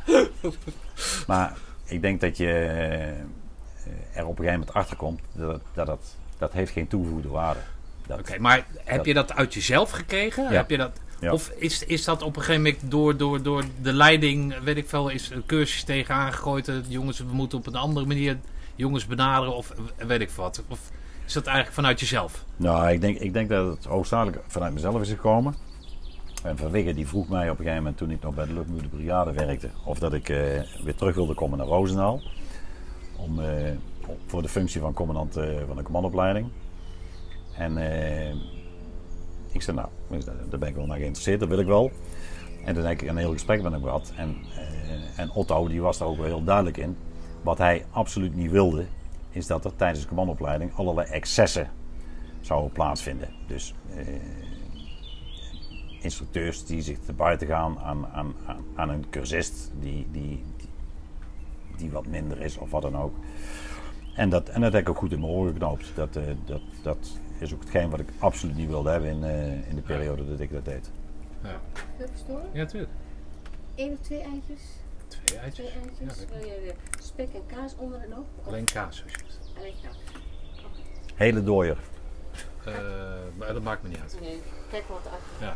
maar ik denk dat je eh, er op een gegeven moment achter komt dat dat, dat, dat heeft geen toegevoegde waarde. Oké, maar heb Dat- je dat uit jezelf gekregen? Ja. Heb je dat, Ja. Of is, is dat op een gegeven moment door, door, door de leiding, weet ik veel, is een cursus tegen aangegooid? eh, Jongens, we moeten op een andere manier jongens benaderen of weet ik wat. Of is dat eigenlijk vanuit jezelf? Nou, ik denk, ik denk dat het hoofdzakelijk vanuit mezelf is gekomen. En Van die vroeg mij op een gegeven moment toen ik nog bij de luchtmoede brigade werkte, of dat ik eh, weer terug wilde komen naar Roosendaal. Om, eh, voor de functie van commandant eh, van de commandoopleiding. En ik zei, nou, daar ben ik wel naar geïnteresseerd, dat wil ik wel. En toen heb ik een heel gesprek met hem gehad. En, en Otto die was daar ook wel heel duidelijk in. Wat hij absoluut niet wilde, is dat er tijdens de commandoopleiding allerlei excessen zouden plaatsvinden. Dus eh, instructeurs die zich te buiten gaan aan, aan, aan, aan een cursist die, die, die, die wat minder is of wat dan ook. En dat, en dat heb ik ook goed in mijn oren geknoopt. Dat, eh, dat, dat is ook hetgeen wat ik absoluut niet wilde hebben in, eh, in de periode dat ik dat deed. Ja, ja natuurlijk. Eén of twee eitjes? Twee Twee eitjes. Ja, Wil je de spek en kaas onder en op? Of Alleen kaas alsjeblieft. Alleen kaas. Hele dooier. Eh, maar dat maakt me niet uit. Nee, kijk wat uit. Ja.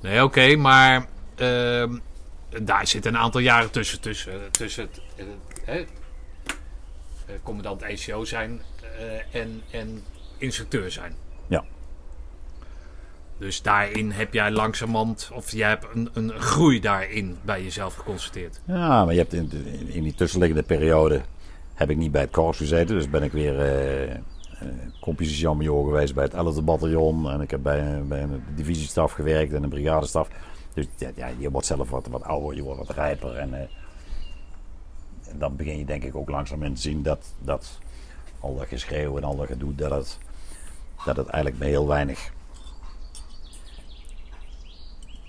Nee, oké, maar ehm, daar zit een aantal jaren tussen. Tussen, tussen het, het- hè? eh, commandant ECO zijn eh, en, en instructeur zijn. Dus daarin heb jij langzamerhand, of jij hebt een, een groei daarin bij jezelf geconstateerd. Ja, maar je hebt in, in, die tussenliggende periode heb ik niet bij het korps gezeten. Dus ben ik weer eh compositiejamajor geweest bij het 11e bataljon. En ik heb bij, een- divisiestaf gewerkt en een brigadestaf. Dus ja, je wordt zelf wat, ouder, je wordt wat rijper. En, eh, en dan begin je denk ik ook langzaam in te zien dat, dat al dat geschreeuw en al dat gedoe, dat het, dat het eigenlijk bij heel weinig...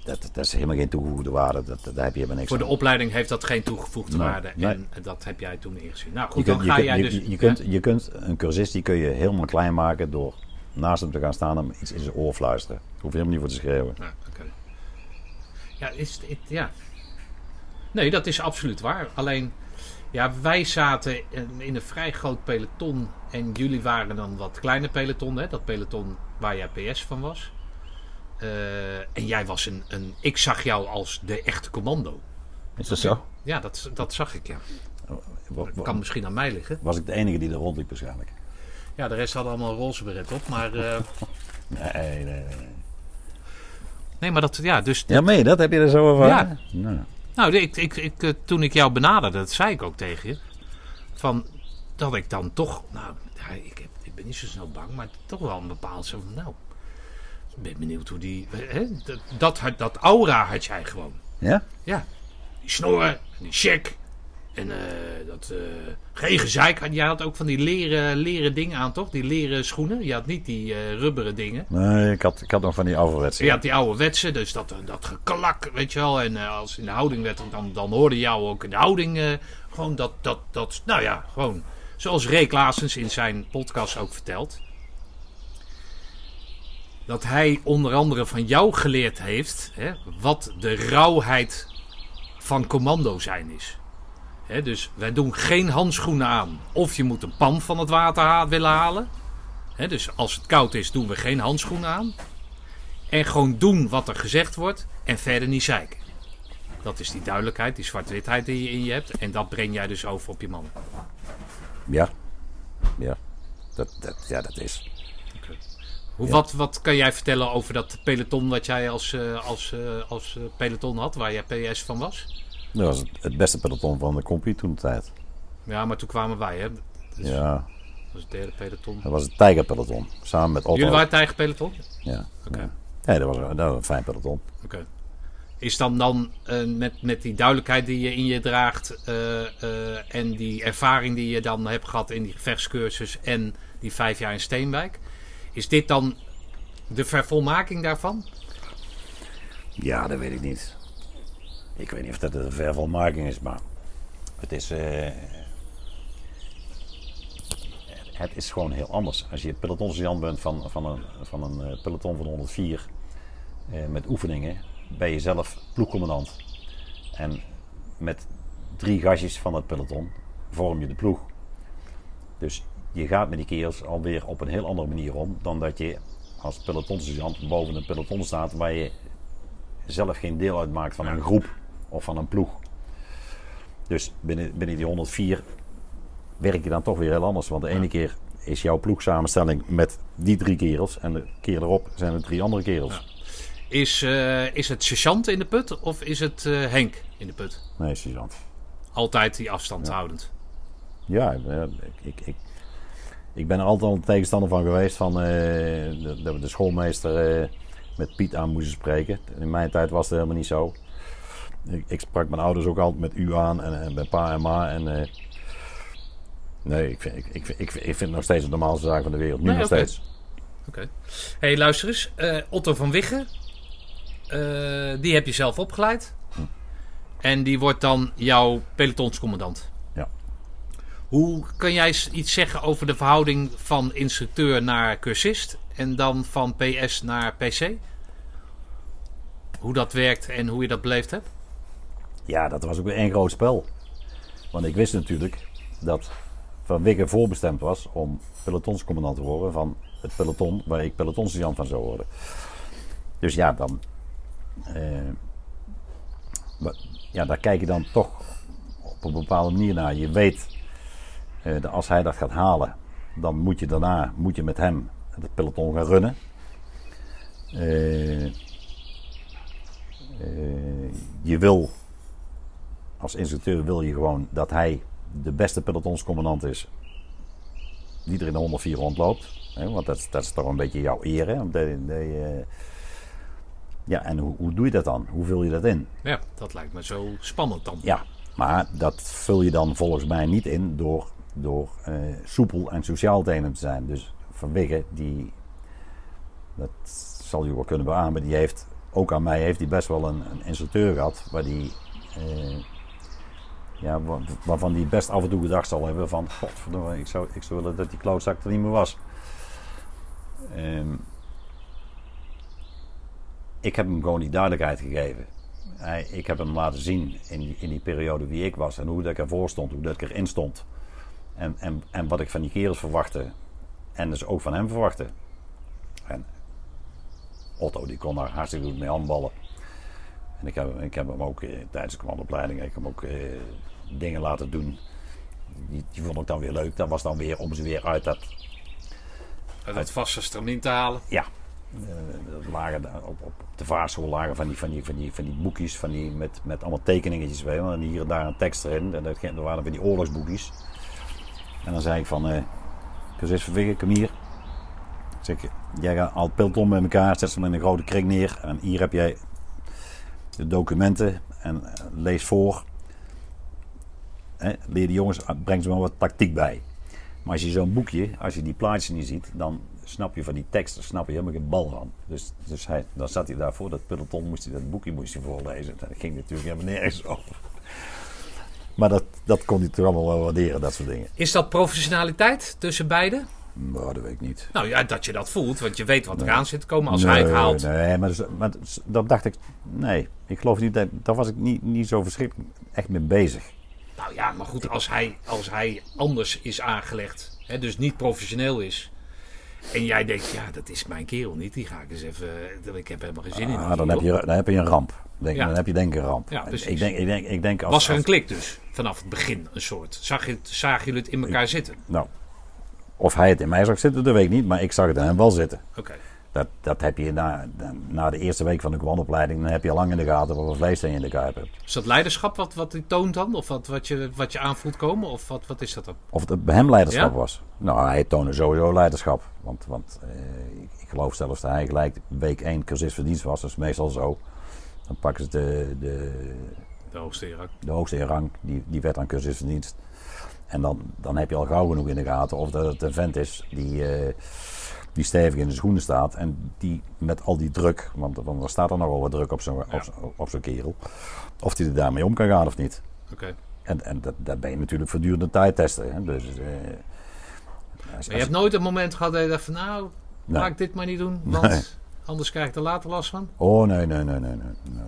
Dat, dat is helemaal geen toegevoegde waarde. Dat, daar heb je helemaal niks Voor de aan. opleiding heeft dat geen toegevoegde Nee, waarde. nee. En dat heb jij toen ingezien. Nou Je goed, dan je, ga kunt, jij je, dus... je kunt, je kunt een cursist die kun je helemaal klein maken door naast hem te gaan staan en iets in zijn oor fluisteren. Daar hoef je helemaal niet voor te schreeuwen. Ja, oké. Ja, is het, ja. Nee, dat is absoluut waar. Alleen, ja, wij zaten in, een vrij groot peloton. En jullie waren dan wat kleiner peloton, hè? Dat peloton waar jij PS van was. Eh, en jij was een, een. Ik zag jou als de echte commando. Is dat zo? Ja, dat, dat zag ik, ja. Wa- wa- Kan misschien aan mij liggen. Was ik de enige die er rondliep waarschijnlijk? Ja, de rest had allemaal roze beret op. Maar, eh, Nee, nee, nee. nee. nee, maar dat, ja, dus Ja, mee, dat heb je er zo over. Ja. Nou, Nou, ik, ik, ik, eh, toen ik jou benaderde, dat zei ik ook tegen je. Van dat ik dan toch, nou, ja, ik, heb, ik ben niet zo snel bang, maar toch wel een bepaald zo van, nou, ik ben benieuwd hoe die, hè, dat, dat, aura had jij gewoon. ja? Ja, die snorren, en die check. En eh, dat eh geen gezeik. Jij had ook van die leren, leren dingen aan, toch? Die leren schoenen. Je had niet die eh, rubberen dingen. Nee, ik had, ik had nog van die ouderwetse. Je had die oude wetsen, dus dat, dat geklak, weet je wel. En als in de houding werd, dan, dan hoorde jou ook in de houding gewoon dat, dat, dat, nou ja, gewoon. Zoals Ray Klaasens in zijn podcast ook vertelt. Dat hij onder andere van jou geleerd heeft hè, wat de rauwheid van commando zijn is. Hè, dus wij doen geen handschoenen aan. Of je moet een pan van het water willen halen. Hè, dus als het koud is, doen we geen handschoenen aan. En gewoon doen wat er gezegd wordt en verder niet zeiken. Dat is die duidelijkheid, die zwart-witheid die je in je hebt. En dat breng jij dus over op je mannen. Ja. Ja. Dat, dat, ja, dat is. Hoe, wat, wat kan jij vertellen over dat peloton wat jij als, eh, als, eh, als eh, peloton had, waar jij PS van was? Dat was het, het beste peloton van de compie toen de tijd. Ja, maar toen kwamen wij, hè? Dus Ja. Dat was het derde peloton. Dat was het tijgerpeloton. Samen met Otto. Jullie waren tijgerpeloton? Ja. Oké. Ja. Nee, dat was, dat was een fijn peloton. Oké. Is dan dan met, met die duidelijkheid die je in je draagt en die ervaring die je dan hebt gehad in die gevechtscursus en die vijf jaar in Steenwijk, is dit dan de vervolmaking daarvan? Ja, dat weet ik niet. Ik weet niet of dat een vervolmaking is, maar het is, eh, het is gewoon heel anders. Als je pelotonssergeant bent van, van een, van een eh, peloton van 104 eh, met oefeningen, ben je zelf ploegcommandant. En met drie gastjes van het peloton vorm je de ploeg. Dus je gaat met die kerels alweer op een heel andere manier om dan dat je als pelotonsergeant boven een peloton staat waar je zelf geen deel uitmaakt van een groep of van een ploeg. Dus binnen, binnen die 104 werk je dan toch weer heel anders. Want de ene keer is jouw ploegsamenstelling met die drie kerels. En de keer erop zijn er drie andere kerels. Is, eh, is het sergeant in de put of is het eh, Henk in de put? Nee, sergeant. Altijd die afstand houdend. Ja, ik, ik, ik, ik ben er altijd al een tegenstander van geweest van, eh, dat we de schoolmeester eh, met Piet aan moesten spreken. In mijn tijd was het helemaal niet zo. Ik, ik sprak mijn ouders ook altijd met u aan en, en bij pa en ma. En, eh, nee, ik vind, ik, ik, ik, ik vind het nog steeds de normaalste zaak van de wereld. Nu Nee, nog steeds. Oké. hey, luister eens. Otto van Wiggen. die heb je zelf opgeleid. En die wordt dan jouw pelotonscommandant. Hoe kan jij iets zeggen over de verhouding van instructeur naar cursist en dan van PS naar PC? Hoe dat werkt en hoe je dat beleefd hebt? Ja, dat was ook weer één groot spel. Want ik wist natuurlijk dat Van Wiggen voorbestemd was om pelotonscommandant te worden van het peloton waar ik pelotonssergeant van zou worden. Dus ja, dan. eh, ja, daar kijk je dan toch op een bepaalde manier naar. Je weet als hij dat gaat halen, dan moet je daarna moet je met hem het peloton gaan runnen. Eh, eh, je wil, als instructeur wil je gewoon dat hij de beste pelotonscommandant is die er in de 104 rondloopt. Hè, want dat, is- dat is toch een beetje jouw eer. Hè? Je- ja, en hoe, hoe doe je dat dan? Hoe vul je dat in? Ja, dat lijkt me zo spannend dan. Ja, maar dat vul je dan volgens mij niet in door, door eh, soepel en sociaal tegen te zijn. Dus Van die, dat zal je wel kunnen beamen, die heeft, ook aan mij heeft hij best wel een, een instructeur gehad, waar die, eh, ja, wa- waarvan hij best af en toe gedacht zal hebben van, godverdomme, ik zou, ik zou willen dat die klootzak er niet meer was. Ehm, ik heb hem gewoon die duidelijkheid gegeven. Hij, ik heb hem laten zien in die, in die periode wie ik was en hoe dat ik ervoor stond, hoe dat ik erin stond. En, en, en wat ik van die kerels verwachtte. En dus ook van hem verwachtte. En Otto die kon daar hartstikke goed mee handballen. En ik heb, ik heb hem ook eh, tijdens de commandoopleiding ik heb hem ook eh, dingen laten doen. Die, die vond ik dan weer leuk. Dat was dan weer om ze weer uit dat Uit het vaste stramien te halen. ja. Eh, lagen op, op de vaarschool lagen van die, van die, van die, van die boekjes van die, met, met allemaal tekeningetjes bij. En hier en daar een tekst erin. En dat, dat waren weer die oorlogsboekjes. En dan zei ik van, eh Cursus Verwiggen, kom hier. Zeg, jij gaat al het peloton met elkaar, zet ze hem in een grote kring neer. En hier heb jij de documenten en eh, lees voor. Leer de jongens, breng ze maar wat tactiek bij. Maar als je zo'n boekje, als je die plaatjes niet ziet, dan snap je van die teksten snap je helemaal geen bal van. Dus, dus hij, dan zat hij daarvoor, dat peloton moest hij dat boekje moest hij voorlezen. Dat ging natuurlijk helemaal nergens over. Maar dat, dat kon hij toch allemaal wel waarderen, dat soort dingen. Is dat professionaliteit tussen beiden? Nou, dat weet ik niet. Nou ja, dat je dat voelt, want je weet wat eraan zit te komen als hij het Nee, haalt. Nee, maar, dus- maar dus- dat dacht ik, nee, ik geloof niet, dat, daar was ik niet, niet zo verschrikkelijk echt mee bezig. Nou ja, maar goed, als hij, als hij anders is aangelegd, hè, dus niet professioneel is. En jij denkt, ja, dat is mijn kerel niet. Die ga ik eens even. Ik heb helemaal geen zin in. Ah, dan, heb je, dan heb je een ramp. Denk, Ja. Dan heb je denk ik een ramp. Ja, precies. ik denk, ik denk, ik denk als, Was er een klik dus vanaf het begin een soort? Zag je, zagen jullie het in elkaar zitten? Nou, of hij het in mij zag zitten, dat weet ik niet. Maar ik zag het in hem wel zitten. Oké. Dat, dat heb je na, na de eerste week van de commandoopleiding. Dan heb je al lang in de gaten wat voor vlees er in de kuip hebt. Is dat leiderschap wat, wat hij toont dan? Of wat, wat, je, wat je aanvoelt komen? Of wat, wat is dat dan? Of het bij hem leiderschap Ja? was. Nou, hij toonde sowieso leiderschap. Want, want eh, ik, geloof zelfs dat hij gelijk week 1 cursus verdienst was. Dat is meestal zo. Dan pakken ze de, de, De hoogste hierarch. de hoogste in rang, die, die werd aan cursusverdienst. En dan, dan heb je al gauw genoeg in de gaten of dat het een vent is die, eh, die stevig in de schoenen staat. En die met al die druk, want, want er staat er nogal wat druk op zo'n Ja. op, zo'n- op zo'n kerel. Of die er daarmee om kan gaan of niet. Oké. En, en dat, dat ben je natuurlijk voortdurend tijd testen. Hè? Dus, eh, als- je hebt nooit een moment gehad dat je dacht van nou, Nee. laat ik dit maar niet doen. Want Nee. Anders krijg ik er later last van. Oh, nee, nee, nee, nee. nee, nee,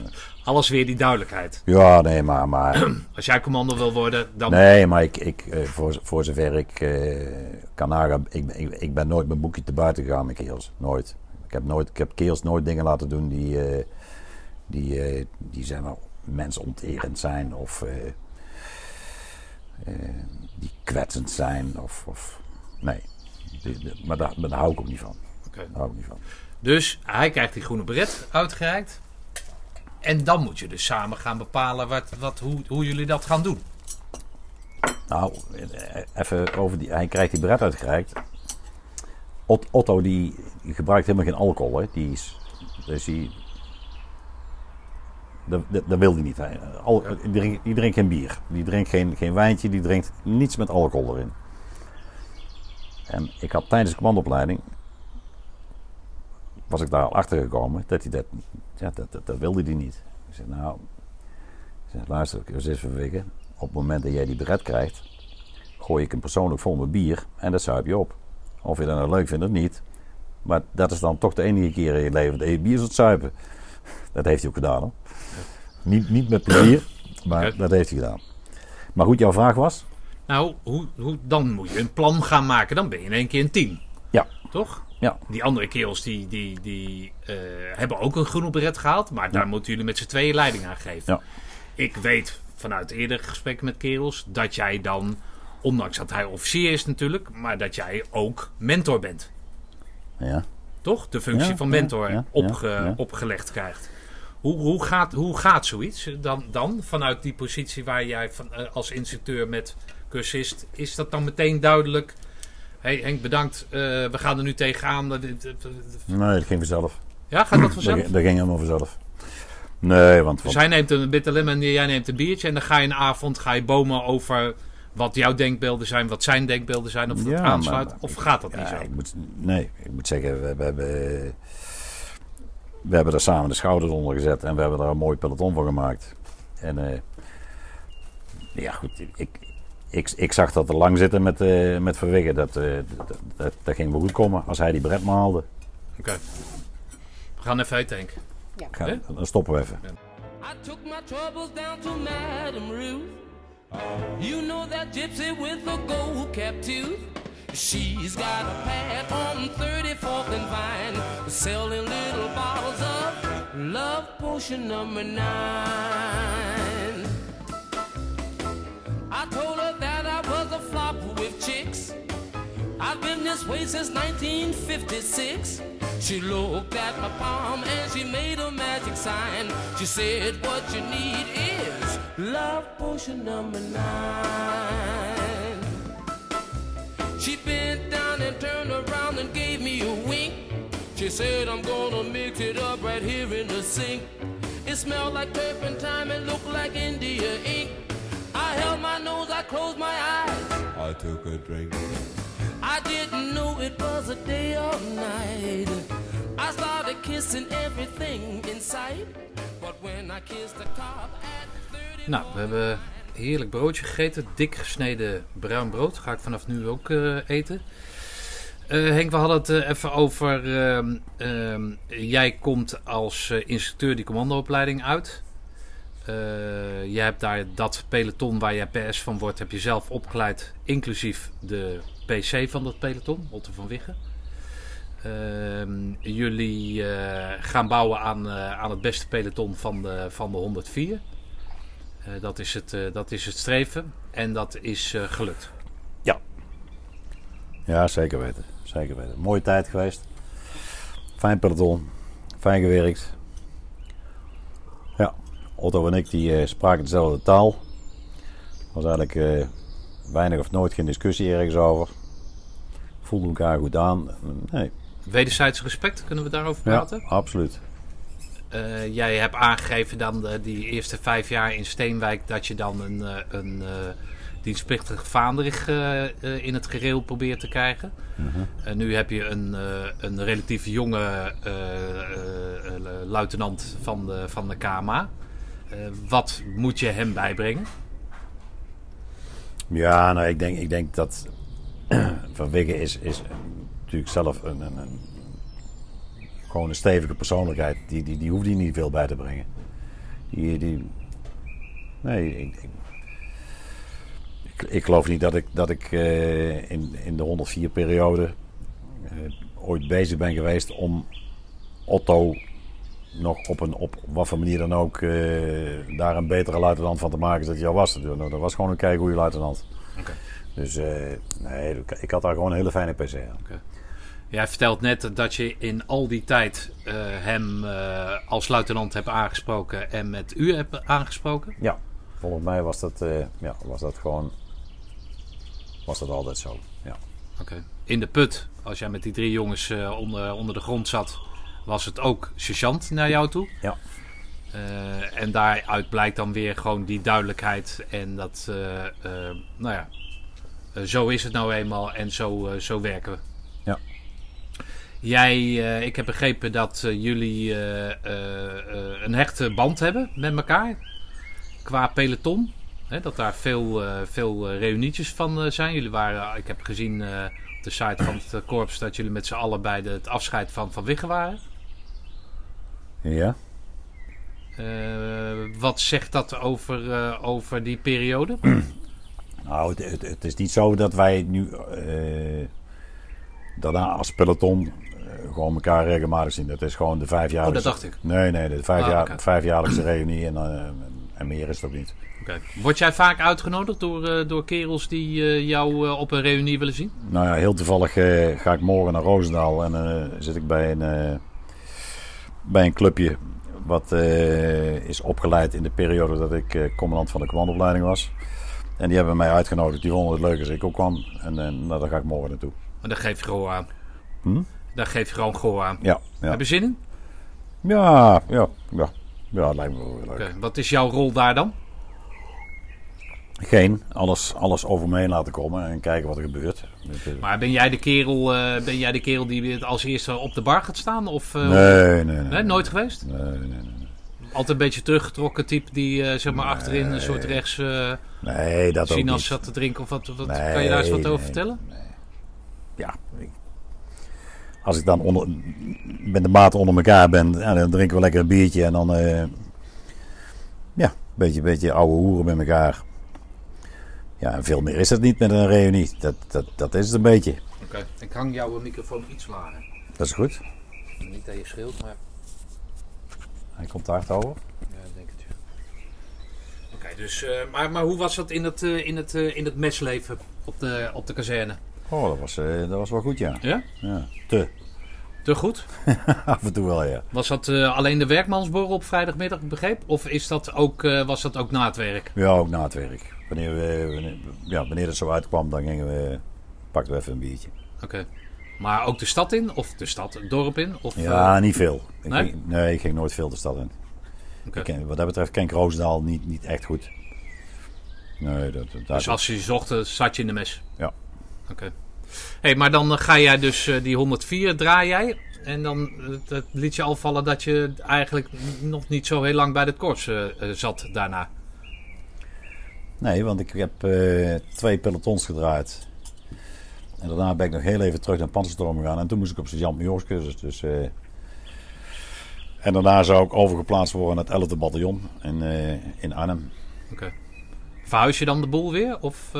nee. Alles weer die duidelijkheid. Ja, nee, maar... maar Als jij commando wil worden, dan... Nee, maar ik, ik, eh, voor, voor zover ik eh, kan nagaan, ik, ben- ik, ik ben nooit mijn boekje te buiten gegaan met keels. Nooit. Ik heb, nooit, ik heb keels nooit dingen laten doen die, eh, die, eh, die zeg maar, mensonterend zijn of eh, eh, die kwetsend zijn. Of, of, nee, maar, daar, maar daar hou ik ook niet van. Oké. Daar hou ik niet van. Dus hij krijgt die groene beret uitgereikt. En dan moet je dus samen gaan bepalen wat, wat, hoe, hoe jullie dat gaan doen. Nou, even over die. Hij krijgt die beret uitgereikt. Ot- Otto die gebruikt helemaal geen alcohol. Hè. Die is, dus die, dat, dat, dat wil hij niet. Hij, al, die, drinkt, die drinkt geen bier. Die drinkt geen, geen wijntje. Die drinkt niets met alcohol erin. En ik had tijdens de commandoopleiding. Was ik daar al achter gekomen dat hij dat. Ja, dat, dat, dat wilde hij niet. Ik zei, nou. Ik zeg, luister, eens even weken. Op het moment dat jij die beret krijgt, gooi ik hem persoonlijk vol met bier en dat zuip je op. Of je dat nou leuk vindt of niet. Maar dat is dan toch de enige keer in je leven dat je bier zult zuipen. Dat heeft hij ook gedaan hoor. Niet, niet met plezier, maar dat heeft hij gedaan. Maar goed, jouw vraag was? Nou, hoe, hoe, dan moet je een plan gaan maken. Dan ben je in één keer een team. Ja. Toch? Ja. Die andere kerels die, die, die eh, hebben ook een groene beret gehaald. Maar daar moeten jullie met z'n tweeën leiding aan geven. Ja. Ik weet vanuit eerdere gesprekken met kerels dat jij dan ondanks dat hij officier is natuurlijk, maar dat jij ook mentor bent. Ja. Toch? De functie van mentor opge- opgelegd krijgt. Hoe, hoe, gaat, hoe gaat zoiets dan, dan vanuit die positie waar jij van, eh, als instructeur met cursist, is dat dan meteen duidelijk? Hey Henk, bedankt. eh, we gaan er nu tegenaan. Eh, Nee, dat ging vanzelf. Ja, gaat dat vanzelf? dat ging helemaal vanzelf. Nee, want... Dus want- hij neemt een bitter lemon en jij neemt een biertje. En dan ga je een avond ga je bomen over wat jouw denkbeelden zijn, wat zijn denkbeelden zijn. Of dat Ja, aansluit. maar- of gaat dat niet Ja, zo? ik moet, nee, ik moet zeggen, we, we hebben, we hebben er samen de schouders onder gezet en we hebben daar een mooi peloton van gemaakt. En eh, ja, goed, ik, ik, ik zag dat er lang zitten met, eh met Verwiggen. Dat, eh, dat, dat, dat ging wel goed komen als hij die bret maar haalde. Oké. We gaan even uit, Henk. Hè? Dan stoppen we even. I took my troubles down to Madame Ruth. You know that gypsy with the gold cap tooth. She's got a pad on 34th and Vine, selling little bottles of love potion number nine. I told her that I was a flop with chicks. I've been this way since 1956. She looked at my palm and she made a magic sign. She said, What you need is love potion number nine. She bent down and turned around and gave me a wink. She said, I'm gonna mix it up right here in the sink. It smelled like turpentine and looked like India ink. I held my nose, I closed my eyes. I took a drink. I didn't know it was a day or night. I started kissing everything in sight. But when I kissed the top at 30 Nou, we hebben heerlijk broodje gegeten. Dik gesneden bruin brood. Ga ik vanaf nu ook eh, eten. Eh, Henk, we hadden het eh, even over. ehm, ehm, jij komt als instructeur die commandoopleiding uit. Eh, jij hebt daar dat peloton waar jij PS van wordt, heb je zelf opgeleid. Inclusief de PC van dat peloton, Otto van Wiggen. Ehm, jullie eh, gaan bouwen aan, eh, aan het beste peloton van de, van de 104. Eh, dat, is het, dat is het streven en dat is gelukt. Ja, zeker weten. Zeker weten. Mooie tijd geweest. Fijn peloton. Fijn gewerkt. Ja, Otto en ik die, eh, spraken dezelfde taal. Er was eigenlijk eh, weinig of nooit geen discussie ergens over. Voelden elkaar goed aan. Nee, Wederzijds respect, kunnen we daarover ja, praten? absoluut. Eh, jij hebt aangegeven dan eh, die eerste vijf jaar in Steenwijk dat je dan een, een dienstplichtig vaanderig eh, in het gereel probeert te krijgen. En nu heb je een, een relatief jonge luitenant van de, van de KMA. Eh, wat moet je hem bijbrengen? Ja, nou, ik denk, ik denk dat Van Wiggen is, is natuurlijk zelf een, een, een- gewoon een stevige persoonlijkheid. Die, die, die hoeft hij niet veel bij te brengen. Die, die, nee, ik, ik, ik, geloof niet dat ik, dat ik eh, in, in de 104-periode ooit bezig ben geweest om Otto nog op, een, op wat voor manier dan ook eh, daar een betere luitenant van te maken dan dat hij al was. Dat dat was gewoon een kei goede luitenant. Dus eh, nee, ik had daar gewoon een hele fijne PC aan. Jij vertelt net dat je in al die tijd eh, hem als luitenant hebt aangesproken en met u hebt aangesproken. Ja, volgens mij was dat, ja, was dat gewoon was dat altijd zo. Ja. Oké. In de put, als jij met die drie jongens onder, onder de grond zat, was het ook sergeant naar jou toe. Ja. Eh, en daaruit blijkt dan weer gewoon die duidelijkheid en dat, eh, eh, nou ja, zo is het nou eenmaal en zo, zo werken we. Ja. Jij, ik heb begrepen dat jullie een hechte band hebben met elkaar qua peloton. Hè, dat daar veel, veel reunietjes van zijn. Jullie waren, ik heb gezien op de site van het korps dat jullie met z'n allen bij de, het afscheid van Van Wiggen waren. Ja. Eh, wat zegt dat over, eh, over die periode? Nou, het, het, het is niet zo dat wij nu eh, daarna als peloton gewoon elkaar regelmatig zien. Dat is gewoon de vijfjaarlijkse... Oh, dat dacht ik. Nee, nee, de vijf Ah, vijfjaarlijkse reunie. En, eh, En meer is het ook niet. Oké. Word jij vaak uitgenodigd door, door kerels die jou op een reunie willen zien? Nou ja, heel toevallig ga ik morgen naar Roosendaal en zit ik bij een, bij een clubje wat eh, is opgeleid in de periode dat ik eh, commandant van de commandoopleiding was. En die hebben mij uitgenodigd. Die vonden het leuk als ik ook kwam. En eh, nou, daar ga ik morgen naartoe. Maar daar geef je gewoon aan. Hm? Daar geef je gewoon gewoon aan. Ja, ja. Heb je zin in? Ja, ja, ja. Ja, dat lijkt me wel leuk. Oké. Wat is jouw rol daar dan? Geen, alles, alles over me heen laten komen en kijken wat er gebeurt. Maar ben jij de kerel, eh, ben jij de kerel die als eerste op de bar gaat staan? Of, eh, Nee, nee, nee. nee, nooit geweest? Nee, nee, nee. Altijd een beetje teruggetrokken type die eh, zeg maar achterin een soort rechts Nee, dat ook niet. zat te drinken. Of wat, wat, Nee, kan je daar eens wat over vertellen? Ja, ik- als ik dan onder, met de maat onder elkaar ben, ja, dan drinken we lekker een biertje en dan, ja, een beetje, beetje oude hoeren met elkaar. Ja, en veel meer is het niet met een reunie. Dat, dat, dat is het een beetje. Oké, ik hang jouw microfoon iets lager. Dat is goed. Niet dat je scheelt, maar Hij komt hard over. ja, ik denk het. ja. Oké, dus, eh, maar, maar hoe was dat in het, eh, in het, eh, in het mesleven op de, op de kazerne? Oh, dat was, dat was wel goed, ja. Ja? ja. Te. Te goed? Af en toe wel, ja. Was dat alleen de werkmansborrel op vrijdagmiddag, begreep? Of is dat ook, was dat ook na het werk? Ja, ook na het werk. Wanneer, we, wanneer, ja, wanneer het zo uitkwam, dan gingen we, pakten we even een biertje. Oké. Maar ook de stad in? Of de stad, het dorp in? Of, Ja, eh, niet veel. Ik nee? ging, nee, ik ging nooit veel de stad in. oké. Ik ken- wat dat betreft ken ik Roosendaal niet, niet echt goed. Nee, dat, dat, Dus als je zocht, eh, zat je in de mes? Ja. Oké. hey, maar dan eh, ga jij dus die 104 draai jij. En dan dat liet je al vallen dat je eigenlijk nog niet zo heel lang bij eh, eh, zat daarna. Nee, want ik heb eh, twee pelotons gedraaid. En daarna ben ik nog heel even terug naar Panzerstorm gegaan. En toen moest ik op sergeant majorscursus. Dus, eh, en daarna zou ik overgeplaatst worden naar het 11e bataljon in, eh, in Arnhem. Oké. Verhuis je dan de boel weer? Of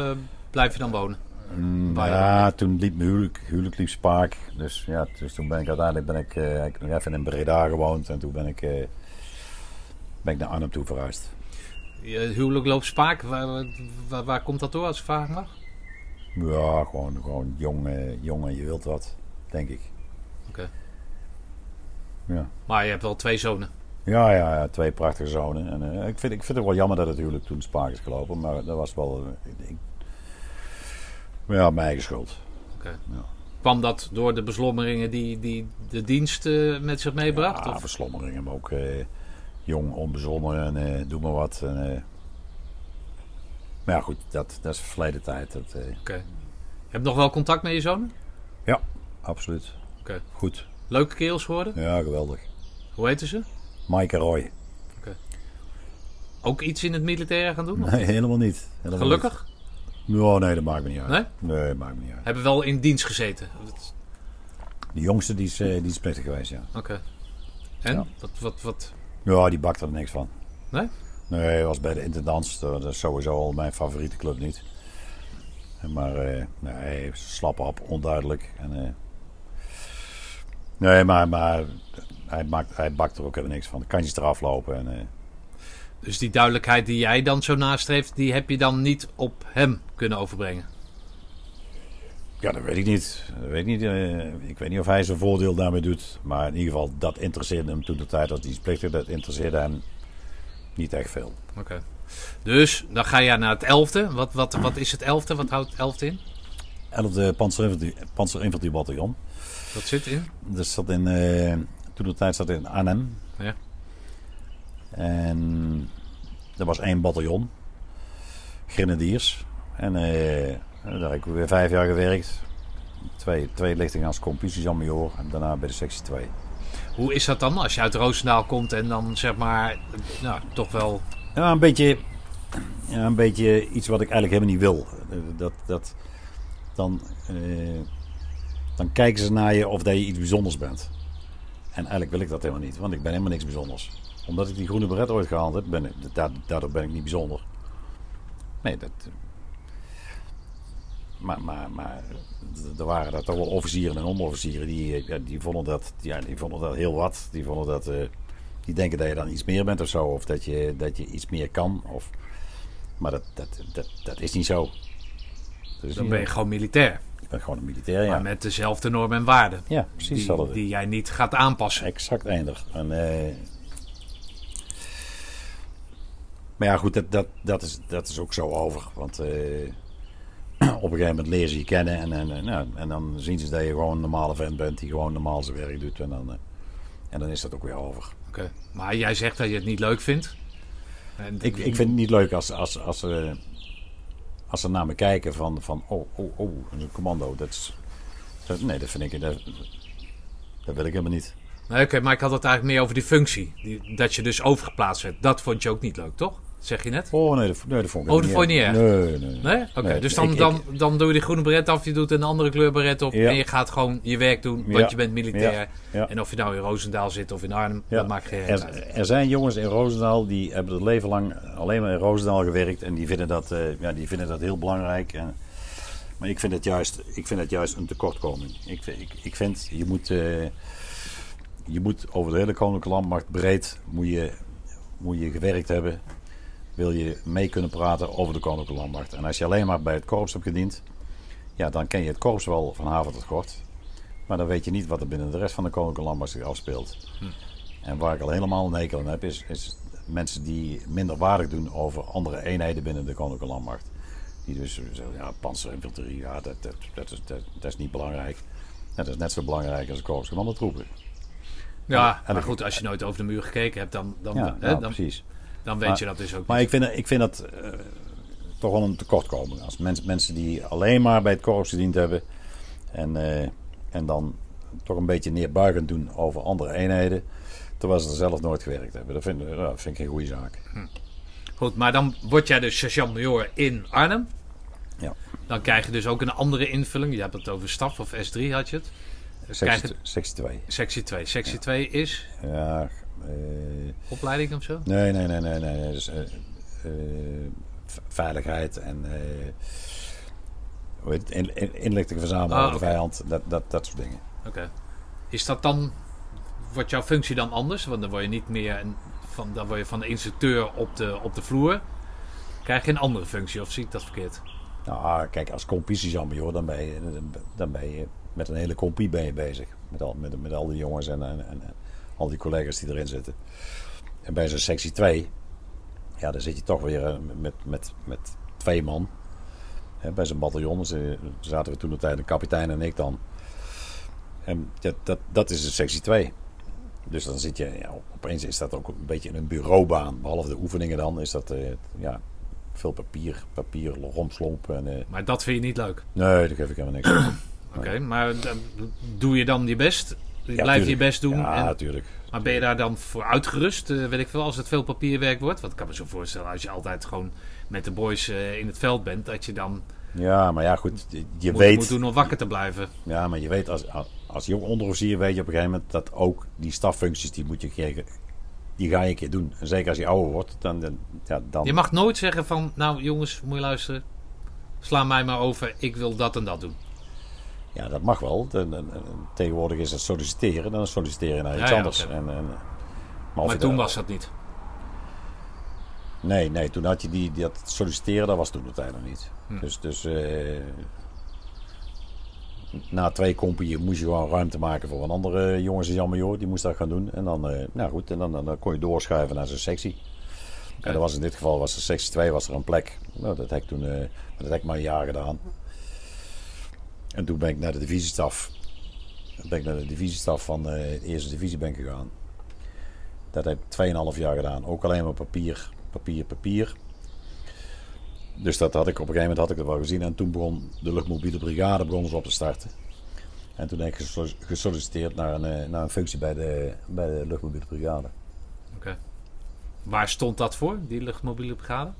blijf je dan wonen? Mm, ja, toen liep mijn huwelijk, huwelijk liep spaak. Dus ja, dus toen ben ik uiteindelijk ben ik, nog even in Breda gewoond. En toen ben ik, ben ik naar Arnhem toe verhuisd. Je huwelijk loopt spaak. Waar, waar, waar komt dat door als ik vragen mag? Ja, gewoon, gewoon jong, eh, jong en je wilt wat, denk ik. Oké. Ja. Maar je hebt wel twee zonen. Ja, ja, ja, twee prachtige zonen. En, eh, ik, vind, ik vind het wel jammer dat het huwelijk toen spaak is gelopen. Maar dat was wel... eh, ik, ja, mijn eigen schuld. Kwam dat door de beslommeringen die, die de dienst met zich meebracht? Ja, of? verslommeringen, maar ook jong, onbezonnen en eh, doe maar wat. En, eh, maar ja, goed, dat, dat is verleden tijd. Dat, eh, Oké. Je hebt nog wel contact met je zonen? ja, absoluut. Oké. Goed. Leuke kerels geworden? Ja, geweldig. Hoe heten ze? Mike en Roy. Ook iets in het militaire gaan doen? of? Nee, helemaal niet. Helemaal Gelukkig? Niet. Nee, dat maakt me niet uit. Nee? Nee, dat maakt me niet uit. Hebben wel in dienst gezeten. De jongste die is, die is plechtig geweest, ja. Oké. En? Ja. Wat, wat, wat? Ja, die bakt er niks van. Nee? Nee, hij was bij de intendants. Dat is sowieso al mijn favoriete club niet. Maar eh nee, slap op, onduidelijk. En, eh, nee, maar, maar hij, maakt, hij bakt er ook helemaal niks van. De kantjes eraf lopen. En, eh, Dus die duidelijkheid die jij dan zo nastreeft, die heb je dan niet op hem kunnen overbrengen? Ja, dat weet ik niet. Dat weet ik, niet eh, ik weet niet of hij zijn voordeel daarmee doet. Maar in ieder geval, dat interesseerde hem toen de tijd is plechtig. Dat interesseerde hem niet echt veel. Oké. Dus dan ga je naar het elfde. Wat, wat, wat is het elfde? Wat houdt het elfde in? 11e panzerinfanterie- panzerinfanteriebataljon. Wat zit in? Dat in, eh, toen de tijd zat in Arnhem. Ja. En er was één bataljon. Grenadiers. En eh, daar heb ik weer vijf jaar gewerkt. Twee, twee lichtingen als Major. En daarna bij de sectie 2. Hoe is dat dan als je uit Roosendaal komt en dan zeg maar, nou, toch wel... Ja, een beetje, ja, een beetje iets wat ik eigenlijk helemaal niet wil. Dat, dat, dan, eh, dan kijken ze naar je of dat je iets bijzonders bent. En eigenlijk wil ik dat helemaal niet, want ik ben helemaal niks bijzonders. Omdat ik die groene beret ooit gehaald heb, ben ik, da- daardoor ben ik niet bijzonder. Nee, dat. Maar, maar, maar er waren dat toch wel officieren en onderofficieren die, eh, ja, die, vonden dat, ja, die vonden dat heel wat. Die vonden dat. eh, die denken dat je dan iets meer bent of zo. Of dat je, dat je iets meer kan. Of, maar dat, dat, dat, dat is niet zo. Is Dan ben je gewoon militair. Ik ben gewoon een militair, ja. Maar met dezelfde normen en waarden. Ja, precies Die, die jij niet gaat aanpassen. Exact eindig. En, eh, maar ja, goed, dat, dat, dat, is, dat is ook zo over. Want op een gegeven moment leren ze je kennen. En, en, en, nou, en dan zien ze dat je gewoon een normale vent bent die gewoon normaal zijn werk doet. En dan, eh, en dan is dat ook weer over. Oké. Maar jij zegt dat je het niet leuk vindt. En Ik, ik vind het niet leuk als, als, als, ze als ze naar me kijken van, van oh, oh, oh, een commando. Dat is, dat, nee, dat vind ik, dat, dat wil ik helemaal niet. Nee, Oké, maar ik had het eigenlijk meer over die functie. Die, dat je dus overgeplaatst werd. Dat vond je ook niet leuk, toch? Zeg je net? Oh nee, dat, nee, dat vond ik Oh, dat vond je niet? Nee, nee. Nee? Oké, dus dan, ik- dan, dan doe je die groene beret af, je doet een andere kleur beret op Ja. en je gaat gewoon je werk doen, want Ja. je bent militair. Ja. En of je nou in Roosendaal zit of in Arnhem, dat maakt geen Er, uit. er zijn jongens in Roosendaal die hebben het leven lang alleen maar in Roosendaal gewerkt. En die vinden dat, eh, ja, die vinden dat heel belangrijk. En, maar ik vind het juist, ik vind het juist een tekortkoming. Ik, ik, ik vind, je moet, eh, je moet over de hele Koninklijke Landmacht breed moet je, moet je gewerkt hebben. Wil je mee kunnen praten over de Koninklijke Landmacht. En als je alleen maar bij het korps hebt gediend, ja, dan ken je het korps wel van haven tot gort. Maar dan weet je niet wat er binnen de rest van de Koninklijke Landmacht zich afspeelt. En waar ik al helemaal een hekel aan heb, is, is mensen die minder waardig doen over andere eenheden binnen de Koninklijke Landmacht. Die dus zeggen, ja, panzerinfanterie, ja, dat, dat, dat, is, dat, dat is niet belangrijk. Ja, dat is net zo belangrijk als de korpscommandotroepen. Ja, en maar goed, als je nooit over de muur gekeken hebt, dan, dan, Ja, hè, ja, dan, precies. Dan weet Maar- je dat dus ook Maar niet. ik vind, ik vind dat eh, toch wel een tekortkoming. Als mensen, mensen die alleen maar bij het korps gediend hebben en, eh, en dan toch een beetje neerbuigend doen over andere eenheden, terwijl ze er zelf nooit gewerkt hebben. Dat vind, dat vind ik geen goede zaak. Goed, maar dan word jij dus sergeant-major in Arnhem. Ja. Dan krijg je dus ook een andere invulling. Je hebt het over staf of S3 had je het. Sectie, je- sectie 2. Sectie 2. Sectie 2 is Ja, opleiding of zo? nee, nee, nee, nee. nee. Dus, eh, eh, veiligheid en eh, hoe heet het? In, in, inlichtingen verzamelen Ah, over de vijand. Dat, dat, dat soort dingen. Oké. Is dat dan, wordt jouw functie dan anders? Want dan word je niet meer een, van, dan word je van de instructeur op de, op de vloer. Krijg je een andere functie of zie ik dat verkeerd? Nou, kijk, als compie-sergeant-major, dan ben je, dan ben je met een hele compie ben je bezig. Met al, met, met al die jongens en, en, en al die collega's die erin zitten. En bij zo'n sectie 2, ja, dan zit je toch weer eh, met, met, met twee man. Hè, bij zo'n bataljon dus, eh, zaten we toen de tijd, een kapitein en ik dan. En dat, dat, dat is een sectie 2. Dus dan zit je, ja, opeens is dat ook een beetje een bureaubaan. Behalve de oefeningen dan, is dat eh, ja, veel papier, papier romslomp. En, Maar dat vind je niet leuk. nee, daar geef ik helemaal niks. Oké, maar doe je dan je best? Ja, je je tuurlijk. best doen? Ja, natuurlijk. maar ben je daar dan voor uitgerust? eh, weet ik veel, als het veel papierwerk wordt? Want ik kan me zo voorstellen, als je altijd gewoon met de boys eh, in het veld bent, dat je dan Ja, maar ja, goed. Je je moet, weet, moet doen om wakker te blijven. ja, maar je weet als, als jong onderofficier weet je op een gegeven moment dat ook die staffuncties die moet je krijgen, die ga je een keer doen. En zeker als je ouder wordt, dan, dan, ja, dan Je mag nooit zeggen van, nou jongens, moet je luisteren. Sla mij maar over, ik wil dat en dat doen. Ja, dat mag wel. De- de- de- tegenwoordig is het solliciteren, dan solliciteren je naar iets Ja, ja, anders. En, en, maar of Maar toen was dat niet. Nee, nee, toen had je die, die dat solliciteren, dat was toen de tijd nog niet. Hm. Dus, dus eh, na twee kompieën moest je gewoon ruimte maken voor een andere jongens en Major. Die moest dat gaan doen. En dan, eh, nou goed, en dan, dan, dan kon je doorschuiven naar zijn sectie. En dat was in dit geval, was de sectie 2, was er een plek. Nou, dat heb ik toen, eh, dat heb ik maar een jaar gedaan. En toen ben ik naar de divisiestaf. Ben ik naar de divisiestaf van de eerste divisie ben gegaan. Dat heb ik 2,5 jaar gedaan. Ook alleen maar papier, papier, papier. Dus dat had ik op een gegeven moment had ik dat wel gezien. En toen begon de luchtmobiele brigade begon ze op te starten. En toen heb ik geso- gesolliciteerd naar een, eh, naar een functie bij de, bij de luchtmobiele brigade. Oké. Waar stond dat voor, die luchtmobiele brigade?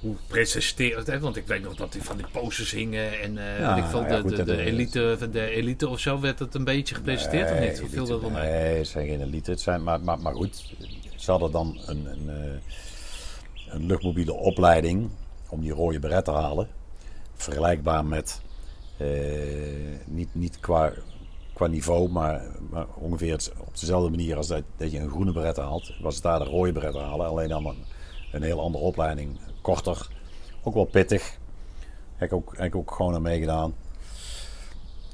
Hoe presenteerde het? Want ik weet nog dat die van die posters hingen en Ja, weet ik ja, de, goed, de, is- elite, de elite of zo werd het een beetje gepresenteerd of niet? Of viel dat wel mee? Nee, het zijn geen elite. Het zijn, maar, maar, maar goed, ze hadden dan een, een, eh, een luchtmobiele opleiding om die rode beret te halen. Vergelijkbaar met, eh, niet, niet qua, qua niveau, maar, maar ongeveer het- op dezelfde manier als dat, dat je een groene beret haalt, was het daar de rode beret halen. Alleen dan een, een heel andere opleiding, korter, ook wel pittig. Heb ik ook, heb ik ook gewoon aan meegedaan.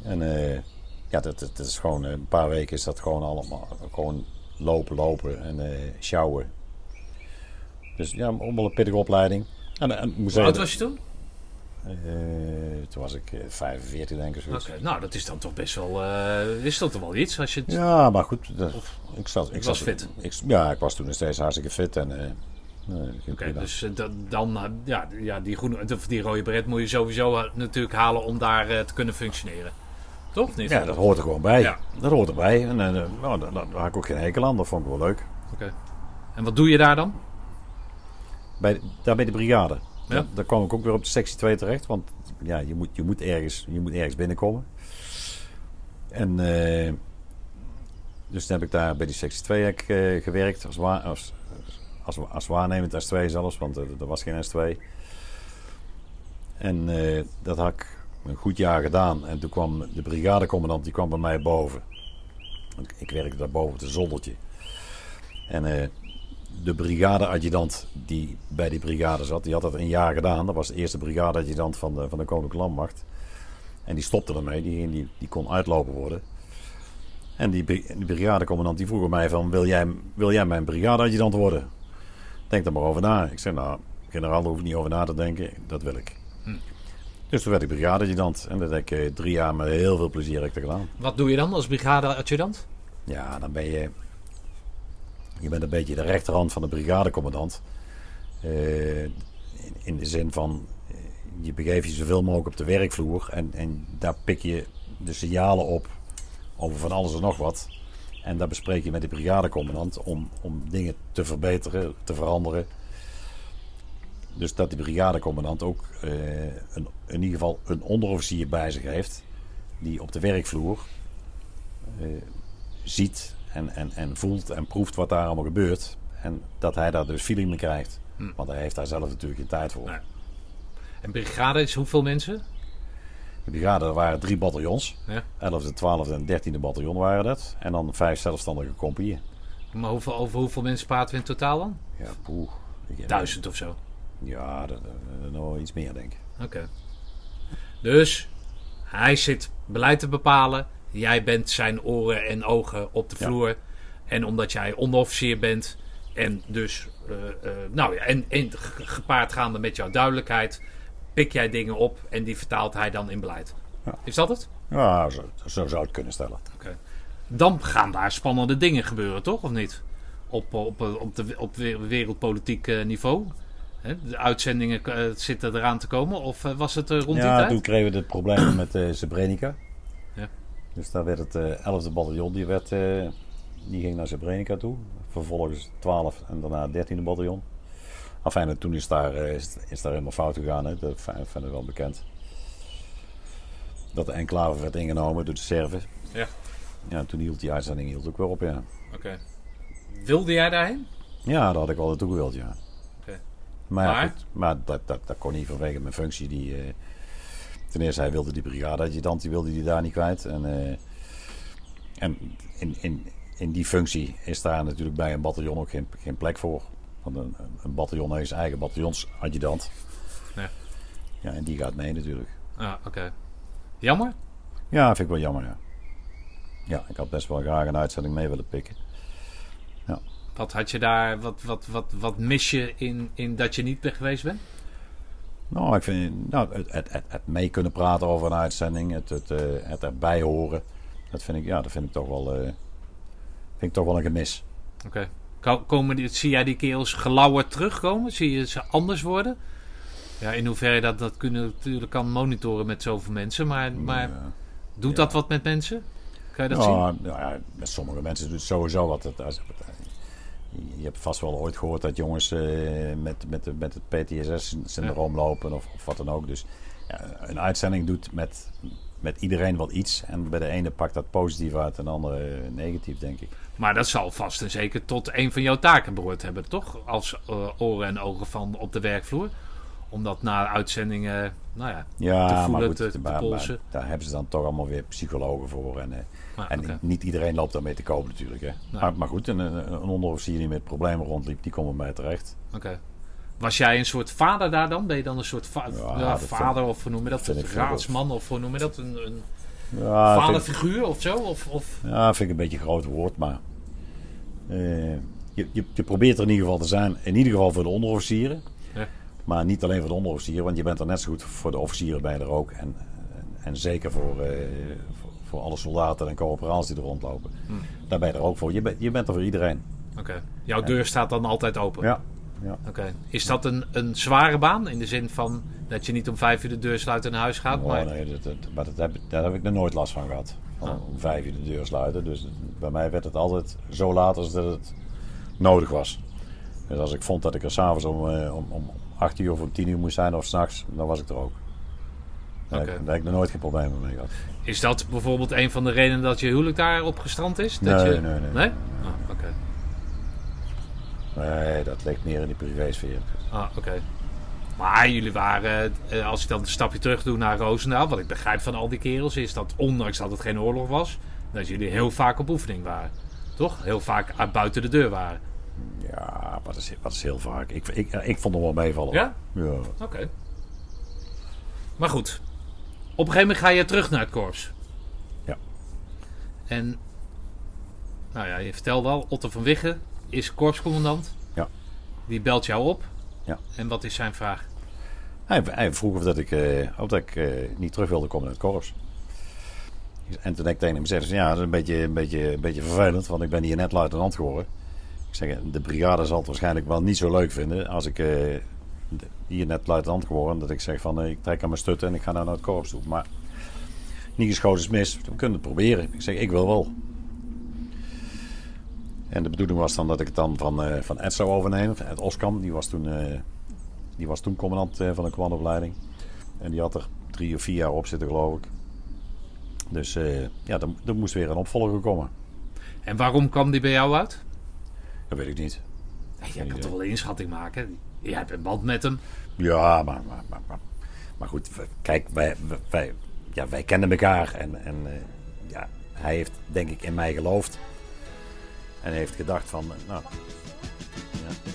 En eh, ja, dat, dat, dat is gewoon, eh, een paar weken is dat gewoon allemaal, gewoon lopen, lopen en eh sjouwen. Dus ja, ook wel een pittige opleiding. En, en Hoe oud was je toen? toen was ik eh, 45 denk ik. Oké, nou dat is dan toch best wel, is dat toch wel iets als je het... Ja, maar goed. dat- ik zat, ik was zat, fit? Ik, ja, ik was toen nog steeds hartstikke fit. En, nee, Oké, dus eh, da- dan, eh, ja, ja die, groene, of die rode beret moet je sowieso eh, natuurlijk halen om daar te kunnen functioneren. Toch? of Niet? ja, dat hoort er gewoon bij. Ja. Dat hoort erbij. En nou, daar, daar had ik ook geen hekel aan. Dat vond ik wel leuk. Oké. En wat doe je daar dan? Bij, daar bij de brigade. Ja. Daar, daar kwam ik ook weer op de sectie 2 terecht. Want ja, je, moet, je, moet ergens, je moet ergens binnenkomen. En eh, dus toen heb ik daar bij die sectie 2 heb ik, eh, gewerkt. Als, als, als, als waarnemend S2 zelfs. Want er, was geen S2. En eh, dat had ik een goed jaar gedaan. En toen kwam de brigadecommandant die kwam bij mij boven. Want Ik werkte daar boven het zoldertje. En eh, de brigadeadjudant die bij die brigade zat, die had dat een jaar gedaan. Dat was de eerste brigadeadjudant van de, van de Koninklijke Landmacht. En die stopte ermee, die, die, die kon uitlopen worden. En die, die brigadecommandant die vroeg mij van, wil jij, wil jij mijn brigadeadjudant worden? Denk er maar over na. Ik zei, nou, generaal, daar hoef ik niet over na te denken. Dat wil ik. Dus toen werd ik brigadeadjudant. En dat heb ik eh, drie jaar met heel veel plezier heb ik gedaan. Wat doe je dan als brigade-adjudant? Ja, dan ben je. Je bent een beetje de rechterhand van de brigadecommandant. Eh, in, in de zin van. eh, Je begeeft je zoveel mogelijk op de werkvloer. En, en daar pik je de signalen op. Over van alles en nog wat. En daar bespreek je met de brigadecommandant. Om, om dingen te verbeteren, te veranderen. Dus dat de brigadecommandant ook eh, een, in ieder geval een onderofficier bij zich heeft. Die op de werkvloer eh, ziet en, en, en voelt en proeft wat daar allemaal gebeurt. En dat hij daar dus feeling mee krijgt. Want hij heeft daar zelf natuurlijk geen tijd voor. Nee. En brigade is hoeveel mensen? Brigade, er waren drie bataljons. Ja. 11e, 12e en 13e bataljon waren dat. En dan vijf zelfstandige compagnieën. Maar hoeveel, over hoeveel mensen praten we in totaal dan? Ja, poeh. Duizend of zo. Ja, dat, dat- nog iets meer denk ik. Oké. Dus hij zit beleid te bepalen. Jij bent zijn oren en ogen op de Ja. vloer. En omdat jij onderofficier bent en dus eh, eh, nou ja, en, en ge- gepaard gaande met jouw duidelijkheid, pik jij dingen op en die vertaalt hij dan in beleid. Ja. Is dat het? Ja, zo, zo zou het kunnen stellen. Oké. Dan gaan daar spannende dingen gebeuren, toch? Of niet? Op, op, op, de, op we- wereldpolitiek eh, niveau. De uitzendingen eh, zitten eraan te komen. Of eh, was het eh, rond die Ja, tijd? toen kregen we het probleem met eh Srebrenica. Ja. Dus daar werd het eh 11e bataljon, die, werd, eh, die ging naar Srebrenica toe. Vervolgens 12 en daarna 13e bataljon. Enfin, en toen is daar, eh, is, is daar helemaal fout gegaan. Hè. Dat vind ik wel bekend. Dat de enclave werd ingenomen door de Serven. Ja. Ja, toen hield die uitzending hield ook weer op, ja. Oké. Wilde jij daarheen? Ja, daar had ik wel naartoe gewild, ja. Maar, Maar? goed, maar dat, dat, dat kon niet vanwege mijn functie. Die, eh, ten eerste, hij wilde die brigadeadjudant, die wilde die daar niet kwijt. En, eh, en in, in, in die functie is daar natuurlijk bij een bataljon ook geen, geen plek voor. Want een, een bataljon heeft zijn eigen bataljonsadjudant. Ja. Ja, en die gaat mee natuurlijk. Ah, oké. Jammer? Ja, vind ik wel jammer, ja. Ja, ik had best wel graag een uitzending mee willen pikken. Wat had je daar, wat, wat, wat, wat mis je in, in dat je niet weg geweest bent? Nou, ik vind nou, het, het, het, het mee kunnen praten over een uitzending, het, het, eh, het erbij horen, dat vind ik, ja, dat vind ik toch wel, eh, vind ik toch wel een gemis. Oké. Komen die, zie jij die kerels gelauwerd terugkomen? Zie je ze anders worden? Ja, in hoeverre dat, dat kunnen natuurlijk kan monitoren met zoveel mensen. Maar, maar Ja. doet ja. dat wat met mensen? Kan je dat zien? Ja, nou ja, met sommige mensen doet het sowieso wat. Het, als, je hebt vast wel ooit gehoord dat jongens eh, met, met, met het PTSS-syndroom lopen of, of wat dan ook. Dus ja, een uitzending doet met, met iedereen wel iets. En bij de ene pakt dat positief uit en de andere eh, negatief, denk ik. Maar dat zal vast en zeker tot een van jouw taken behoord hebben, toch? Als eh, oren en ogen van op de werkvloer. om dat na uitzendingen, nou ja, Ja, te voelen, maar goed, te, te maar- maar polsen. daar hebben ze dan toch allemaal weer psychologen voor. En, eh, Maar, en niet iedereen loopt daarmee te koop natuurlijk. Hè. Maar, maar goed, een, een onderofficier die met problemen rondliep, die komt bij mij terecht. Oké. Was jij een soort vader daar dan? Ben je dan een soort va- Ja, vader vind- of hoe noem je dat? Een raadsman of hoe noem je dat? Een, een Ja, ik- vaderfiguur of zo? Of, of... ja, vind ik een beetje een groot woord, maar eh, je, je, je probeert er in ieder geval te zijn. In ieder geval voor de onderofficieren. Ja. Maar niet alleen voor de onderofficieren, want je bent er net zo goed voor de officieren bij er ook. En, en, en zeker voor, eh, voor, voor alle soldaten en corporals die er rondlopen. Hmm. Daar ben je er ook voor. Je, bent je bent er voor iedereen. Oké. Jouw deur staat dan altijd open? Ja. Ja. Oké. Is dat een, een zware baan? In de zin van dat je niet om vijf uur de deur sluit en naar huis gaat? Oh, maar... nee, dat, dat- maar dat heb, daar heb ik er nooit last van gehad. Om Ah. om vijf uur de deur sluiten. Dus bij mij werd het altijd zo laat als dat het nodig was. Dus als ik vond dat ik er s'avonds om, eh, om, om acht uur of om tien uur moest zijn of s'nachts, dan was ik er ook. Daar, heb, Oké. ik- daar heb ik er nooit geen problemen mee gehad. Is dat bijvoorbeeld een van de redenen dat je huwelijk daarop gestrand is? Dat Nee, je... nee, nee. Nee? Ah, oké. Nee, dat ligt meer in die privésfeer. Ah, oké. Maar jullie waren, eh, als ik dan een stapje terug doe naar Roosendaal, wat ik begrijp van al die kerels, is dat ondanks dat het geen oorlog was, dat jullie heel vaak op oefening waren. Toch? Heel vaak uit buiten de deur waren. Ja, wat is, wat is heel vaak. Ik, ik, ik vond hem wel meevallen. Ja? Ja. Oké. Maar goed. Op een gegeven moment ga je terug naar het korps. Ja. En, nou ja, je vertelde al, Otto van Wiggen is korpscommandant. Ja. Die belt jou op. Ja. En wat is zijn vraag? Hij, hij vroeg of, dat ik, eh, of dat ik eh, niet terug wilde komen in het korps. En toen ik tegen hem gezegd, ja, dat is een beetje, een, beetje, een beetje vervelend, want ik ben hier net luitenant geworden. Ik zeg, de brigade zal het waarschijnlijk wel niet zo leuk vinden als ik eh, hier net luitenant geworden. Dat ik zeg van, ik trek aan mijn stutten en ik ga nou naar het korps toe. Maar niet geschoten is mis, we kunnen het proberen. Ik zeg, ik wil wel. En de bedoeling was dan dat ik het dan van, eh van Ed zou overnemen. Ed Oskam, die was toen... eh, die was toen commandant eh, van de commandoopleiding. En die had er drie of vier jaar op zitten, geloof ik. Dus ja, er, er moest weer een opvolger komen. En waarom kwam die bij jou uit? Dat weet ik niet. Jij kan toch wel een inschatting maken? Jij hebt een band met hem. Ja, maar, maar, maar, maar, maar goed, kijk, wij, wij, ja, wij kennen elkaar. En, en ja, hij heeft denk ik in mij geloofd. En heeft gedacht van, nou... Ja,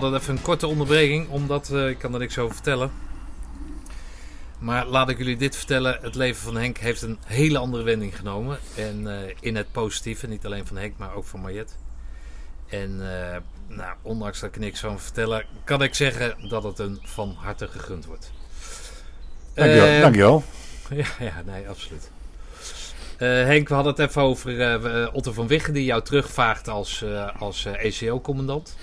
hadden even een korte onderbreking, omdat eh, ik kan er niks over vertellen. Maar laat ik jullie dit vertellen. Het leven van Henk heeft een hele andere wending genomen. En eh, in het positieve, niet alleen van Henk, maar ook van Mariette. En eh, nou, ondanks dat ik niks van vertellen, kan ik zeggen dat het een van harte gegund wordt. Dankjewel. Eh, dankjewel. ja, ja, nee, absoluut. Henk, we hadden het even over Otto van Wiggen die jou terugvaagt als, als ECO-commandant.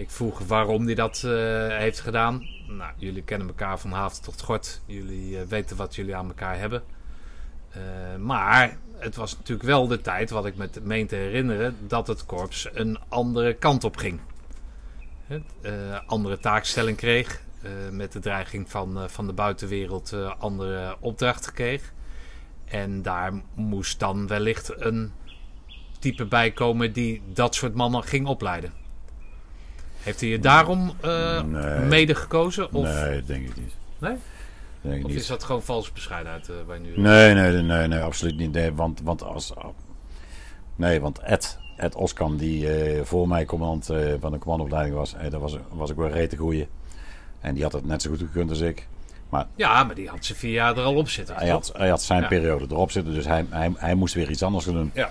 Ik vroeg waarom hij dat eh, heeft gedaan. Nou, jullie kennen elkaar van haven tot gort. Jullie eh, weten wat jullie aan elkaar hebben. Eh, maar het was natuurlijk wel de tijd, wat ik me meen te herinneren, dat het korps een andere kant op ging. Eh, andere taakstelling kreeg. met de dreiging van, van de buitenwereld andere opdrachten kreeg. En daar moest dan wellicht een type bij komen die dat soort mannen ging opleiden. Heeft hij je daarom eh, Nee. mede gekozen? Of, Nee, denk ik niet. Nee? Denk ik of niet. is dat gewoon valse bescheidenheid eh, waar je nu... Nee, nee, nee, nee, absoluut niet. Nee, want, want als. Nee, want Ed, Ed Oskam, die eh, voor mij commandant eh, van de commandoopleiding was, eh, dat was, was ik wel rete goeie. En die had het net zo goed gekund als ik. Ja, maar die had ze vier jaar er al op zitten. Hij had, hij had zijn Ja. periode erop zitten, dus hij, hij, hij moest weer iets anders gaan doen. Ja.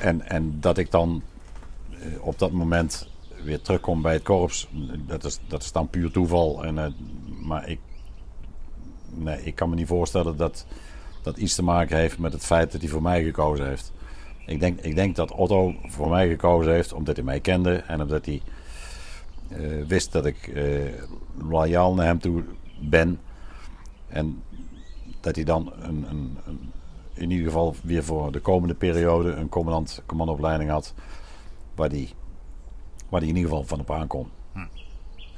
En, en dat ik dan eh, op dat moment weer terugkom bij het korps, dat is, dat is dan puur toeval. En, eh, maar ik, nee, ik kan me niet voorstellen dat dat iets te maken heeft met het feit dat hij voor mij gekozen heeft. Ik denk, ik denk dat Otto voor mij gekozen heeft omdat hij mij kende en omdat hij eh, wist dat ik eh, loyaal naar hem toe ben. En dat hij dan een, een, in ieder geval weer voor de komende periode een commandant, commandoopleiding had. Waar hij waar die in ieder geval van op aankom.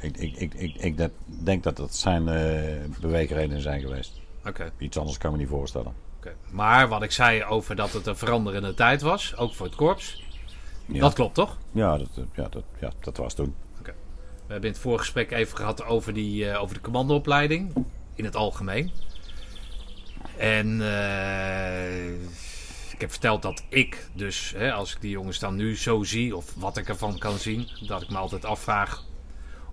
Ik, ik, ik, ik, ik dat- denk dat dat zijn eh beweegredenen zijn geweest. Oké. Iets anders kan ik me niet voorstellen. Oké. Maar wat ik zei over dat het een veranderende tijd was, ook voor het korps, Ja, dat klopt toch? ja, dat, ja, dat, ja, dat was toen. We hebben in het voorgesprek even gehad over, die, eh, over de commandoopleiding in het algemeen. En eh, ik heb verteld dat ik dus, hè, als ik die jongens dan nu zo zie, of wat ik ervan kan zien, dat ik me altijd afvraag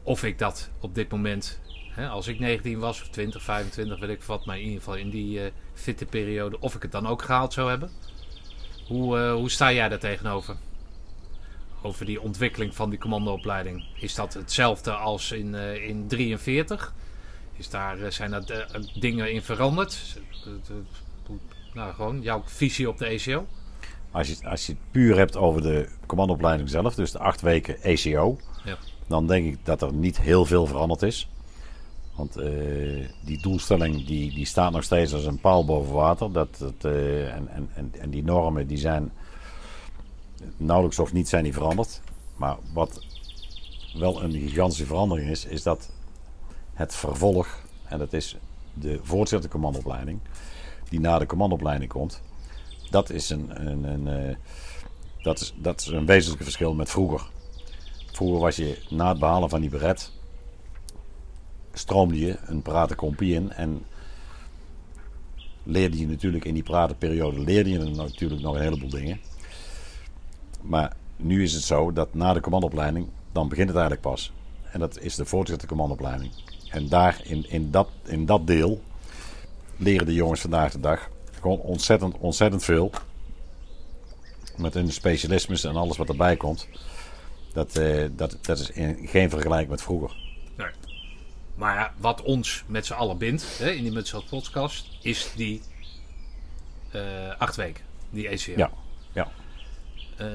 of ik dat op dit moment, hè, als ik 19 was, of 20, 25, weet ik wat, maar in ieder geval in die eh, fitte periode, of ik het dan ook gehaald zou hebben. Hoe, eh, hoe sta jij daar tegenover? over die ontwikkeling van die commandoopleiding. Is dat hetzelfde als in, eh in 43? Is daar, zijn eh, dingen in veranderd? Nou, gewoon jouw visie op de ECO? Als je, als je het puur hebt over de commandoopleiding zelf, dus de acht weken ECO, Ja. dan denk ik dat er niet heel veel veranderd is. Want eh, die doelstelling die, die staat nog steeds als een paal boven water. Dat, dat, eh, en, en, en, die normen die zijn nauwelijks of niet zijn die veranderd. Maar wat wel een gigantische verandering is, is dat het vervolg, en dat is de voortgezette commandoopleiding, die na de commandoopleiding komt, dat is een, een, een, eh, dat is, dat is een wezenlijk verschil met vroeger. Vroeger was je na het behalen van die beret, stroomde je een paratenkompie in en leerde je natuurlijk in die pratenperiode leerde je natuurlijk nog een heleboel dingen. Maar nu is het zo dat na de commandoopleiding, dan begint het eigenlijk pas. En dat is de voortgezette commandoopleiding. En daar, in, in, dat, in dat deel, leren de jongens vandaag de dag gewoon ontzettend, ontzettend veel. Met hun specialismes en alles wat erbij komt. Dat, eh, dat, dat is in, geen vergelijking met vroeger. Nee. Maar ja, wat ons met z'n allen bindt hè, in die Mutself podcast, is die eh, acht weken, die ECO. Ja, ja. Eh,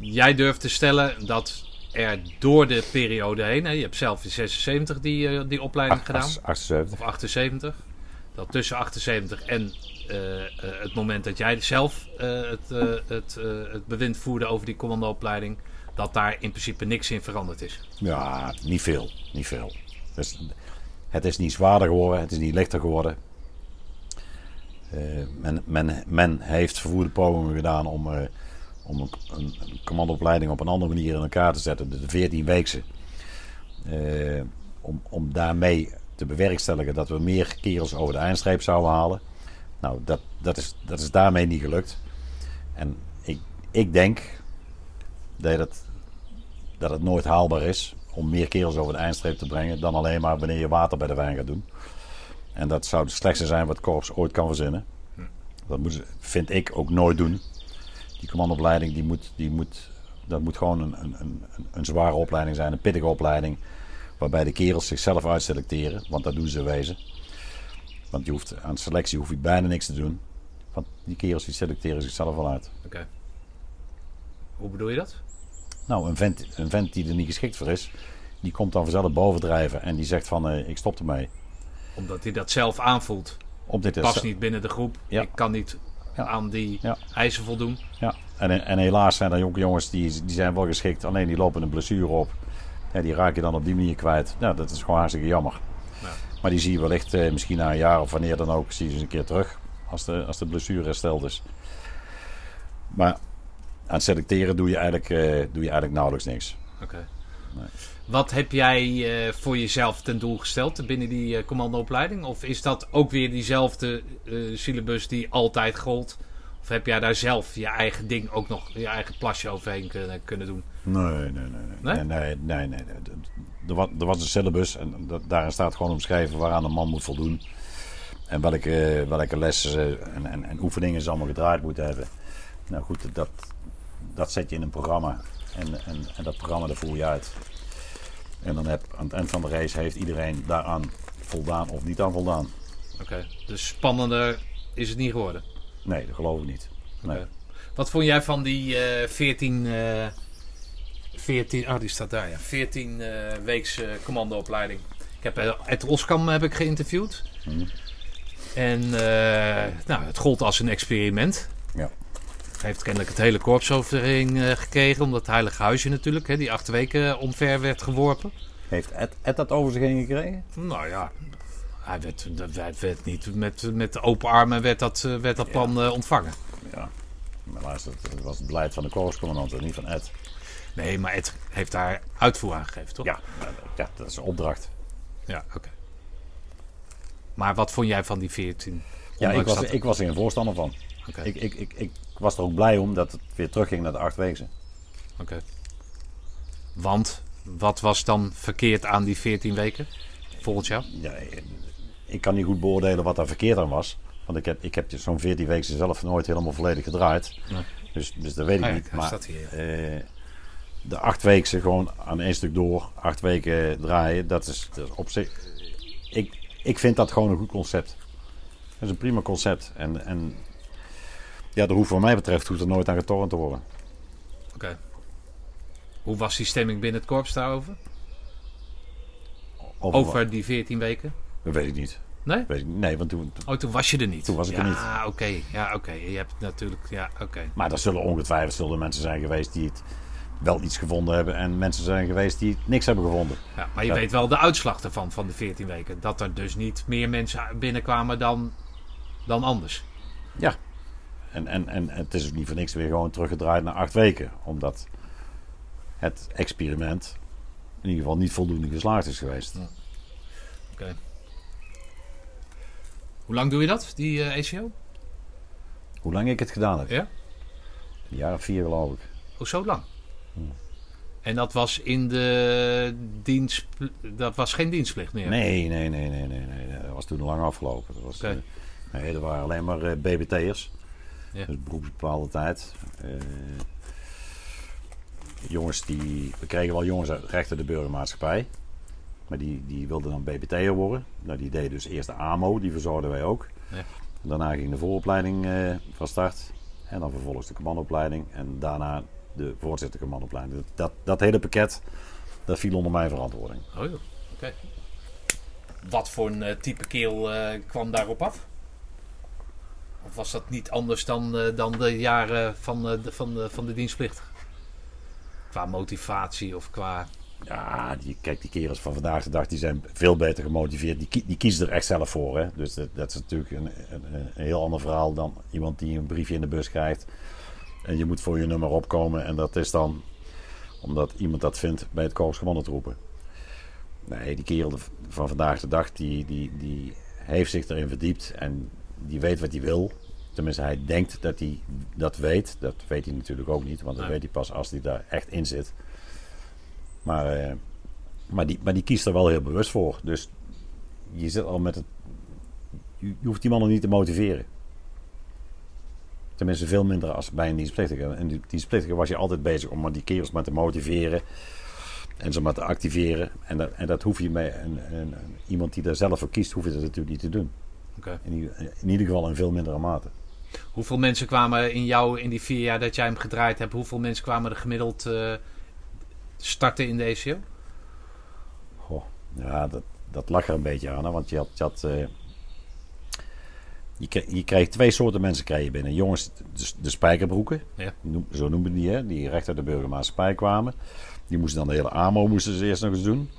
jij durft te stellen dat er door de periode heen, hè, je hebt zelf in 76 die, die opleiding gedaan. 78. of 78. Dat tussen 78 en eh, eh, het moment dat jij zelf eh, het, het, het bewind voerde over die commandoopleiding, dat daar in principe niks in veranderd is. Ja, niet veel. Niet veel. Dus, het is niet zwaarder geworden, het is niet lichter geworden. Men, men, men heeft vervoerde pogingen gedaan om, om een, commandoopleiding op een andere manier in elkaar te zetten. De 14 weekse. Eh, om, om daarmee te bewerkstelligen dat we meer kerels over de eindstreep zouden halen. Nou, dat, dat, is, dat is daarmee niet gelukt. En ik, ik denk dat het, dat het nooit haalbaar is om meer kerels over de eindstreep te brengen dan alleen maar wanneer je water bij de wijn gaat doen. En dat zou het slechtste zijn wat korps ooit kan verzinnen. Dat moet, vind ik ook nooit doen. Die commandoopleiding, die moet, die moet, dat moet gewoon een, een, een, een zware opleiding zijn, een pittige opleiding. Waarbij de kerels zichzelf uitselecteren, want dat doen ze wezen. Want je hoeft, aan selectie hoef je bijna niks te doen. Want die kerels die selecteren zichzelf wel uit. Oké. Hoe bedoel je dat? Nou, een vent, een vent die er niet geschikt voor is, die komt dan vanzelf bovendrijven en die zegt van eh, ik stop ermee. Omdat hij dat zelf aanvoelt. Om dit Past niet binnen de groep. Ja. Ik kan niet Ja. aan die Ja. eisen voldoen. Ja, en, en helaas zijn er jonge jongens die, die zijn wel geschikt, alleen die lopen een blessure op. Ja, die raak je dan op die manier kwijt. Nou, dat is gewoon hartstikke jammer. Ja. Maar die zie je wellicht eh, misschien na een jaar of wanneer dan ook, zie je ze een keer terug. Als de, als de blessure hersteld is. Maar aan het selecteren doe je eigenlijk, eh, doe je eigenlijk nauwelijks niks. Oké. Nee. Wat heb jij eh, voor jezelf ten doel gesteld binnen die eh, commandoopleiding? Of is dat ook weer diezelfde eh, syllabus die altijd gold? Of heb jij daar zelf je eigen ding ook nog, je eigen plasje overheen kunnen, kunnen doen? Nee, nee, nee. Nee? Nee, nee, nee. nee. Er, was, er was een syllabus en dat, daarin staat gewoon omschreven waaraan een man moet voldoen. En welke, welke lessen en, en, en oefeningen ze allemaal gedraaid moeten hebben. Nou goed, dat, dat zet je in een programma. En, en, en dat programma dat voer je uit. En dan heb, aan het eind van de race heeft iedereen daaraan voldaan of niet aan voldaan. Oké, dus spannender is het niet geworden. Nee, dat geloof ik niet. Nee. Oké. Wat vond jij van die eh 14, eh 14, oh die staat daar ja, 14 eh weeks eh, commandoopleiding. Ik heb eh, Ed Roskam heb ik geïnterviewd. Mhm. En eh, nou, het gold als een experiment. Ja. Hij heeft kennelijk het hele korps overheen eh, gekregen, omdat het heilige huisje natuurlijk, hè, die acht weken omver werd geworpen. Heeft Ed, Ed dat over zich heen gekregen? Nou ja, hij werd, werd, werd niet met, met open armen werd dat, eh, werd dat plan eh, ontvangen. Ja. Maar luister, het was het beleid van de korpscommandant en niet van Ed. Nee, maar Ed heeft daar uitvoer aan gegeven, toch? Ja, ja dat is een opdracht. Ja, oké. Maar wat vond jij van die 14? Ja, ik was, ik was er een voorstander van. Oké, Ik, ik, ik, ik was er ook blij om dat het weer terugging naar de acht weken. oké. Want wat was dan verkeerd aan die 14 weken? Volgens jou? Ja, ik kan niet goed beoordelen wat daar verkeerd aan was. Want ik heb, ik heb zo'n 14 weken zelf nooit helemaal volledig gedraaid. Nee. Dus, dus dat weet ik Ah ja, niet. Maar eh, de acht weken gewoon aan één stuk door, acht weken draaien, dat is, dat is op zich. Ik, ik vind dat gewoon een goed concept. Dat is een prima concept. En, en ja, er hoeft, wat mij betreft, hoeft er nooit aan getornd te worden. Oké. Hoe was die stemming binnen het korps daarover? Over, Over die 14 weken? Dat weet ik niet. Nee? Weet ik, niet. nee, want toen, Oh, toen was je er niet. Toen was ik er niet. Ja, oké. Ja, oké. Je hebt natuurlijk... Ja, oké. Maar er zullen ongetwijfeld zullen mensen zijn geweest die het wel iets gevonden hebben. En mensen zijn geweest die niks hebben gevonden. Ja, maar je weet wel de uitslag ervan, van de 14 weken. Dat er dus niet meer mensen binnenkwamen dan, dan anders. Ja. En, en, en het is ook niet voor niks weer gewoon teruggedraaid naar acht weken. Omdat het experiment in ieder geval niet voldoende geslaagd is geweest. Oké. Hoe lang doe je dat, die eh ACO? Hoe lang ik het gedaan heb? Ja? Een jaar of vier geloof ik. Oh, zo lang? En dat was in de dienst... Dat was geen dienstplicht meer? Nee, nee, nee, nee, nee, nee. Dat was toen lang afgelopen. Dat was, Oké. eh, nee, er waren alleen maar eh, BBT'ers. Ja. Dus beroepsbepaalde tijd. Jongens die... We kregen wel jongens uit recht uit de burgermaatschappij. Maar die, die wilden dan BBT'er worden. Nou, die deden dus eerst de AMO. Die verzorgden wij ook. Ja. Daarna ging de vooropleiding eh, van start. En dan vervolgens de commandoopleiding. En daarna de voortzitter commandoopleiding. Dat, dat, dat hele pakket, dat viel onder mijn verantwoording. Oh joh, oké. Wat voor een eh, type keel eh, kwam daarop af? Of was dat niet anders dan, dan de jaren van, de, van, de, van de dienstplicht? Qua motivatie of qua... Ja, die, kijk, die kerels van vandaag de dag die zijn veel beter gemotiveerd. Die, die kiezen er echt zelf voor. Hè? Dus dat, dat is natuurlijk een, een, een heel ander verhaal dan iemand die een briefje in de bus krijgt. En je moet voor je nummer opkomen. En dat is dan omdat iemand dat vindt bij het Korps Commandotroepen. Nee, die kerel van vandaag de dag die, die, die heeft zich erin verdiept. En die weet wat hij wil. Tenminste, hij denkt dat hij dat weet. Dat weet hij natuurlijk ook niet. Want dat Nee. weet hij pas als hij daar echt in zit. Maar, eh, maar, die, maar die kiest er wel heel bewust voor. Dus je zit al met het. Je, je hoeft die mannen niet te motiveren. Tenminste, veel minder als bij een dienstplichtige. En die dienstplichtige was je altijd bezig om maar die kerels maar te motiveren. En ze maar te activeren. En dat, en dat hoef je bij een, iemand die daar zelf voor kiest, hoef je dat natuurlijk niet te doen. In, ieder- in ieder geval in veel mindere mate. Hoeveel mensen kwamen in jou in die vier jaar dat jij hem gedraaid hebt? Hoeveel mensen kwamen er gemiddeld eh, starten in de? Goh, ja, dat, dat lag er een beetje aan. Hè? Want je had. Je, had eh, je, kreeg, je kreeg twee soorten mensen kreeg je binnen. Jongens, de, de spijkerbroeken. Ja. Noem- Zo noemen die, hè? Die recht uit de burgermaatschappij kwamen. Die moesten dan de hele AMO moesten ze eerst nog eens doen.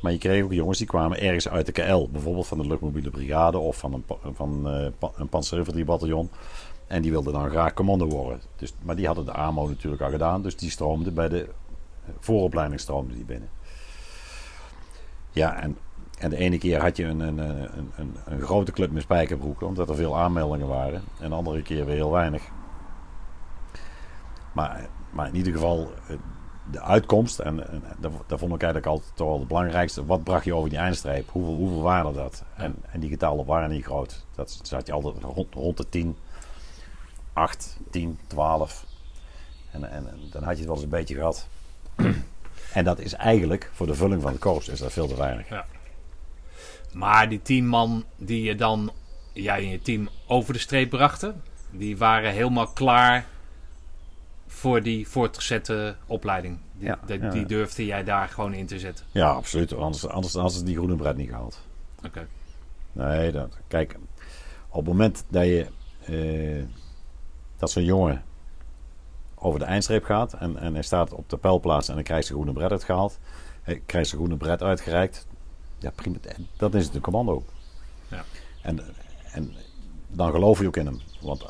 Maar je kreeg ook jongens die kwamen ergens uit de KL. Bijvoorbeeld van de luchtmobiele brigade of van een, van, pa- een panzerinfanteriebataljon. En die wilden dan graag commando worden. Dus, maar die hadden de AMO natuurlijk al gedaan. Dus die stroomden bij de vooropleiding stroomden die binnen. Ja, en, en de ene keer had je een, een, een, een, een grote club met spijkerbroeken, omdat er veel aanmeldingen waren. En de andere keer weer heel weinig. Maar, maar in ieder geval, eh, de uitkomst, en, en dat vond ik eigenlijk altijd toch wel het belangrijkste. Wat bracht je over die eindstreep? Hoeveel, hoeveel waren dat? En, en die getallen waren niet groot. Dat zat je altijd rond, rond de 10, 8, 10, 12. En, en, en dan had je het wel eens een beetje gehad. En dat is eigenlijk, voor de vulling van het korps, is dat veel te weinig. Maar die tien man die je dan, jij en je team, over de streep brachten, die waren helemaal klaar voor die voortgezette opleiding. Die, Ja, die, ja, die ja. durfde jij daar gewoon in te zetten. Ja, absoluut. Anders, anders hadden ze die groene bret niet gehaald. Oké. Nee, dat, kijk, op het moment dat je eh, dat zo'n jongen over de eindstreep gaat en, en hij staat op de pijlplaats en dan krijgt zijn groene bret uitgehaald, hij krijgt zijn groene bret uitgereikt, ja prima, dat is het een commando. Ja. En, en dan geloof je ook in hem, want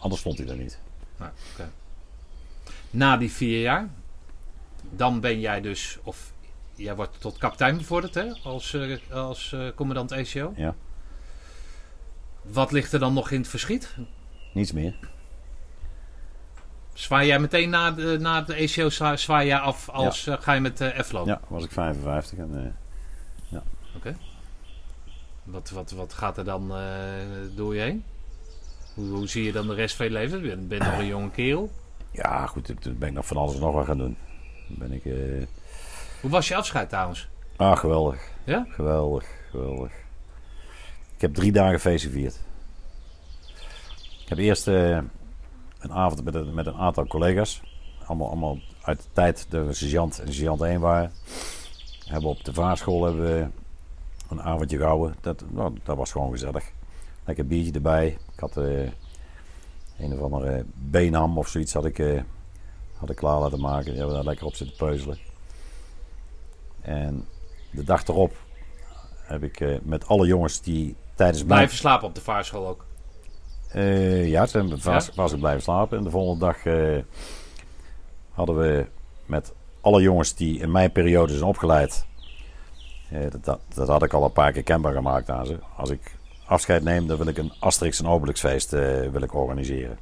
anders stond hij er niet. Oké. Na die vier jaar, dan ben jij dus, of jij wordt tot kapitein bevorderd hè, als, eh, als eh, commandant ECO. Ja. Wat ligt er dan nog in het verschiet? Niets meer. Zwaai jij meteen na de, na de ECO zwa- zwaai jij af als eh, ga je met eh F lopen? Ja, was ik 55 en eh, Wat, wat, wat gaat er dan eh, door je heen? Hoe, hoe zie je dan de rest van je leven? Je bent nog een jonge kerel. ja goed, toen ben ik nog van alles nog wat gaan doen. Ben ik, eh, Hoe was je afscheid trouwens? ah geweldig. Ja? Geweldig, geweldig. Ik heb drie dagen feest gevierd. Ik heb eerst eh, een avond met een, met een aantal collega's. Allemaal, allemaal uit de tijd dat we sergeant en sergeant 1 waren. Hebben op de vaarschool hebben we een avondje gehouden. Dat, nou, dat was gewoon gezellig. Lekker biertje erbij. Ik had eh, een of andere beenham of zoiets had ik, eh, had ik klaar laten maken. Die hebben we daar lekker op zitten peuzelen. En de dag erop heb ik eh, met alle jongens die tijdens. Blijven slapen op de vaarschool ook. Eh, ja, ze hebben vast, Ja? vast blijven slapen. En de volgende dag eh, hadden we met alle jongens die in mijn periode zijn opgeleid. eh, dat, dat, dat had ik al een paar keer kenbaar gemaakt aan ze. Als ik afscheid neem, dan wil ik een Asterix en Obelix feest wil ik organiseren.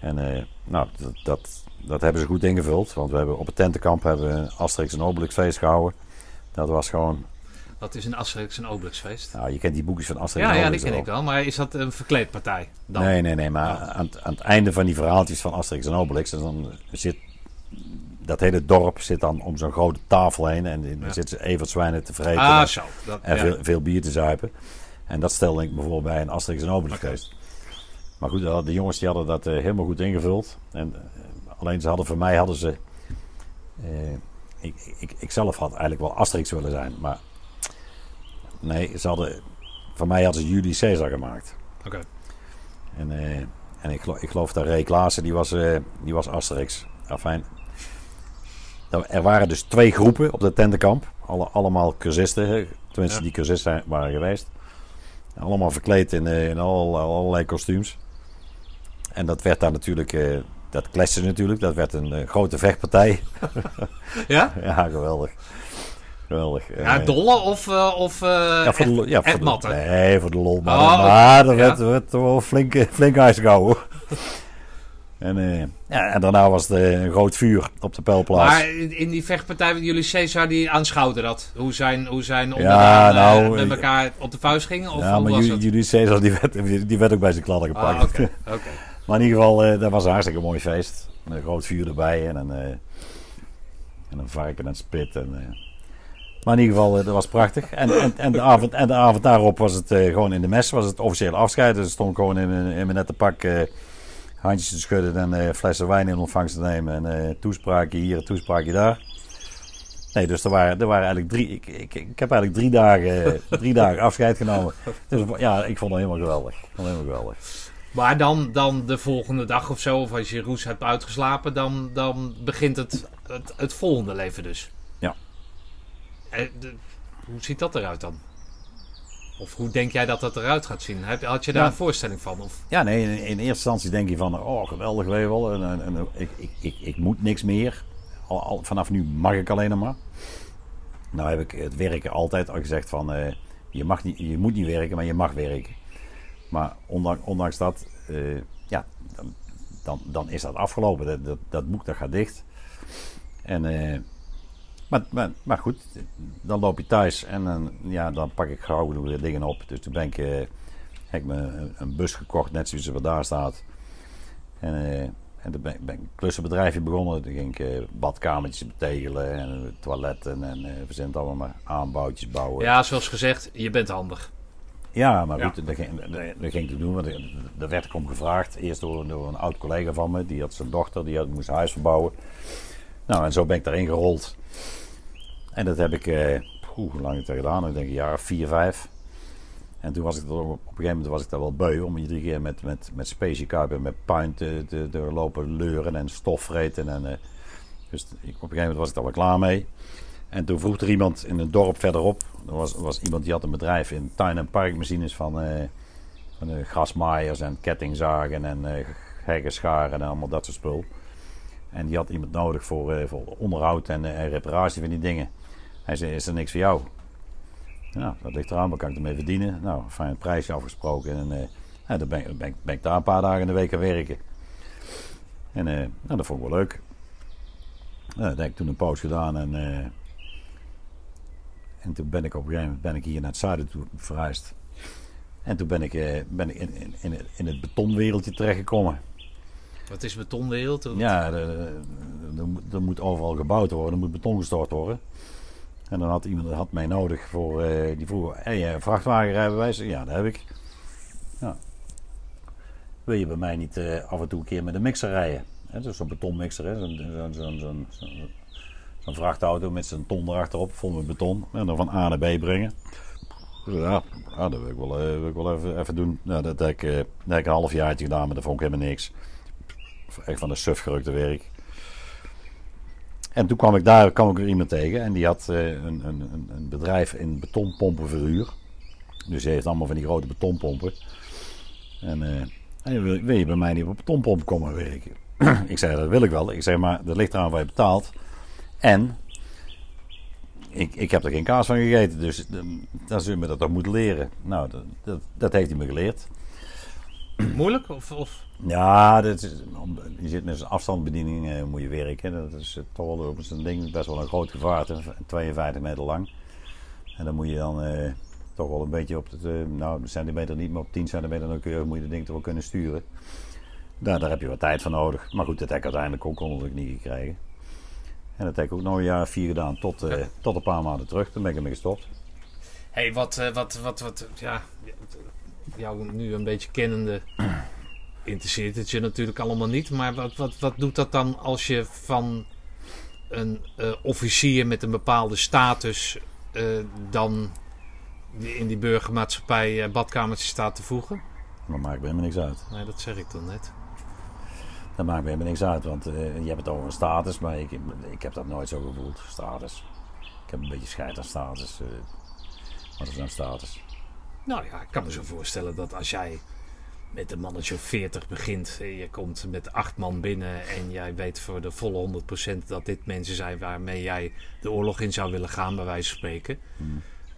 En nou, dat, dat, dat hebben ze goed ingevuld. Want we hebben op het tentenkamp hebben we een Asterix en Obelix feest gehouden. Dat was gewoon... Dat is een Asterix en Obelix feest. Nou, je kent die boekjes van Asterix Ja, en ja, die Obelix ken wel. ik wel. Maar is dat een verkleedpartij dan? Nee, nee, nee. Maar aan, het- aan het einde van die verhaaltjes van Asterix en Obelix... Dan zit dat hele dorp zit dan om zo'n grote tafel heen... en dan Ja. zitten ze evertzwijnen te vreten Ah, en, zo. Dat, en ja. veel, veel bier te zuipen. En dat stelde ik me voor bij een Asterix en Obelix feest. Maar goed, de jongens die hadden dat eh, helemaal goed ingevuld. En, eh, alleen ze hadden voor mij hadden ze... eh, ik, ik, ik zelf had eigenlijk wel Asterix willen zijn, maar... Nee, ze hadden... Voor mij hadden ze Julius Caesar gemaakt. Oké. En, eh, en ik, geloof, ik geloof dat Ray Klaassen, die was, eh, die was Asterix. Nou, er waren dus twee groepen op de tentenkamp. Alle, allemaal cursisten, tenminste Ja. die cursisten waren geweest. Allemaal verkleed in, eh, in al, allerlei kostuums. En dat werd daar natuurlijk, dat kletste natuurlijk, dat werd een grote vechtpartij. Ja? ja, geweldig. Geweldig. Ja, Eh, dolle of, eh, of eh, ja, voor de, ja, voor de? Nee, voor de lol. Maar, Oh, maar er ja. werd, werd wel flink, flink ijs gehouden. en, ja, en daarna was het een groot vuur op de pijlplaats. Maar in die vechtpartij met jullie Caesar, die aanschouwde dat. Hoe zijn, hoe zijn Ja, onderdaan eh, nou, met elkaar op de vuist gingen? Of ja, hoe maar was Ju- het? Julius Caesar die werd, die werd ook bij zijn kladden Ah, gepakt. maar in ieder geval, dat was een hartstikke mooi feest. Een groot vuur erbij en een, en een varken en spit. En. Maar in ieder geval, eh, dat was prachtig. En, en, en, de avond, en de avond daarop was het eh, gewoon in de mes, was het officiële afscheid. Dus stond gewoon in, in mijn nette pak eh, handjes te schudden en flessen wijn in ontvangst te nemen. En toespraakje hier, toespraakje daar. Nee, dus er waren, er waren eigenlijk drie. Ik, ik, ik heb eigenlijk drie dagen, drie dagen afscheid genomen. Dus ja, ik vond het helemaal geweldig. Helemaal geweldig. Maar dan, dan de volgende dag of zo, of als je roes hebt uitgeslapen, dan, dan begint het, het, het volgende leven dus. Eh, hoe ziet dat eruit dan? Of hoe denk jij dat dat eruit gaat zien? Had je daar Ja. een voorstelling van? Of, Ja, nee, in, in eerste instantie denk je van, oh geweldig, wel. En, en, en ik, ik, ik, ik moet niks meer. Al, al, vanaf nu mag ik alleen maar. Nou heb ik het werken altijd al gezegd van, eh, je, mag niet, je moet niet werken, maar je mag werken. Maar ondanks, ondanks dat, eh, ja, dan, dan, dan is dat afgelopen. Dat, dat, dat boek dat gaat dicht. En, maar, maar, maar goed, dan loop je thuis en dan, ja, dan pak ik gauw de dingen op. Dus toen ben ik, eh, heb ik me een, bus gekocht, net zoals er daar staat. En eh, en toen ben, ben ik een klussenbedrijfje begonnen. Toen ging ik eh, badkamertjes betegelen en eh, toiletten en uh, verzint allemaal maar aanbouwtjes bouwen. Ja, zoals gezegd, je bent handig. Ja, maar Ja. goed, dat ging, dat, dat ging ik doen. Want er- daar werd ik om gevraagd. Eerst door, door een oud collega van me. Die had zijn dochter, die had, moest huis verbouwen. Nou, en zo ben ik daarin gerold. En dat heb ik, eh, hoe lang heb ik dat gedaan? Ik denk een jaar of vier, vijf. En toen was ik er, op een gegeven moment was ik daar wel beu om iedere keer met, met, met speciekuip en met puin te, te, lopen leuren en stofvreten. En, eh, dus op een gegeven moment was ik daar wel klaar mee. En toen vroeg er iemand in een dorp verderop. Er was, was iemand die had een bedrijf in tuin- en parkmachines van, eh van eh, grasmaaiers en kettingzagen en eh heggenscharen en allemaal dat soort spul. En die had iemand nodig voor, voor onderhoud en, en reparatie van die dingen. Hij zei, is er niks voor jou? Nou, dat ligt eraan, wat kan ik ermee verdienen? Nou, fijn prijsje afgesproken. En eh, ja, dan ben, ik- ben, ben ik daar een paar dagen in de week gaan werken. En eh, nou, dat vond ik wel leuk. Nou, dat heb ik toen een pauze gedaan en... eh, en toen ben ik op een gegeven moment ben ik hier naar het zuiden toe verhuisd. En toen ben ik, ben ik in, in, in, het- in het betonwereldje terechtgekomen. Wat is betonwereld? Ja, er, moet- er moet overal gebouwd worden, er moet beton gestort worden. En dan had iemand dat had mij nodig voor, eh, die vroeg, hey, eh, vrachtwagenrijbewijs? Ja, dat heb ik. Ja. Wil je bij mij niet eh, af en toe een keer met een mixer rijden? Hè, dus zo'n betonmixer? Zo'n, zo'n vrachtauto met zijn ton erachterop, vol met beton. En dan van A naar B brengen. Dus Ja, dat wil ik wel, even, even doen. Dat heb ik, dat heb een half jaartje gedaan, maar dat vond ik helemaal niks. Echt van de suf werk. En toen kwam ik daar kwam ik weer iemand tegen en die had eh, een, een, een, bedrijf in betonpompenverhuur. Dus hij heeft allemaal van die grote betonpompen. En hij wil, wil je bij mij niet op een betonpomp komen werken? ik zei, dat wil ik wel. Ik zeg, maar dat ligt eraan waar je betaalt. En ik, ik heb er geen kaas van gegeten, dus eh, dan zul je me dat toch moeten leren. Nou, dat, dat, dat heeft hij me geleerd. Moeilijk? Of, of? Ja, dat is, je zit met zo'n afstandsbediening eh, moet je werken. Dat is toch wel op ding best wel een groot gevaarte, 52 meter lang. En dan moet je dan eh, toch wel een beetje op eh, nou een centimeter niet, maar op 10 centimeter nauwkeurig moet je dat ding toch wel kunnen sturen. Daar, daar heb je wat tijd voor nodig. Maar goed, dat heb ik uiteindelijk ook onder de knie gekregen. En dat heb ik ook nog een jaar of vier gedaan, tot, eh, tot een paar maanden terug. Toen ben ik ermee gestopt. hey, wat, eh, wat, wat, wat, ja, jou nu een beetje kennende interesseert het je natuurlijk allemaal niet. Maar wat, wat, wat doet dat dan als je van een eh, officier met een bepaalde status eh, dan in die burgermaatschappij eh, badkamertje staat te voegen? Maar maakt me helemaal niks uit. Nee, dat zeg ik dan net. Dat maakt me helemaal niks uit, want je hebt het over een status, maar ik, ik heb dat nooit zo gevoeld, status. Ik heb een beetje scheid aan status. wat is nou status? Nou ja, ik kan me zo voorstellen dat als jij met een mannetje of 40 begint. Je komt met acht man binnen en jij weet voor de volle 100% dat dit mensen zijn waarmee jij de oorlog in zou willen gaan, bij wijze van spreken.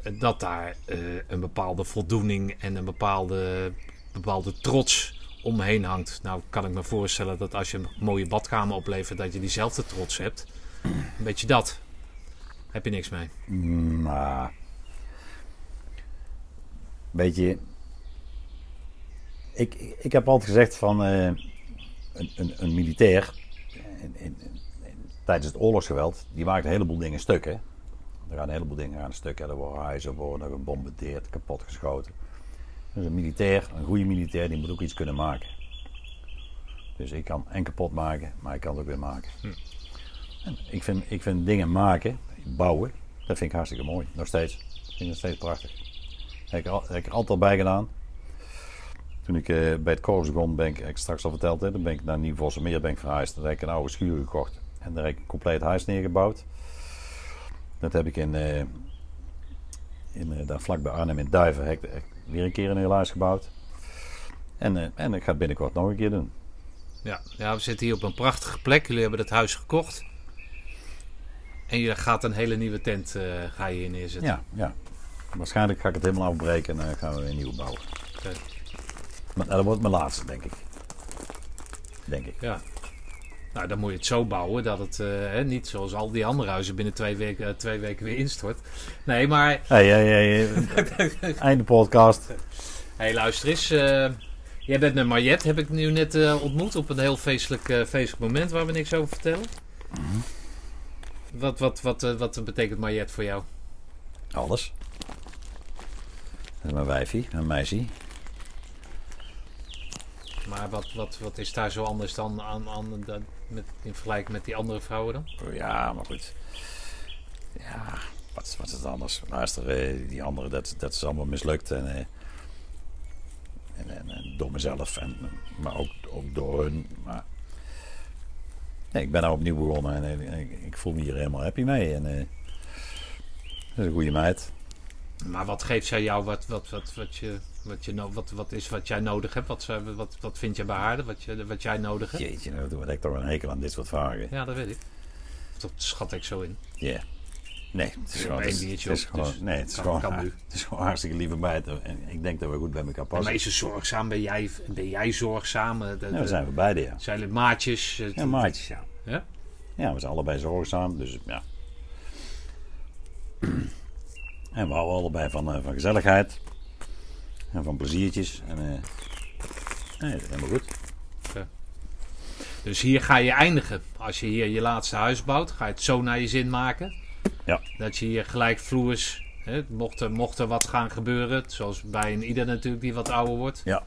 eh, Dat daar eh, een bepaalde voldoening en een bepaalde, bepaalde trots omheen hangt. Nou kan ik me voorstellen dat als je een mooie badkamer oplevert, dat je diezelfde trots hebt. Een beetje dat. Heb je niks mee. Maar. Weet je. Ik, ik heb altijd gezegd van. eh, een, een, een militair. In, in, in- tijdens het oorlogsgeweld. die maakt een heleboel dingen stuk. Hè? Er gaan een heleboel dingen aan stuk. Hè? Er worden huizen worden gebombardeerd, kapotgeschoten. Dus een militair, een goede militair, die moet ook iets kunnen maken. Dus ik kan en kapot maken, maar ik kan het ook weer maken. En ik, vind, ik vind dingen maken, bouwen, dat vind ik hartstikke mooi. Nog steeds. Ik vind het nog steeds prachtig. Heb ik, al, heb ik er altijd al bij gedaan. Toen ik eh, bij het korps begon, ben ik, straks al verteld, hè, dan ben ik naar Nieuw-Vossemeer ben ik verhuisd. Daar heb ik een oude schuur gekocht. En daar heb ik een compleet huis neergebouwd. Dat heb ik in, eh, in eh, daar vlak bij Arnhem in Duiven heb ik, weer een keer een heel huis gebouwd. En, en ik ga het binnenkort nog een keer doen. Ja, ja, we zitten hier op een prachtige plek. Jullie hebben het huis gekocht. En je gaat een hele nieuwe tent eh, ga je hier neerzetten. Ja, ja. Waarschijnlijk ga ik het helemaal afbreken en dan gaan we weer een nieuwe bouwen. Maar dat wordt mijn laatste, denk ik. Denk ik. Ja. Nou, dan moet je het zo bouwen dat het eh, niet zoals al die andere huizen binnen twee weken, eh, twee weken weer instort. Nee, maar Hey, hey, hey, hey. Einde podcast. hey, luister eens. eh, Jij bent met Mariette, heb ik nu net ontmoet op een heel feestelijk, feestelijk moment waar we niks over vertellen. Mhm. Wat, wat, wat, wat betekent Mariette voor jou? Alles. Dat is mijn wijfie, mijn meisje. Maar wat, wat, wat is daar zo anders dan aan, aan, dan met, in vergelijking met die andere vrouwen dan? Oh, Ja, maar goed. Ja, wat is, wat is het anders? Luister, eh, die andere, dat, dat is allemaal mislukt. En, eh, en, en, en door mezelf, en, maar ook, ook door hun. Maar, ik ben nou opnieuw begonnen en eh, ik, ik voel me hier helemaal happy mee. En, dat is een goede meid. Maar wat geeft zij jou, wat, wat, wat, wat, je, wat, je, wat, wat is wat jij nodig hebt? Wat, wat, wat vind je bij haar, wat, je, wat jij nodig hebt? Jeetje, nou, had ik toch een hekel aan dit soort vragen. Ja, dat weet ik. Dat schat ik zo in. Ja. Nee, het is gewoon, maar het is, één biertje het is op, gewoon, dus nee, het is kan- gewoon, kan nu. het is gewoon hartstikke lieve meid. En ik denk dat we goed bij elkaar Maar passen. is ze zorgzaam? Ben jij, ben jij zorgzaam? Eh, de- Ja, we de- zijn we beide, ja. Zijn het maatjes? Het- Ja, maatjes, ja. Ja? Ja, we zijn allebei zorgzaam, dus ja. En we houden allebei van, eh, van gezelligheid. En van pleziertjes. En, eh nee, dat is helemaal goed. Dus hier ga je eindigen. Als je hier je laatste huis bouwt, ga je het zo naar je zin maken. Ja. Dat je hier gelijk vloers, hè, mocht, er, mocht er wat gaan gebeuren, zoals bij een ieder natuurlijk die wat ouder wordt. Ja.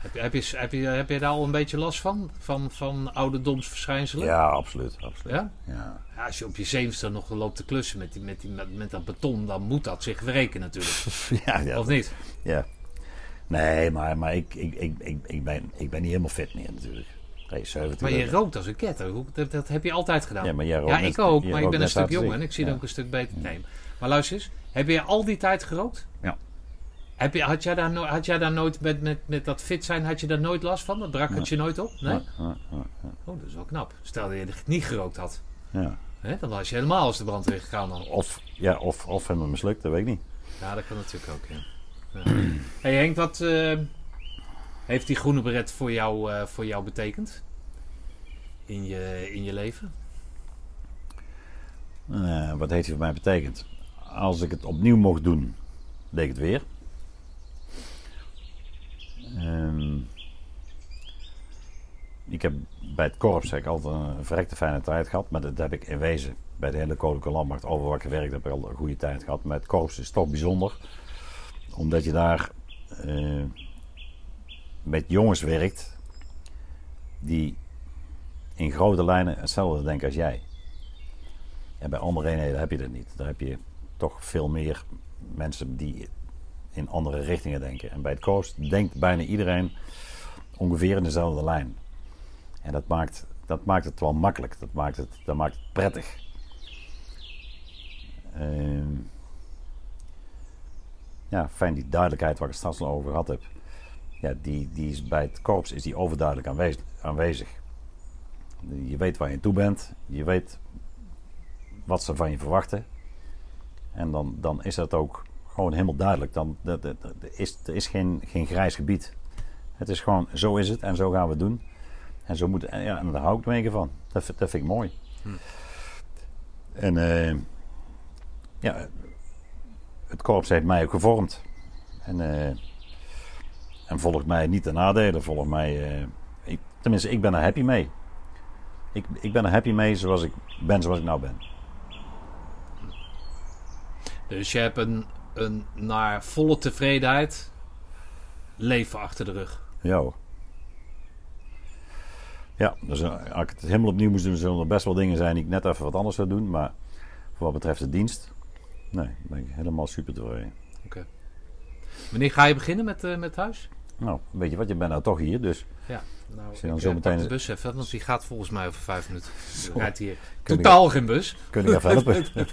Heb, je- heb, je, heb, je, heb je daar al een beetje last van? Van, van ouderdomsverschijnselen? Ja, absoluut. absoluut. Ja? Ja. Ja, Als je op je zevenste nog loopt te klussen met, die, met, die, met, met dat beton, dan moet dat zich wreken natuurlijk. ja, ja, Of niet? Ja. Nee, maar, maar ik, ik, ik, ik, ik, ben, ik ben niet helemaal fit meer natuurlijk. Nee, 70 Maar je rookt als een ketter. Dat, dat heb je altijd gedaan. Ja, maar jij rookt Ja, net- ik ook, maar ik ben een stuk jonger en ik zie Ja. dat ook een stuk beter neem. Maar luister eens, heb je al die tijd gerookt? Ja. Heb je, had, jij daar no- had jij daar nooit met, met, met dat fit zijn, had je daar nooit last van? Dat brak het je nooit op? Nee? Ja, ja, ja, ja. Oh, dat is wel knap. Stel dat je het niet gerookt had. Ja. Hè? Dan was je helemaal als de brandweer gegaan dan. Of, ja, of, of helemaal mislukt, dat weet ik niet. Ja, dat kan natuurlijk ook, hey Henk, wat eh, heeft die groene beret voor jou, eh, voor jou betekend? In je, in je leven? Eh, wat heeft hij voor mij betekend? Als ik het opnieuw mocht doen, deed ik het weer. Ehm, ik heb bij het korps altijd een verrekte fijne tijd gehad. Maar dat heb ik in wezen bij de hele Koninklijke Landmacht over waar ik gewerkt heb, al een goede tijd gehad. Maar het korps is toch bijzonder. Omdat je daar eh, met jongens werkt die in grote lijnen hetzelfde denken als jij. En bij andere eenheden heb je dat niet. Daar heb je toch veel meer mensen die in andere richtingen denken. En bij het Coast denkt bijna iedereen ongeveer in dezelfde lijn. En dat maakt, dat maakt het wel makkelijk. Dat maakt het, dat maakt het prettig. Ehm, ja, fijn die duidelijkheid waar ik het straks al over gehad heb. Ja, die, die is bij het korps is die overduidelijk aanwezig. aanwezig. Je weet waar je toe bent. Je weet wat ze van je verwachten. En dan, dan is dat ook gewoon helemaal duidelijk. Dan, dat, dat- dat is, er is geen, geen grijs gebied. Het is gewoon, zo is het en zo gaan we het doen. En, zo moet, en, ja, en daar hou ik mega van. Dat, vind- dat vind ik mooi. En eh, ja, het korps heeft mij ook gevormd. En, eh, en volgt mij niet ten nadele. Volgt mij, eh, ik, tenminste, ik ben er happy mee. Ik, ik ben er happy mee zoals ik ben, zoals ik nou ben. Dus je hebt een, een naar volle tevredenheid leven achter de rug. Ja hoor. Ja, dus eh, als ik het helemaal opnieuw moest doen, zullen er best wel dingen zijn die ik net even wat anders zou doen. Maar voor wat betreft de dienst, nee, ben ik helemaal super tevreden. Wanneer ga je beginnen met, eh, met huis? Nou, weet je wat, je bent nou toch hier, dus Ja, nou, je dan ik zo eh, meteen- de bus even, want die gaat volgens mij over vijf minuten. Rijdt hier totaal geen bus. kun je even helpen.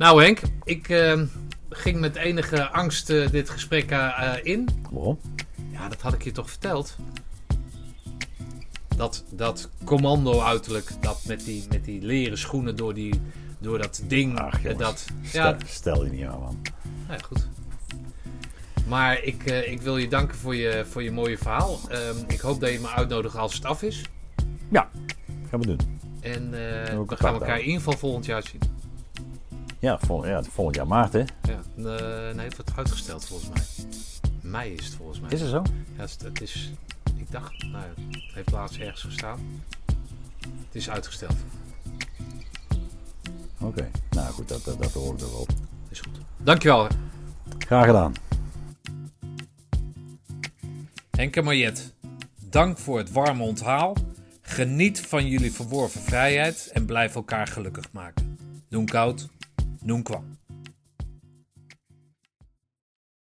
Nou Henk, ik eh, ging met enige angst eh, dit gesprek eh, in. Waarom? Ja, dat had ik je toch verteld. Dat, dat commando uiterlijk, dat met die, met die leren schoenen door, die, door dat ding. Ach, jongens. dat, Stel, ja, stel je niet aan, man. ja, goed. Maar ik, ik wil je danken voor je, voor je mooie verhaal. Ehm, ik hoop dat je me uitnodigt als het af is. Ja, gaan we doen. En dan gaan we elkaar in ieder geval volgend jaar zien. Ja, vol, ja volgend jaar maart, hè? Ja, eh, nee, het wordt uitgesteld volgens mij. mei is het volgens mij. Is het zo? Ja, het, is- het is, ik dacht, nou, ja, het heeft laatst ergens gestaan. Het is uitgesteld. Oké. Nou goed, dat, dat, dat hoor ik er wel. Is goed. Dankjewel, Graag gedaan. Henk en Mariette. Dank voor het warme onthaal. Geniet van jullie verworven vrijheid en blijf elkaar gelukkig maken. Noen koud, noen kwam.